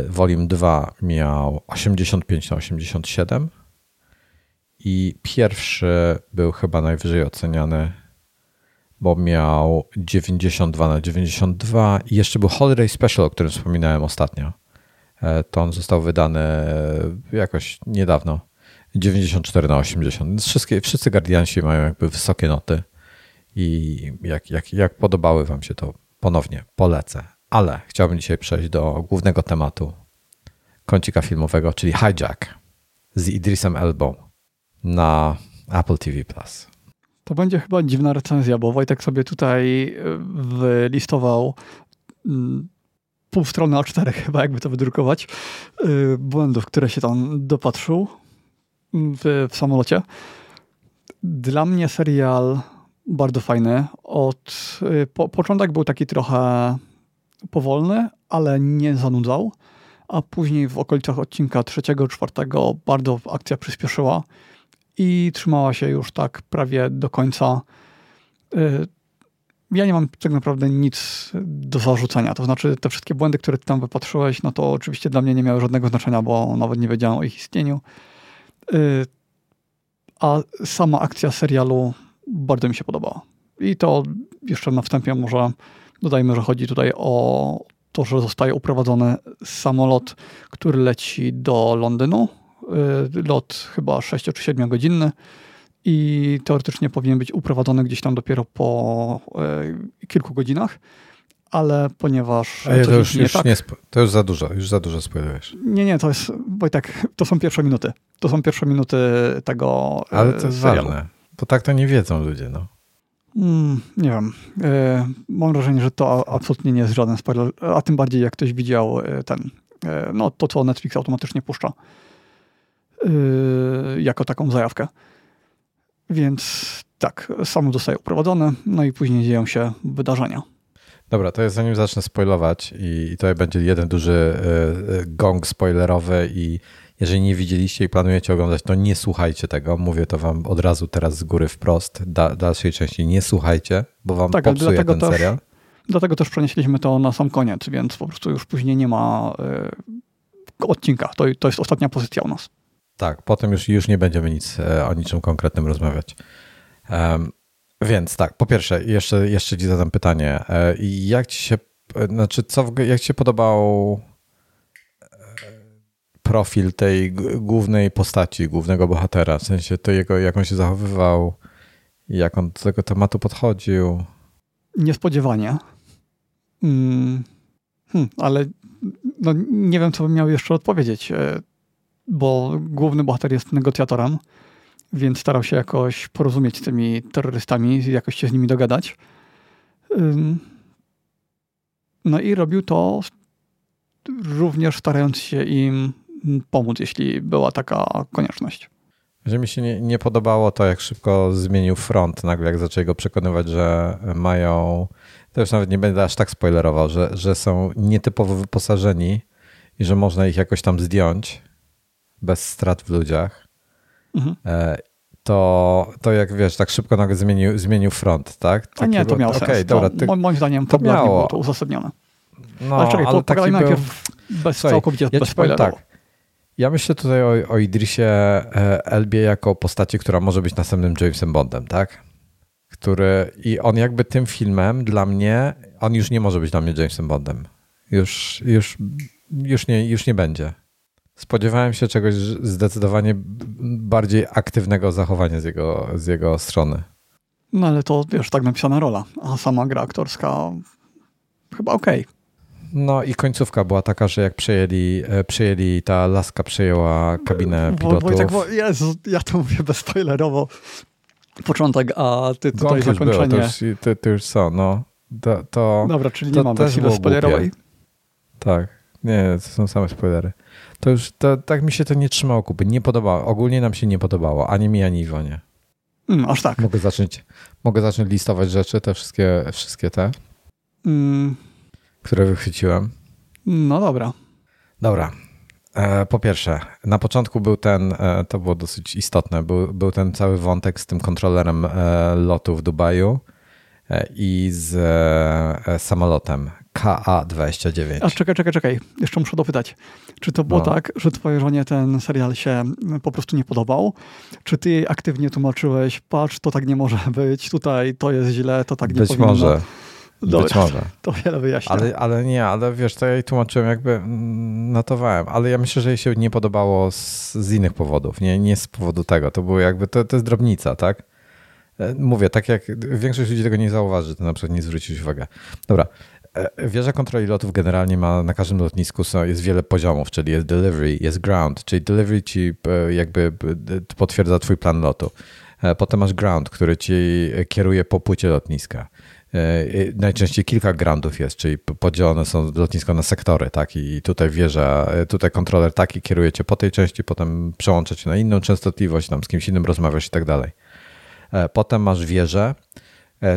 Volume 2 miał 85 na 87 i pierwszy był chyba najwyżej oceniany bo miał 92 na 92 i jeszcze był Holiday Special, o którym wspominałem ostatnio. E, to on został wydany jakoś niedawno. 94 na 80. Wszystkie, wszyscy Guardiansi mają jakby wysokie noty i jak, jak, jak podobały wam się to ponownie polecę. Ale chciałbym dzisiaj przejść do głównego tematu kącika filmowego, czyli Hijack z Idrisem Elbą na Apple TV+. To będzie chyba dziwna recenzja, bo Wojtek sobie tutaj e, wylistował mm, pół strony A4 chyba, jakby to wydrukować, e, błędów, które się tam dopatrzył w, w samolocie. Dla mnie serial bardzo fajny. Od, e, po, początek był taki trochę powolny, ale nie zanudzał, a później w okolicach odcinka trzeciego, czwartego bardzo akcja przyspieszyła i trzymała się już tak prawie do końca. Y, ja nie mam tak naprawdę nic do zarzucenia. To znaczy, te wszystkie błędy, które ty tam wypatrzyłeś, no to oczywiście dla mnie nie miały żadnego znaczenia, bo nawet nie wiedziałem o ich istnieniu. Y, a sama akcja serialu bardzo mi się podobała. I to jeszcze na wstępie może dodajmy, że chodzi tutaj o to, że zostaje uprowadzony samolot, który leci do Londynu lot chyba 6 czy 7 godzinny i teoretycznie powinien być uprowadzony gdzieś tam dopiero po y, kilku godzinach, ale ponieważ. A to już, nie już tak, nie, to już za dużo, już za dużo spoilerujesz. Nie, nie, to jest, Wojtek, to są pierwsze minuty. To są pierwsze minuty tego. Y, ale to jest serialu. ważne, bo tak to nie wiedzą ludzie, no. Mm, nie wiem. mam wrażenie, że to absolutnie nie jest żaden spoiler, a tym bardziej jak ktoś widział ten, no to, co Netflix automatycznie puszcza. Yy, jako taką zajawkę. Więc tak, sam zostaje uprowadzony, no i później dzieją się wydarzenia. Dobra, to jest zanim zacznę spoilować i to będzie jeden duży yy, gong spoilerowy i jeżeli nie widzieliście i planujecie oglądać, to nie słuchajcie tego. Mówię to wam od razu teraz z góry wprost. Da, dalszej części nie słuchajcie, bo wam tak, popsuje ten też, serial. Dlatego też przenieśliśmy to na sam koniec, więc po prostu już później nie ma y, odcinka. To, to jest ostatnia pozycja u nas. Tak, potem już, już nie będziemy nic e, o niczym konkretnym rozmawiać. Więc tak, po pierwsze, jeszcze, jeszcze ci zadam pytanie. E, jak ci się, e, znaczy, co, jak ci się podobał profil tej głównej postaci, głównego bohatera? W sensie to jego, jak on się zachowywał, jak on do tego tematu podchodził? Niespodziewanie. Hmm, hmm, ale no, nie wiem, co bym miał jeszcze odpowiedzieć bo główny bohater jest negocjatorem, więc starał się jakoś porozumieć z tymi terrorystami, jakoś się z nimi dogadać. No i robił to również starając się im pomóc, jeśli była taka konieczność. Że mi się nie, nie, podobało to, jak szybko zmienił front, nagle jak zaczęli go przekonywać, że mają, to już nawet nie będę aż tak spoilerował, że, że są nietypowo wyposażeni i że można ich jakoś tam zdjąć bez strat w ludziach, mhm. E, to, to jak wiesz, tak szybko nagle zmienił, zmienił front, tak? A nie, to miało okay, sens. Dobra, ty... Moim zdaniem to miało. było to uzasadnione. No, ale czekaj, ale to najpierw bez, Słuchaj, całkowicie ja bez tak. Ja myślę tutaj o, o Idrisie e, Elbie jako postaci, która może być następnym Jamesem Bondem, tak? Który i on jakby tym filmem dla mnie, on już nie może być dla mnie Jamesem Bondem. Już, już, już, nie, już nie będzie. Spodziewałem się czegoś zdecydowanie bardziej aktywnego zachowania z jego, z jego strony. No ale to wiesz, tak napisana rola, a sama gra aktorska chyba okej. Okay. No i końcówka była taka, że jak przejęli, e, przejęli ta laska przejęła kabinę pilotów. Wojtek, bo Jezu, ja to mówię bezspoilerowo. Początek, a ty tutaj Gąk zakończenie. Było, to, już, to, to już są, no. To, to, Dobra, czyli nie mam wersji bezspoilerowej. Tak, nie, to są same spoilery. To już to, tak mi się to nie trzymało kupy. Nie podobało. Ogólnie nam się nie podobało. Ani mi, ani Iwonie. Mm, aż tak. Mogę zacząć, mogę zacząć listować rzeczy, te wszystkie, wszystkie te, mm. które wychwyciłem. No dobra. Dobra. E, po pierwsze, na początku był ten, e, to było dosyć istotne, był, był ten cały wątek z tym kontrolerem e, lotu w Dubaju i z samolotem KA-29. A czekaj, czekaj, czekaj. Jeszcze muszę dopytać. Czy to było no. tak, że twojej żonie ten serial się po prostu nie podobał? Czy ty jej aktywnie tłumaczyłeś, patrz, to tak nie może być, tutaj to jest źle, to tak nie Być powinno. może. Dobra, Być może. To wiele wyjaśnia. Ale, ale nie, ale wiesz, to ja jej tłumaczyłem, jakby mm, notowałem, ale ja myślę, że jej się nie podobało z, z innych powodów, nie, nie z powodu tego. To było jakby, to, to jest drobnica, tak? E, mówię, tak jak większość ludzi tego nie zauważy, to na przykład nie zwrócić uwagi. Dobra. E, wieża kontroli lotów generalnie ma na każdym lotnisku jest wiele poziomów, czyli jest delivery, jest ground, czyli delivery ci e, jakby potwierdza twój plan lotu. Potem masz ground, który ci kieruje po płycie lotniska. E, najczęściej kilka grantów jest, czyli podzielone są lotnisko na sektory, tak? I tutaj wieża, e, tutaj kontroler taki kieruje cię po tej części, potem przełącza cię na inną częstotliwość, tam z kimś innym rozmawiasz i tak dalej. E, potem masz wieżę,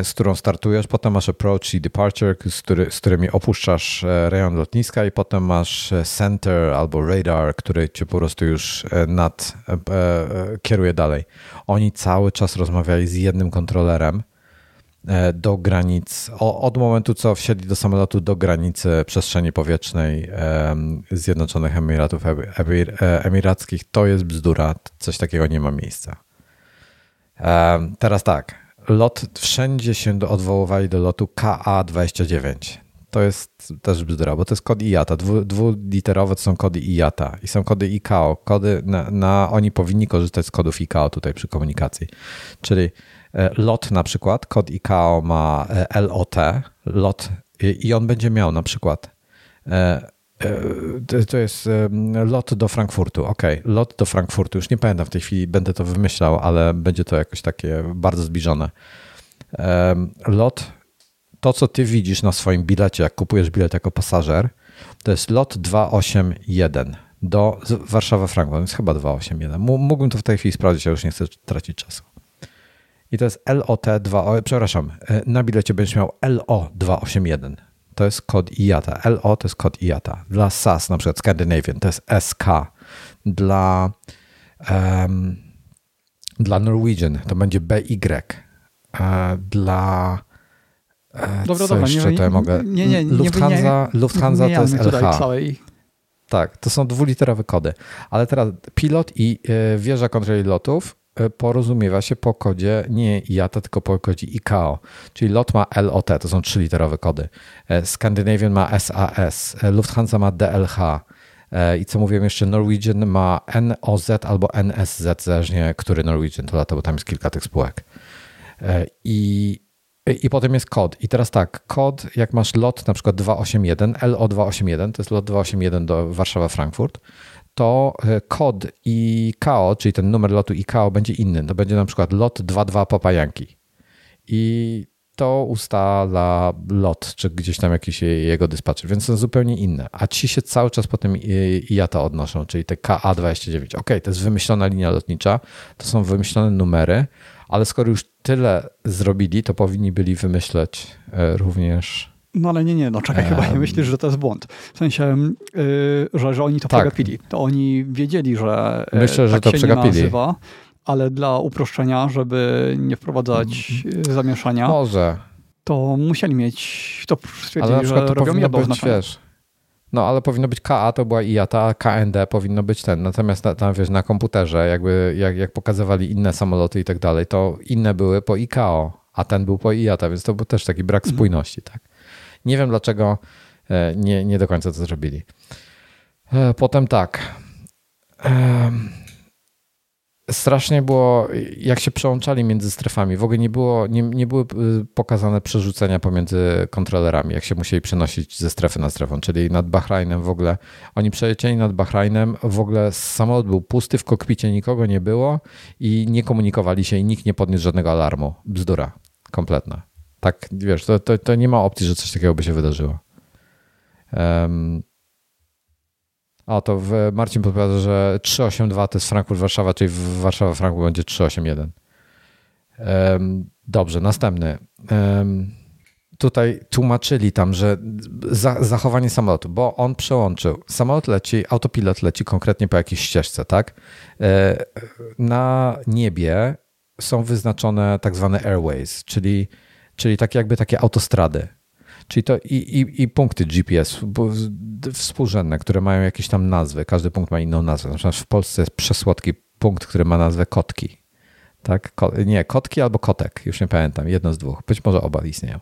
z którą startujesz, potem masz approach i departure, z, który, z którymi opuszczasz rejon lotniska i potem masz center albo radar, który cię po prostu już nad, kieruje dalej. Oni cały czas rozmawiali z jednym kontrolerem, E, do granic, od momentu co wsiedli do samolotu do granicy przestrzeni powietrznej Zjednoczonych Emiratów e, Emirackich, to jest bzdura, coś takiego nie ma miejsca. Teraz tak, lot, wszędzie się odwoływali do lotu KA-29. To jest też bzdura, bo to jest kod IATA. Dwu, dwuliterowe to są kody IATA i są kody ICAO. Kody na, na, oni powinni korzystać z kodów ICAO tutaj przy komunikacji. Czyli E, lot na przykład, kod ICAO ma e, LOT, lot i on będzie miał na przykład e, to jest lot do Frankfurtu. Ok, lot do Frankfurtu. Już nie pamiętam w tej chwili, będę to wymyślał, ale będzie to jakoś takie bardzo zbliżone. Lot, to co ty widzisz na swoim bilecie, jak kupujesz bilet jako pasażer, to jest lot 281 do Warszawa-Frankfurt. Jest chyba 281. Mógłbym to w tej chwili sprawdzić, ale już nie chcę tracić czasu. I to jest LOT2, przepraszam, e, na bilecie będziesz miał LO281. To jest kod IATA. LO to jest kod IATA. Dla SAS, na przykład Scandinavian, to jest SK. Dla, um, dla Norwegian to będzie BY. E, dla e, dobra, dobra, jeszcze nie, to ja mogę? Nie, nie, nie, Lufthansa, nie, Lufthansa to jest LH. Całej... Tak, to są dwuliterowe kody. Ale teraz pilot i wieża kontroli lotów E, porozumiewa się po kodzie nie IATA, tylko po kodzie ICAO. Czyli LOT ma LOT, to są trzyliterowe kody. E, Scandinavian ma SAS, e, Lufthansa ma DLH. I co mówiłem jeszcze, Norwegian ma NOZ albo NSZ, zależnie który Norwegian to lata, bo tam jest kilka tych spółek. I, I potem jest kod. I teraz tak, kod, jak masz lot na przykład 281, LO281, to jest lot 281 do Warszawa-Frankfurt, to e, kod ICAO, czyli ten numer lotu ICAO będzie inny. To będzie na przykład lot 22 Papajanki. I to ustala lot, czy gdzieś tam jakiś jego dyspatcher, więc są zupełnie inne. A ci się cały czas potem IATA odnoszą, czyli te KA29. Ok, to jest wymyślona linia lotnicza, to są wymyślone numery, ale skoro już tyle zrobili, to powinni byli wymyśleć e, również no ale nie, nie, no czekaj, chyba nie myślisz, że to jest błąd. W sensie, yy, że, że oni to tak. przegapili. To oni wiedzieli, że yy, Myślę, tak że to się przegapili. nie nazywa, ale dla uproszczenia, żeby nie wprowadzać yy, zamieszania, Może. to musieli mieć, to stwierdzili, ale na przykład że to powinno być, wiesz, no ale powinno być KA, to była IATA, a KND powinno być ten. Natomiast na, tam, wiesz, na komputerze, jakby jak, jak pokazywali inne samoloty i tak dalej, to inne były po ICAO, a ten był po IATA, więc to był też taki brak mhm. spójności, tak? Nie wiem dlaczego e, nie, nie do końca to zrobili. E, potem tak. Strasznie było, jak się przełączali między strefami. W ogóle nie, było, nie, nie były pokazane przerzucenia pomiędzy kontrolerami, jak się musieli przenosić ze strefy na strefę, czyli nad Bahrajnem w ogóle. Oni przelecieli nad Bahrajnem, w ogóle samolot był pusty, w kokpicie nikogo nie było i nie komunikowali się i nikt nie podniósł żadnego alarmu. Bzdura kompletna. Tak, wiesz, to, to, to nie ma opcji, że coś takiego by się wydarzyło. Um, a to w, Marcin podpowiada, że 382 to jest Frankfurt-Warszawa, czyli w Warszawa-Frankfurt będzie 381. Um, dobrze, następny. Um, tutaj tłumaczyli tam, że za, zachowanie samolotu, bo on przełączył. Samolot leci, autopilot leci konkretnie po jakiejś ścieżce, tak? E, na niebie są wyznaczone tak zwane airways, czyli, czyli tak jakby takie autostrady. Czyli to i, i, i punkty GPS współrzędne, które mają jakieś tam nazwy. Każdy punkt ma inną nazwę. Na przykład w Polsce jest przesłodki punkt, który ma nazwę Kotki. Tak? Ko nie, Kotki albo Kotek, już nie pamiętam, jedno z dwóch. Być może oba istnieją.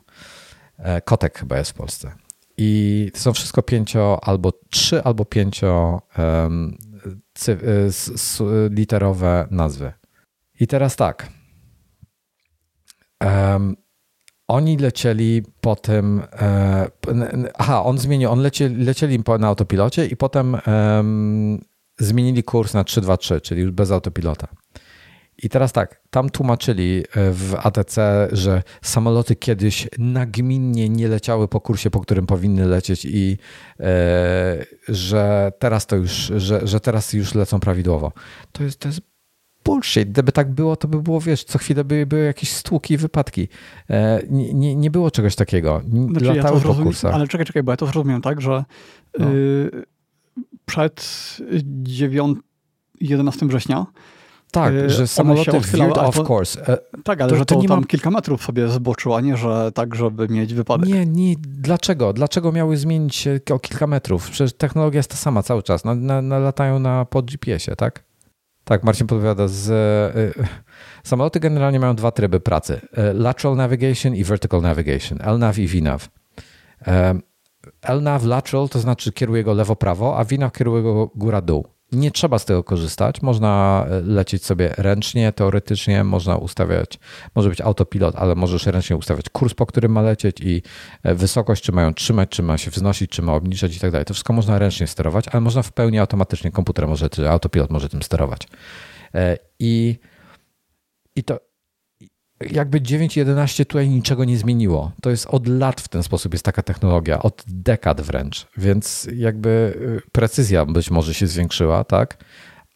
E, kotek chyba jest w Polsce. I to są wszystko pięcio albo trzy albo pięcio um, literowe nazwy. I teraz tak. Um, oni lecieli po tym. E, aha, on zmienił. On lecie, lecieli na autopilocie i potem um, zmienili kurs na 323, czyli już bez autopilota. I teraz tak, tam tłumaczyli e, w ATC, że samoloty kiedyś nagminnie nie leciały po kursie, po którym powinny lecieć i e, że teraz to już, że, że teraz już lecą prawidłowo. To jest, to jest bullshit. Gdyby tak było, to by było, wiesz, co chwilę by były jakieś stłuki i wypadki. E, nie, nie, nie było czegoś takiego. Znaczy, Latały ja po kursach. Ale czekaj, czekaj, bo ja to zrozumiałem tak, że no. y, przed 9, 11 września tak, y, że samoloty veered off course. E, tak, ale to, że to, to nie tam ma... kilka metrów sobie zboczyło, a nie, że tak, żeby mieć wypadek. Nie, nie. Dlaczego? Dlaczego miały zmienić się o kilka metrów? Przecież technologia jest ta sama cały czas. Na, na, na latają na pod GPS-ie, tak? Tak, Marcin podpowiada. Z, y, samoloty generalnie mają dwa tryby pracy. Y, lateral navigation i vertical navigation. LNAV i VNAV. LNAV lateral to znaczy kieruje go lewo-prawo, a VNAV kieruje go góra-dół. Nie trzeba z tego korzystać. Można e, lecieć sobie ręcznie, teoretycznie, można ustawiać, może być autopilot, ale możesz ręcznie ustawiać kurs, po którym ma lecieć i e, wysokość, czy mają trzymać, czy ma się wznosić, czy ma obniżać i tak dalej. To wszystko można ręcznie sterować, ale można w pełni automatycznie komputer może, czy autopilot może tym sterować. E, I, i to jakby 9.11 tutaj niczego nie zmieniło. To jest od lat w ten sposób jest taka technologia, od dekad wręcz, więc jakby y, precyzja być może się zwiększyła, tak?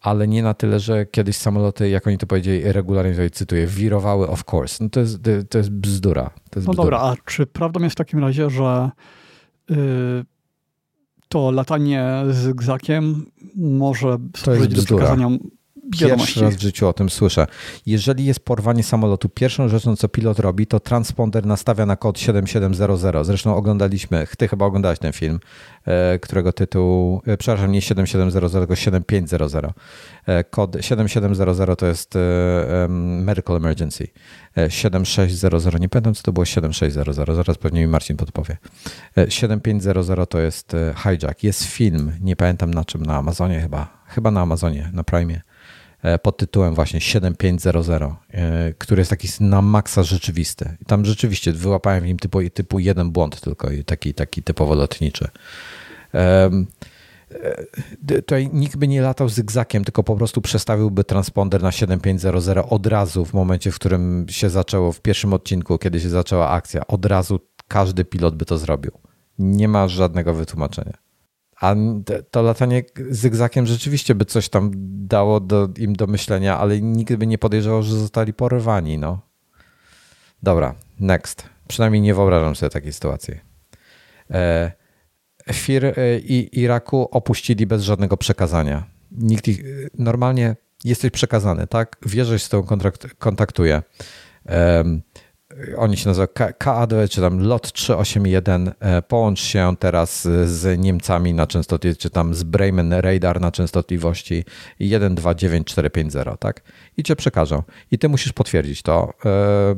Ale nie na tyle, że kiedyś samoloty, jak oni to powiedzieli, regularnie tutaj cytuję, wirowały of course. No to jest, to jest bzdura. To jest no bzdura. dobra, a czy prawdą jest w takim razie, że yy, to latanie z gzakiem może służyć do przekazania Pierwszy raz w życiu o tym słyszę. Jeżeli jest porwanie samolotu, pierwszą rzeczą, co pilot robi, to transponder nastawia na kod 7700. Zresztą oglądaliśmy, ty chyba oglądałeś ten film, e, którego tytuł, e, przepraszam, nie 7700, tylko 7500. E, kod 7700 to jest Medical Emergency. 7600, nie pamiętam co to było 7600, zaraz pewnie mi Marcin podpowie. 7500 to jest hijack. Jest film, nie pamiętam na czym, na Amazonie chyba, chyba na Amazonie, na Prime pod tytułem właśnie 7500, e, który jest taki na maksa rzeczywisty. Tam rzeczywiście wyłapałem w nim typu, typu jeden błąd tylko, taki, taki typowo lotniczy. E, tutaj nikt by nie latał zygzakiem, tylko po prostu przestawiłby transponder na 7500 od razu w momencie, w którym się zaczęło, w pierwszym odcinku, kiedy się zaczęła akcja. Od razu każdy pilot by to zrobił. Nie ma żadnego wytłumaczenia. A to latanie zygzakiem rzeczywiście by coś tam dało do, im do myślenia, ale nikt by nie podejrzewał, że zostali porywani. No. Dobra, next. Przynajmniej nie wyobrażam sobie takiej sytuacji. E, FIR e, i Iraku opuścili bez żadnego przekazania. Nikt ich, normalnie jesteś przekazany, tak? Wierzę, z tą kontrakt, kontaktuje oni się nazywa KAD, czy tam LOT 381, e, połącz się teraz z Niemcami na częstotliwości, czy tam z Bremen Radar na częstotliwości 129450, tak? I cię przekażą. I ty musisz potwierdzić to. E, e,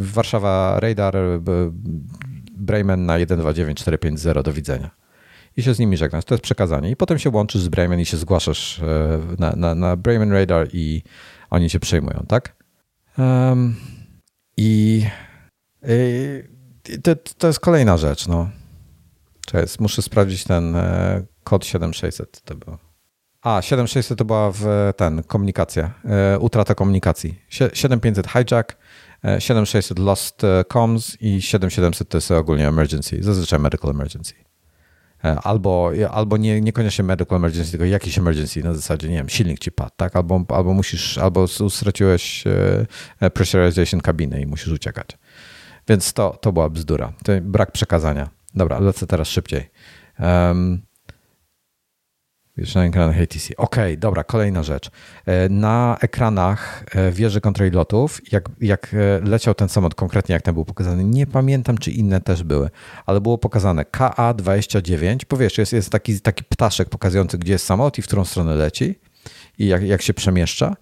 Warszawa Radar, Bremen na 129450, do widzenia. I się z nimi żegnasz. To jest przekazanie. I potem się łączysz z Bremen i się zgłaszasz na, na, na Bremen Radar i oni się przejmują, tak? Um, i, i to, to, jest kolejna rzecz. No. Cześć, muszę sprawdzić ten e, kod 7600. To było. A, 7600 to była w ten, komunikacja, e, utrata komunikacji. 7500 hijack, 7600 e, lost comms i 7700 to jest ogólnie emergency, zazwyczaj medical emergency. Albo, albo nie, niekoniecznie medical emergency, tylko jakiś emergency na zasadzie, nie wiem, silnik ci padł, tak? Albo, albo musisz, albo straciłeś pressurization kabiny i musisz uciekać. Więc to, to była bzdura. To brak przekazania. Dobra, lecę teraz szybciej. Um, już na ekranach ATC. Okej, okay, dobra, kolejna rzecz. E, na ekranach e, wieży kontrlotów, jak, jak e, leciał ten samolot, konkretnie jak ten był pokazany, nie pamiętam, czy inne też były, ale było pokazane KA-29, powiesz, jest, jest taki, taki ptaszek pokazujący, gdzie jest samolot i w którą stronę leci i jak, jak się przemieszcza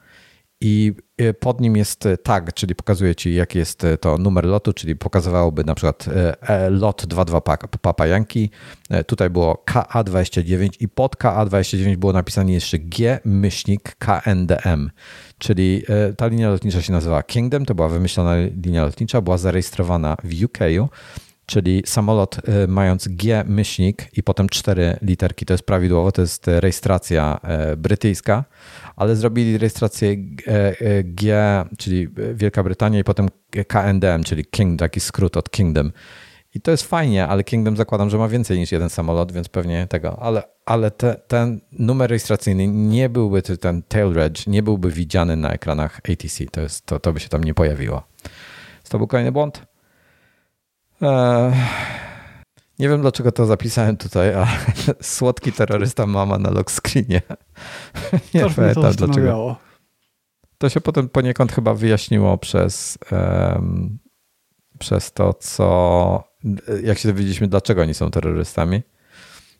i e, pod nim jest e, tag, czyli pokazuje ci, jaki jest e, to numer lotu, czyli pokazywałoby na przykład lot 22 Papa Yankee. Tutaj było KA29 i pod KA29 było napisane jeszcze G myślnik KNDM, czyli ta linia lotnicza się nazywa Kingdom, to była wymyślona linia lotnicza, była zarejestrowana w UK, czyli samolot mając G myślnik i potem cztery literki, to jest prawidłowo, to jest rejestracja brytyjska ale zrobili rejestrację e, e, G, czyli Wielka Brytania i potem KNDM, czyli King, taki skrót od Kingdom. I to jest fajnie, ale Kingdom zakładam, że ma więcej niż jeden samolot, więc pewnie tego. Ale, ale te, ten numer rejestracyjny nie byłby, ten tail reg, nie byłby widziany na ekranach ATC. To, jest, to, to by się tam nie pojawiło. To był kolejny błąd. Eee, nie wiem dlaczego to zapisałem tutaj, ale słodki terrorysta mama na lock screenie. Nie Toż pamiętam to dlaczego. To się potem poniekąd chyba wyjaśniło przez, um, przez to, co jak się dowiedzieliśmy, dlaczego oni są terrorystami.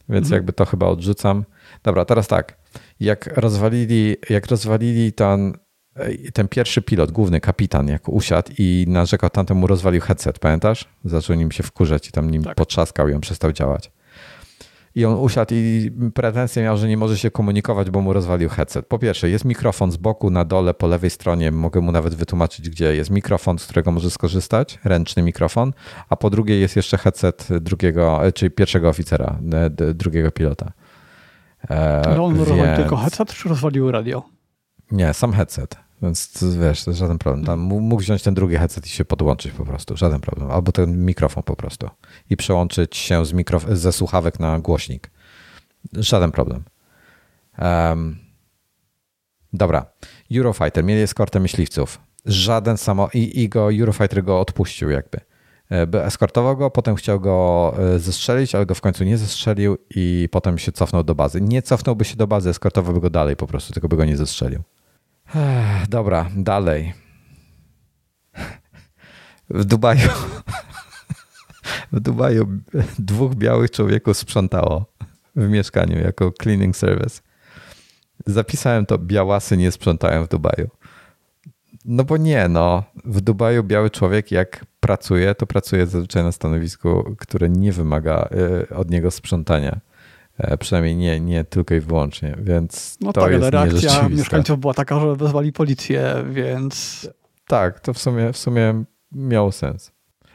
Więc mhm. jakby to chyba odrzucam. Dobra, teraz tak. Jak rozwalili, jak rozwalili ten ten pierwszy pilot, główny kapitan, jak usiadł i narzekał, tamtemu rozwalił headset, pamiętasz? Zaczął nim się wkurzać i tam nim tak. potrzaskał i on przestał działać. I on usiadł i pretensje miał, że nie może się komunikować, bo mu rozwalił headset. Po pierwsze, jest mikrofon z boku, na dole, po lewej stronie. Mogę mu nawet wytłumaczyć, gdzie jest mikrofon, z którego może skorzystać, ręczny mikrofon. A po drugie, jest jeszcze headset drugiego, e, czyli pierwszego oficera, e, drugiego pilota. E, no on więc... rozwalił tylko headset, czy rozwalił radio? Nie, sam headset. Więc wiesz, to jest żaden problem. Tam mógł wziąć ten drugi headset i się podłączyć po prostu. Żaden problem. Albo ten mikrofon po prostu. I przełączyć się z mikrof- ze słuchawek na głośnik. Żaden problem. Um, dobra. Eurofighter. Mieli eskortę myśliwców. Żaden samo... I, i go Eurofighter go odpuścił jakby. E, by eskortował go, potem chciał go e, zestrzelić, ale go w końcu nie zestrzelił i potem się cofnął do bazy. Nie cofnąłby się do bazy, eskortowałby go dalej po prostu, tylko by go nie zestrzelił. Dobra, dalej. W Dubaju. W Dubaju dwóch białych człowieków sprzątało w mieszkaniu jako cleaning service. Zapisałem to, białasy nie sprzątają w Dubaju. No bo nie, no. W Dubaju biały człowiek jak pracuje, to pracuje zazwyczaj na stanowisku, które nie wymaga e, od niego sprzątania. E, przynajmniej nie, nie tylko i wyłącznie, więc no to tak, jest ale reakcja mieszkańców była taka, że wezwali policję, więc... Tak, to w sumie, w sumie miało sens.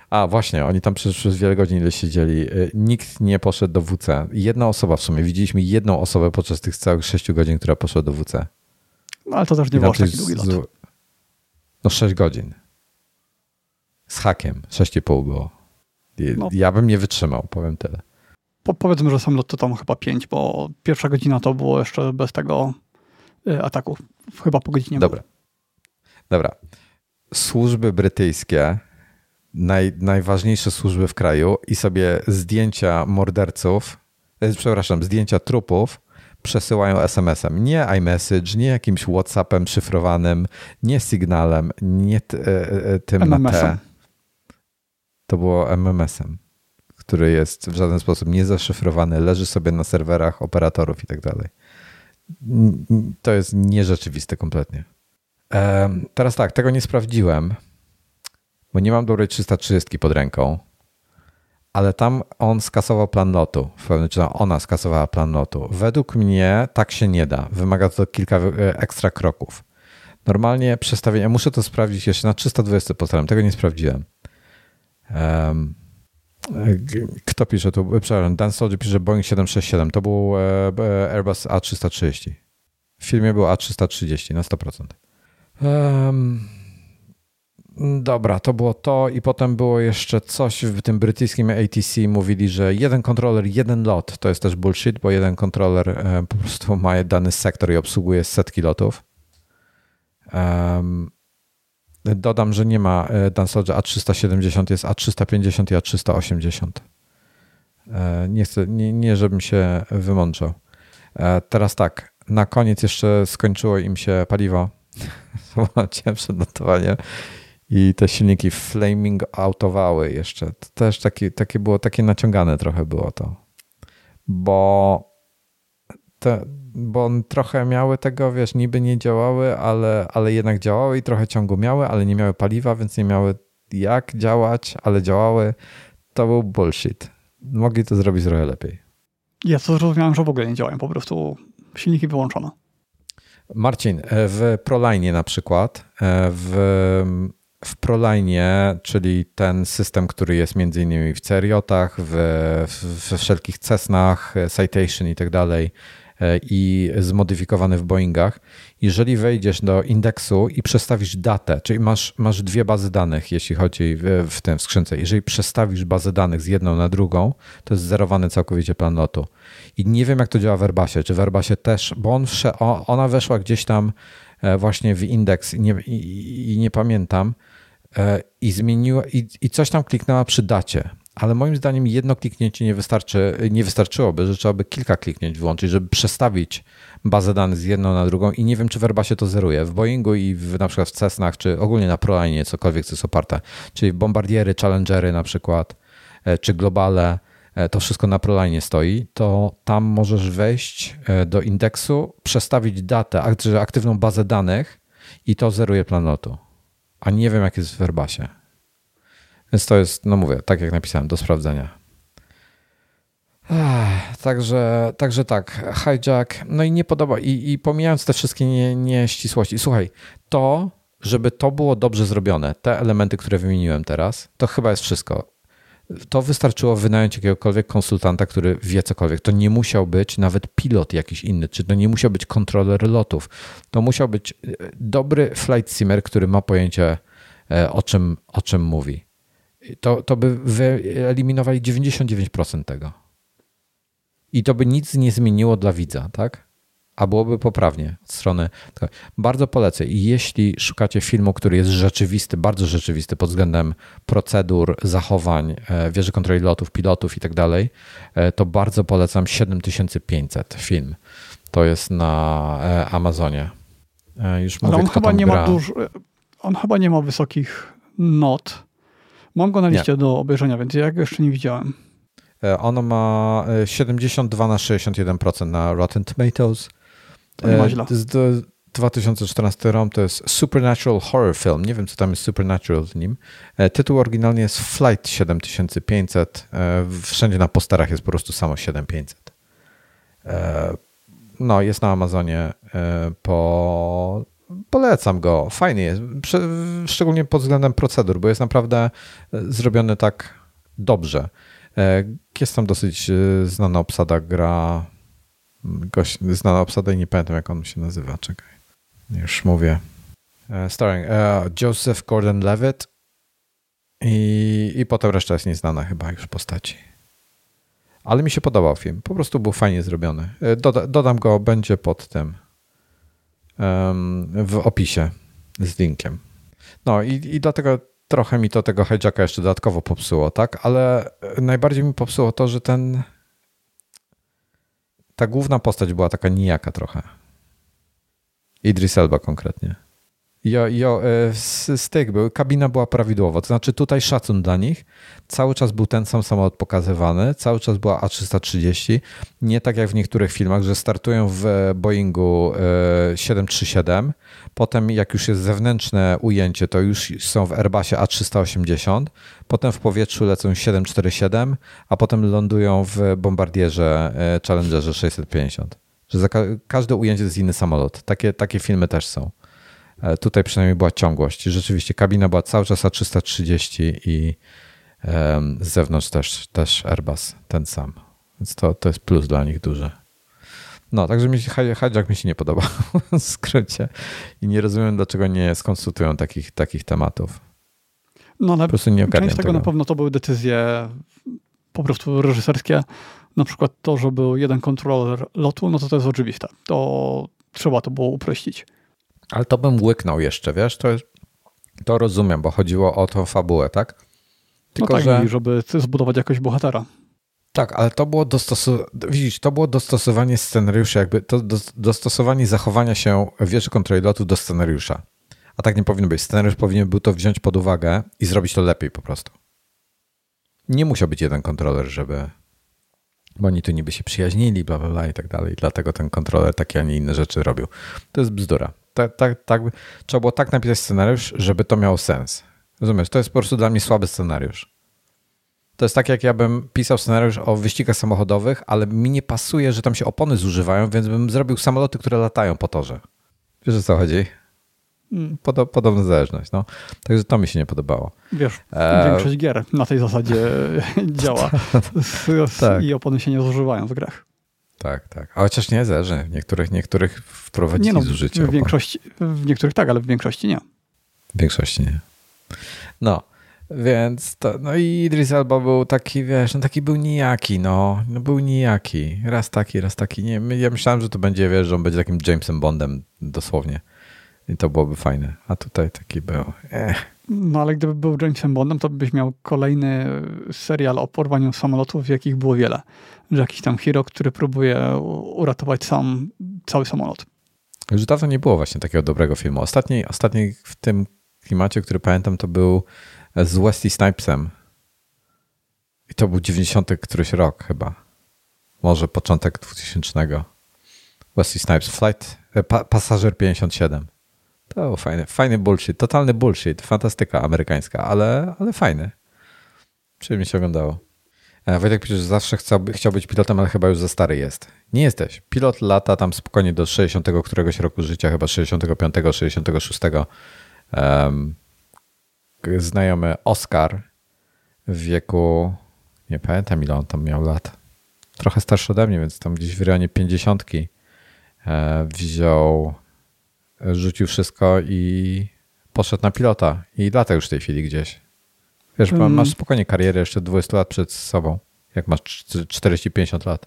A właśnie, oni tam przez, przez wiele godzin ile siedzieli. E, nikt nie poszedł do WC. Jedna osoba w sumie. Widzieliśmy jedną osobę podczas tych całych sześciu godzin, która poszła do WC. No ale to też nie było taki długi lot. No sześć godzin. Z hakiem. Sześć i pół było. No. Ja bym nie wytrzymał, powiem tyle po, powiedzmy, że sam lot to tam chyba 5, bo pierwsza godzina to było jeszcze bez tego y, ataku. Chyba po godzinie. Dobra. Było. Dobra. Służby brytyjskie, naj, najważniejsze służby w kraju i sobie zdjęcia morderców, e, przepraszam, zdjęcia trupów przesyłają SMS-em. Nie iMessage, nie jakimś WhatsAppem szyfrowanym, nie sygnalem, nie t, e, e, tym MMS-em. na T. To było MMS-em który jest w żaden sposób niezaszyfrowany, leży sobie na serwerach operatorów i tak dalej. To jest nierzeczywiste kompletnie. Teraz tak, tego nie sprawdziłem, bo nie mam dobrej 330 pod ręką, ale tam on skasował plan lotu. Czy ona skasowała plan lotu. Według mnie tak się nie da. Wymaga to kilka e, ekstra kroków. Normalnie przestawienie, muszę to sprawdzić jeszcze na 320 postaram, tego nie sprawdziłem. Kto pisze tu? Przepraszam, Dan Soldier pisze Boeing 767. To był e, e, Airbus A330. W filmie był A330 na 100%. Um, dobra, to było to i potem było jeszcze coś w tym brytyjskim ATC. Mówili, że jeden kontroler, jeden lot. To jest też bullshit, bo jeden kontroler e, po prostu ma dany sektor i obsługuje setki lotów. Um, Dodam, że nie ma Dansolge A370, jest A350 i A380. Nie chcę, nie, nie żebym się wymączał. Teraz tak, na koniec jeszcze skończyło im się paliwo. Zobaczcie przed notowaniem. I te silniki flaming autowały jeszcze. To też taki, takie było, takie naciągane trochę było to. Bo te, bo trochę miały tego, wiesz, niby nie działały, ale, ale jednak działały i trochę ciągu miały, ale nie miały paliwa, więc nie miały jak działać, ale działały. To był bullshit. Mogli to zrobić trochę lepiej. Ja to zrozumiałem, że w ogóle nie działają, po prostu silniki wyłączono. Marcin, e, w Proline na przykład, e, w, w Proline, czyli ten system, który jest między innymi w Ceriotach, w, we wszelkich Cessnach, Citation i tak dalej, E, i zmodyfikowany w Boeingach. Jeżeli wejdziesz do indeksu i przestawisz datę, czyli masz, masz dwie bazy danych, jeśli chodzi w, w tym w skrzynce, jeżeli przestawisz bazę danych z jedną na drugą, to jest zerowany całkowicie plan lotu. I nie wiem, jak to działa w Airbusie. Czy w Airbusie też, bo on wsze, ona weszła gdzieś tam e, właśnie w indeks i nie, i, i nie pamiętam e, i zmieniła i, i coś tam kliknęła przy dacie ale moim zdaniem jedno kliknięcie nie, wystarczy, nie wystarczyłoby, że trzeba by kilka kliknięć włączyć, żeby przestawić bazę danych z jedną na drugą i nie wiem, czy w Airbusie to zeruje. W Boeingu i w, na przykład w Cessnach, czy ogólnie na Proline, cokolwiek, co jest oparte, czyli Bombardiery, Challengery na przykład, e, czy Globale, e, to wszystko na Proline stoi, to tam możesz wejść e, do indeksu, przestawić datę, aktywną bazę danych i to zeruje plan lotu. A nie wiem, jak jest w Airbusie. Więc to jest, no mówię, tak jak napisałem, do sprawdzenia. Ach, także, także tak, hijack, no i nie podoba, i, i pomijając te wszystkie nie, nieścisłości, słuchaj, to, żeby to było dobrze zrobione, te elementy, które wymieniłem teraz, to chyba jest wszystko. To wystarczyło wynająć jakiegokolwiek konsultanta, który wie cokolwiek. To nie musiał być nawet pilot jakiś inny, czy to nie musiał być kontroler lotów. To musiał być e, dobry flight simmer, który ma pojęcie e, o czym, o czym mówi to, to by wyeliminowali 99% tego. I to by nic nie zmieniło dla widza, tak? A byłoby poprawnie od strony. Bardzo polecę. I jeśli szukacie filmu, który jest rzeczywisty, bardzo rzeczywisty pod względem procedur, zachowań, e, wieży kontroli lotów, pilotów i tak dalej, e, to bardzo polecam 7500 film. To jest na e, Amazonie. Już mówię, on chyba nie gra. ma dużo, on chyba nie ma wysokich not Mam go na liście nie. do obejrzenia, więc ja go jeszcze nie widziałem. E, ono ma 72 e, na 61% na Rotten Tomatoes. To nie ma e, źle. 2014 rok to jest Supernatural Horror Film. Nie wiem, co tam jest Supernatural w nim. Tytuł oryginalnie jest Flight 7500. Wszędzie na posterach jest po prostu samo 7500. No, jest na Amazonie po polecam go. Fajny jest. Szczególnie pod względem procedur, bo jest naprawdę e, zrobiony tak dobrze. E, jest tam dosyć e, znana obsada gra. Gość, znana obsada i nie pamiętam jak on się nazywa. Czekaj. Już mówię. Starring Joseph Gordon-Levitt i, i potem reszta jest nieznana chyba już postaci. Ale mi się podobał film. Po prostu był fajnie zrobiony. Doda, dodam go, będzie pod tym w opisie z linkiem. No i, i dlatego trochę mi to tego hijacka jeszcze dodatkowo popsuło, tak? Ale najbardziej mi popsuło to, że ten ta główna postać była taka nijaka trochę. Idris Elba konkretnie. Jo, jo, e, styk był, kabina była prawidłowa, to znaczy tutaj szacun dla nich. Cały czas był ten sam samolot pokazywany, cały czas była A330. Nie tak jak w niektórych filmach, że startują w Boeingu 737, e, potem jak już jest zewnętrzne ujęcie, to już są w Airbusie A380, potem w powietrzu lecą 747, a potem lądują w bombardierze e, Challengerze 650. Że za każde ujęcie jest inny samolot. Takie, takie filmy też są. E, tutaj przynajmniej była ciągłość. Rzeczywiście kabina była cały czas A330 i z zewnątrz też, też Airbus ten sam. Więc to, to jest plus dla nich duży. No, także mi hijack mi się nie podoba w skrócie i nie rozumiem, dlaczego nie skonsultują takich, takich tematów. No, ale po prostu nie część tego, tego na pewno to były decyzje po prostu reżyserskie. Na przykład to, że był jeden kontroler lotu, no to to jest oczywiste. To trzeba to było uprościć. Ale to bym łyknął jeszcze, wiesz, to To rozumiem, bo chodziło o tą fabułę, tak? Tylko, no tak, że... żeby zbudować jakoś bohatera. Tak, ale to było dostosowanie, widzisz, to było dostosowanie scenariusza, jakby to dostosowanie zachowania się wieży kontroli lotu do scenariusza. A tak nie powinno być. Scenariusz powinien był to wziąć pod uwagę i zrobić to lepiej po prostu. Nie musiał być jeden kontroler, żeby. Bo oni tu niby się przyjaźnili, bla, bla, bla i tak dalej. Dlatego ten kontroler takie, a nie inne rzeczy robił. To jest bzdura. Tak, tak, tak, trzeba było tak napisać scenariusz, żeby to miało sens. Rozumiesz? To jest po prostu dla mnie słaby scenariusz. To jest tak, jak ja bym pisał scenariusz o wyścigach samochodowych, ale mi nie pasuje, że tam się opony zużywają, więc bym zrobił samoloty, które latają po torze. Wiesz o co chodzi? Mm. Pod, podobna zależność. No. Także to mi się nie podobało. Wiesz, e... większość gier na tej zasadzie działa tak. i opony się nie zużywają w grach. Tak, tak. A chociaż nie zależy. W niektórych, niektórych wprowadzili nie no, zużycie. W, większości, w niektórych tak, ale w większości nie. W większości nie. No. Więc to, no i Idris Elba był taki, wiesz, no taki był nijaki, no, no był nijaki. Raz taki, raz taki. Nie, ja myślałem, że to będzie, wiesz, że on będzie takim Jamesem Bondem dosłownie. I to byłoby fajne. A tutaj taki był. Ech. No ale gdyby był Jamesem Bondem, to byś miał kolejny serial o porwaniu samolotów, jakich było wiele. Że jakiś tam hero, który próbuje uratować sam cały samolot. Już dawno nie było właśnie takiego dobrego filmu. Ostatni, ostatni w tym klimacie, który pamiętam, to był z Wesley Snipesem. I to był 90 któryś rok chyba. Może początek 2000. Wesley Snipes, Flight, e, pa, Pasażer 57. To był fajny, fajny bullshit, totalny bullshit, fantastyka amerykańska, ale, ale fajny. Przyjemnie się oglądało. E, Wojtek pisze, że zawsze chciał, chciał być pilotem, ale chyba już za stary jest. Nie jesteś. Pilot lata tam spokojnie do 60 któregoś roku życia, chyba 65, 66. Um, znajomy Oscar w wieku, nie pamiętam ile on tam miał lat, trochę starszy ode mnie, więc tam gdzieś w rejonie pięćdziesiątki e, wziął, rzucił wszystko i poszedł na pilota i lata już w tej chwili gdzieś. Wiesz, hmm. masz spokojnie karierę jeszcze 20 lat przed sobą, jak masz 40-50 lat.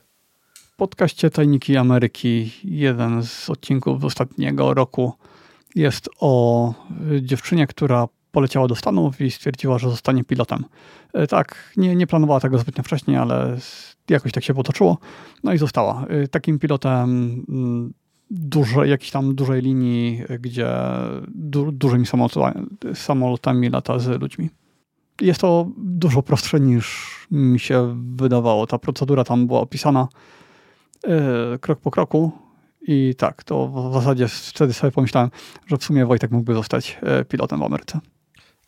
W podcaście Tajniki Ameryki jeden z odcinków z ostatniego roku jest o dziewczynie, która poleciała do Stanów i stwierdziła, że zostanie pilotem. E, tak, nie, nie planowała tego zbytnio wcześniej, ale jakoś tak się potoczyło. No i została. E, takim pilotem mm, duże, jakiejś tam dużej linii, gdzie du, dużymi samolotami lata z ludźmi. Jest to dużo prostsze niż mi się wydawało. Ta procedura tam była opisana yy, krok po kroku. I tak, to w zasadzie wtedy sobie pomyślałem, że w sumie Wojtek mógłby zostać pilotem w Ameryce.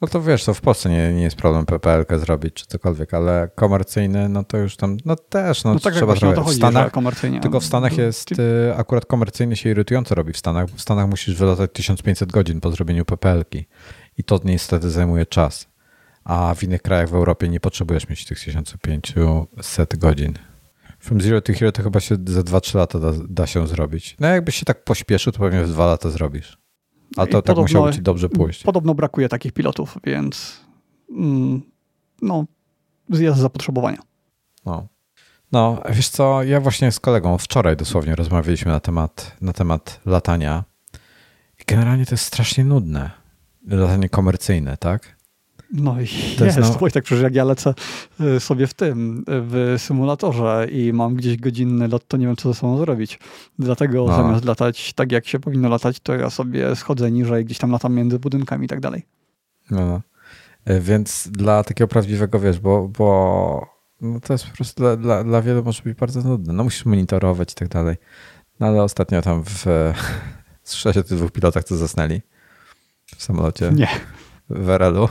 No to wiesz, to w Polsce nie, nie jest problem PPL zrobić czy cokolwiek, ale komercyjny, no to już tam, no też, no, no tak trzeba trochę. Chodzi, w Stanach, komercyjnie. Tylko w Stanach jest, y, akurat komercyjnie się irytująco robi w Stanach. W Stanach musisz wylatać 1500 godzin po zrobieniu PPL-ki i to niestety zajmuje czas. A w innych krajach w Europie nie potrzebujesz mieć tych 1500 godzin. From Zero to Hero to chyba się za 2-3 lata da, da się zrobić. No jakbyś się tak pośpieszył, to pewnie w 2 lata zrobisz. A to I tak podobno, musiało ci dobrze pójść. Podobno brakuje takich pilotów, więc mm, no, jest zapotrzebowania. No. no, wiesz co, ja właśnie z kolegą wczoraj dosłownie rozmawialiśmy na temat, na temat latania i generalnie to jest strasznie nudne. Latanie komercyjne, tak? No i to jest, jest no... tak przecież jak ja lecę y, sobie w tym, w symulatorze i mam gdzieś godzinny lot, to nie wiem, co ze sobą zrobić. Dlatego no. zamiast latać tak, jak się powinno latać, to ja sobie schodzę niżej, gdzieś tam latam między budynkami i tak dalej. No, no. E, więc dla takiego prawdziwego, wiesz, bo, bo no to jest po prostu dla, dla, dla wielu może być bardzo nudne. No musisz monitorować i tak dalej. No ale ostatnio tam w słyszałeś o tych dwóch pilotach, co zasnęli w samolocie? Nie. W RL-u.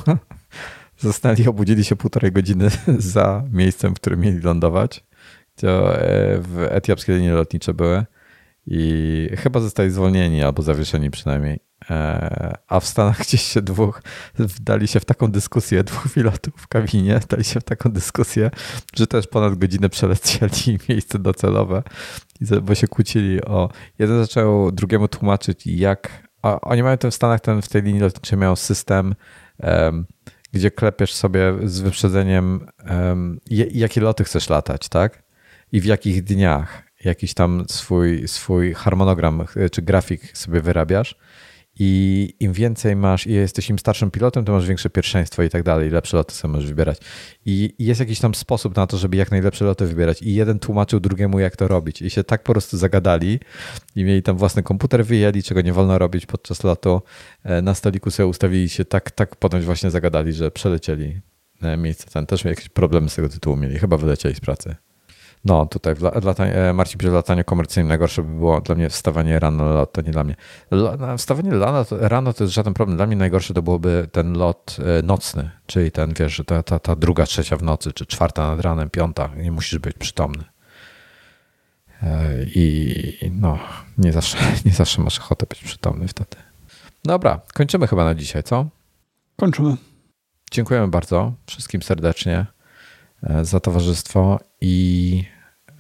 Zostali, obudzili się półtorej godziny za miejscem, w którym mieli lądować, gdzie e, w etiopskie linie lotnicze były i chyba zostali zwolnieni albo zawieszeni przynajmniej. E, a w Stanach gdzieś się dwóch, wdali się w taką dyskusję, dwóch pilotów w kabinie, dali się w taką dyskusję, że też ponad godzinę przelecieli miejsce docelowe, bo się kłócili o... Jeden zaczął drugiemu tłumaczyć, jak... A oni mają ten w Stanach, ten w tej linii lotniczej miał system um, gdzie klepiesz sobie z wyprzedzeniem, um, jakie loty chcesz latać, tak? I w jakich dniach jakiś tam swój, swój harmonogram czy grafik sobie wyrabiasz i im więcej masz i jesteś im starszym pilotem, to masz większe pierwszeństwo i tak dalej, lepsze loty sobie możesz wybierać. I jest jakiś tam sposób na to, żeby jak najlepsze loty wybierać i jeden tłumaczył drugiemu, jak to robić i się tak po prostu zagadali i mieli tam własny komputer, wyjęli, czego nie wolno robić podczas lotu, e, na stoliku sobie ustawili się tak, tak potem właśnie zagadali, że przelecieli e, miejsce ten. Też jakieś problemy z tego tytułu mieli, chyba wylecieli z pracy. No, tutaj latanie, e, Marcin pisze, w lataniu komercyjnym najgorsze by było dla mnie wstawanie rano na lot, to nie dla mnie. Wstawanie rano to, rano to jest żaden problem. Dla mnie najgorsze to byłoby ten lot e, nocny, czyli ten, wiesz, ta, ta, ta druga, trzecia w nocy, czy czwarta nad ranem, piąta. Nie musisz być przytomny. E, I no, nie zawsze, nie zawsze masz ochotę być przytomny wtedy. Dobra, kończymy chyba na dzisiaj, co? Kończymy. Dziękujemy bardzo wszystkim serdecznie. E, za towarzystwo i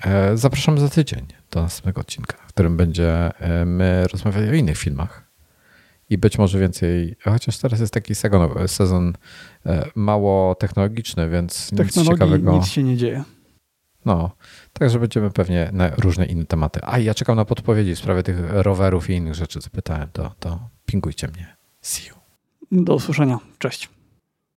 e, zapraszam za tydzień do następnego odcinka, w którym będzie e, rozmawiali o innych filmach i być może więcej, chociaż teraz jest taki sezon, sezon mało technologiczny, więc nic ciekawego. nic się nie dzieje. No, także będziemy pewnie na różne inne tematy. A ja czekam na podpowiedzi w sprawie tych rowerów i innych rzeczy, co pytałem, to, to pingujcie mnie. See you. Do usłyszenia. Cześć.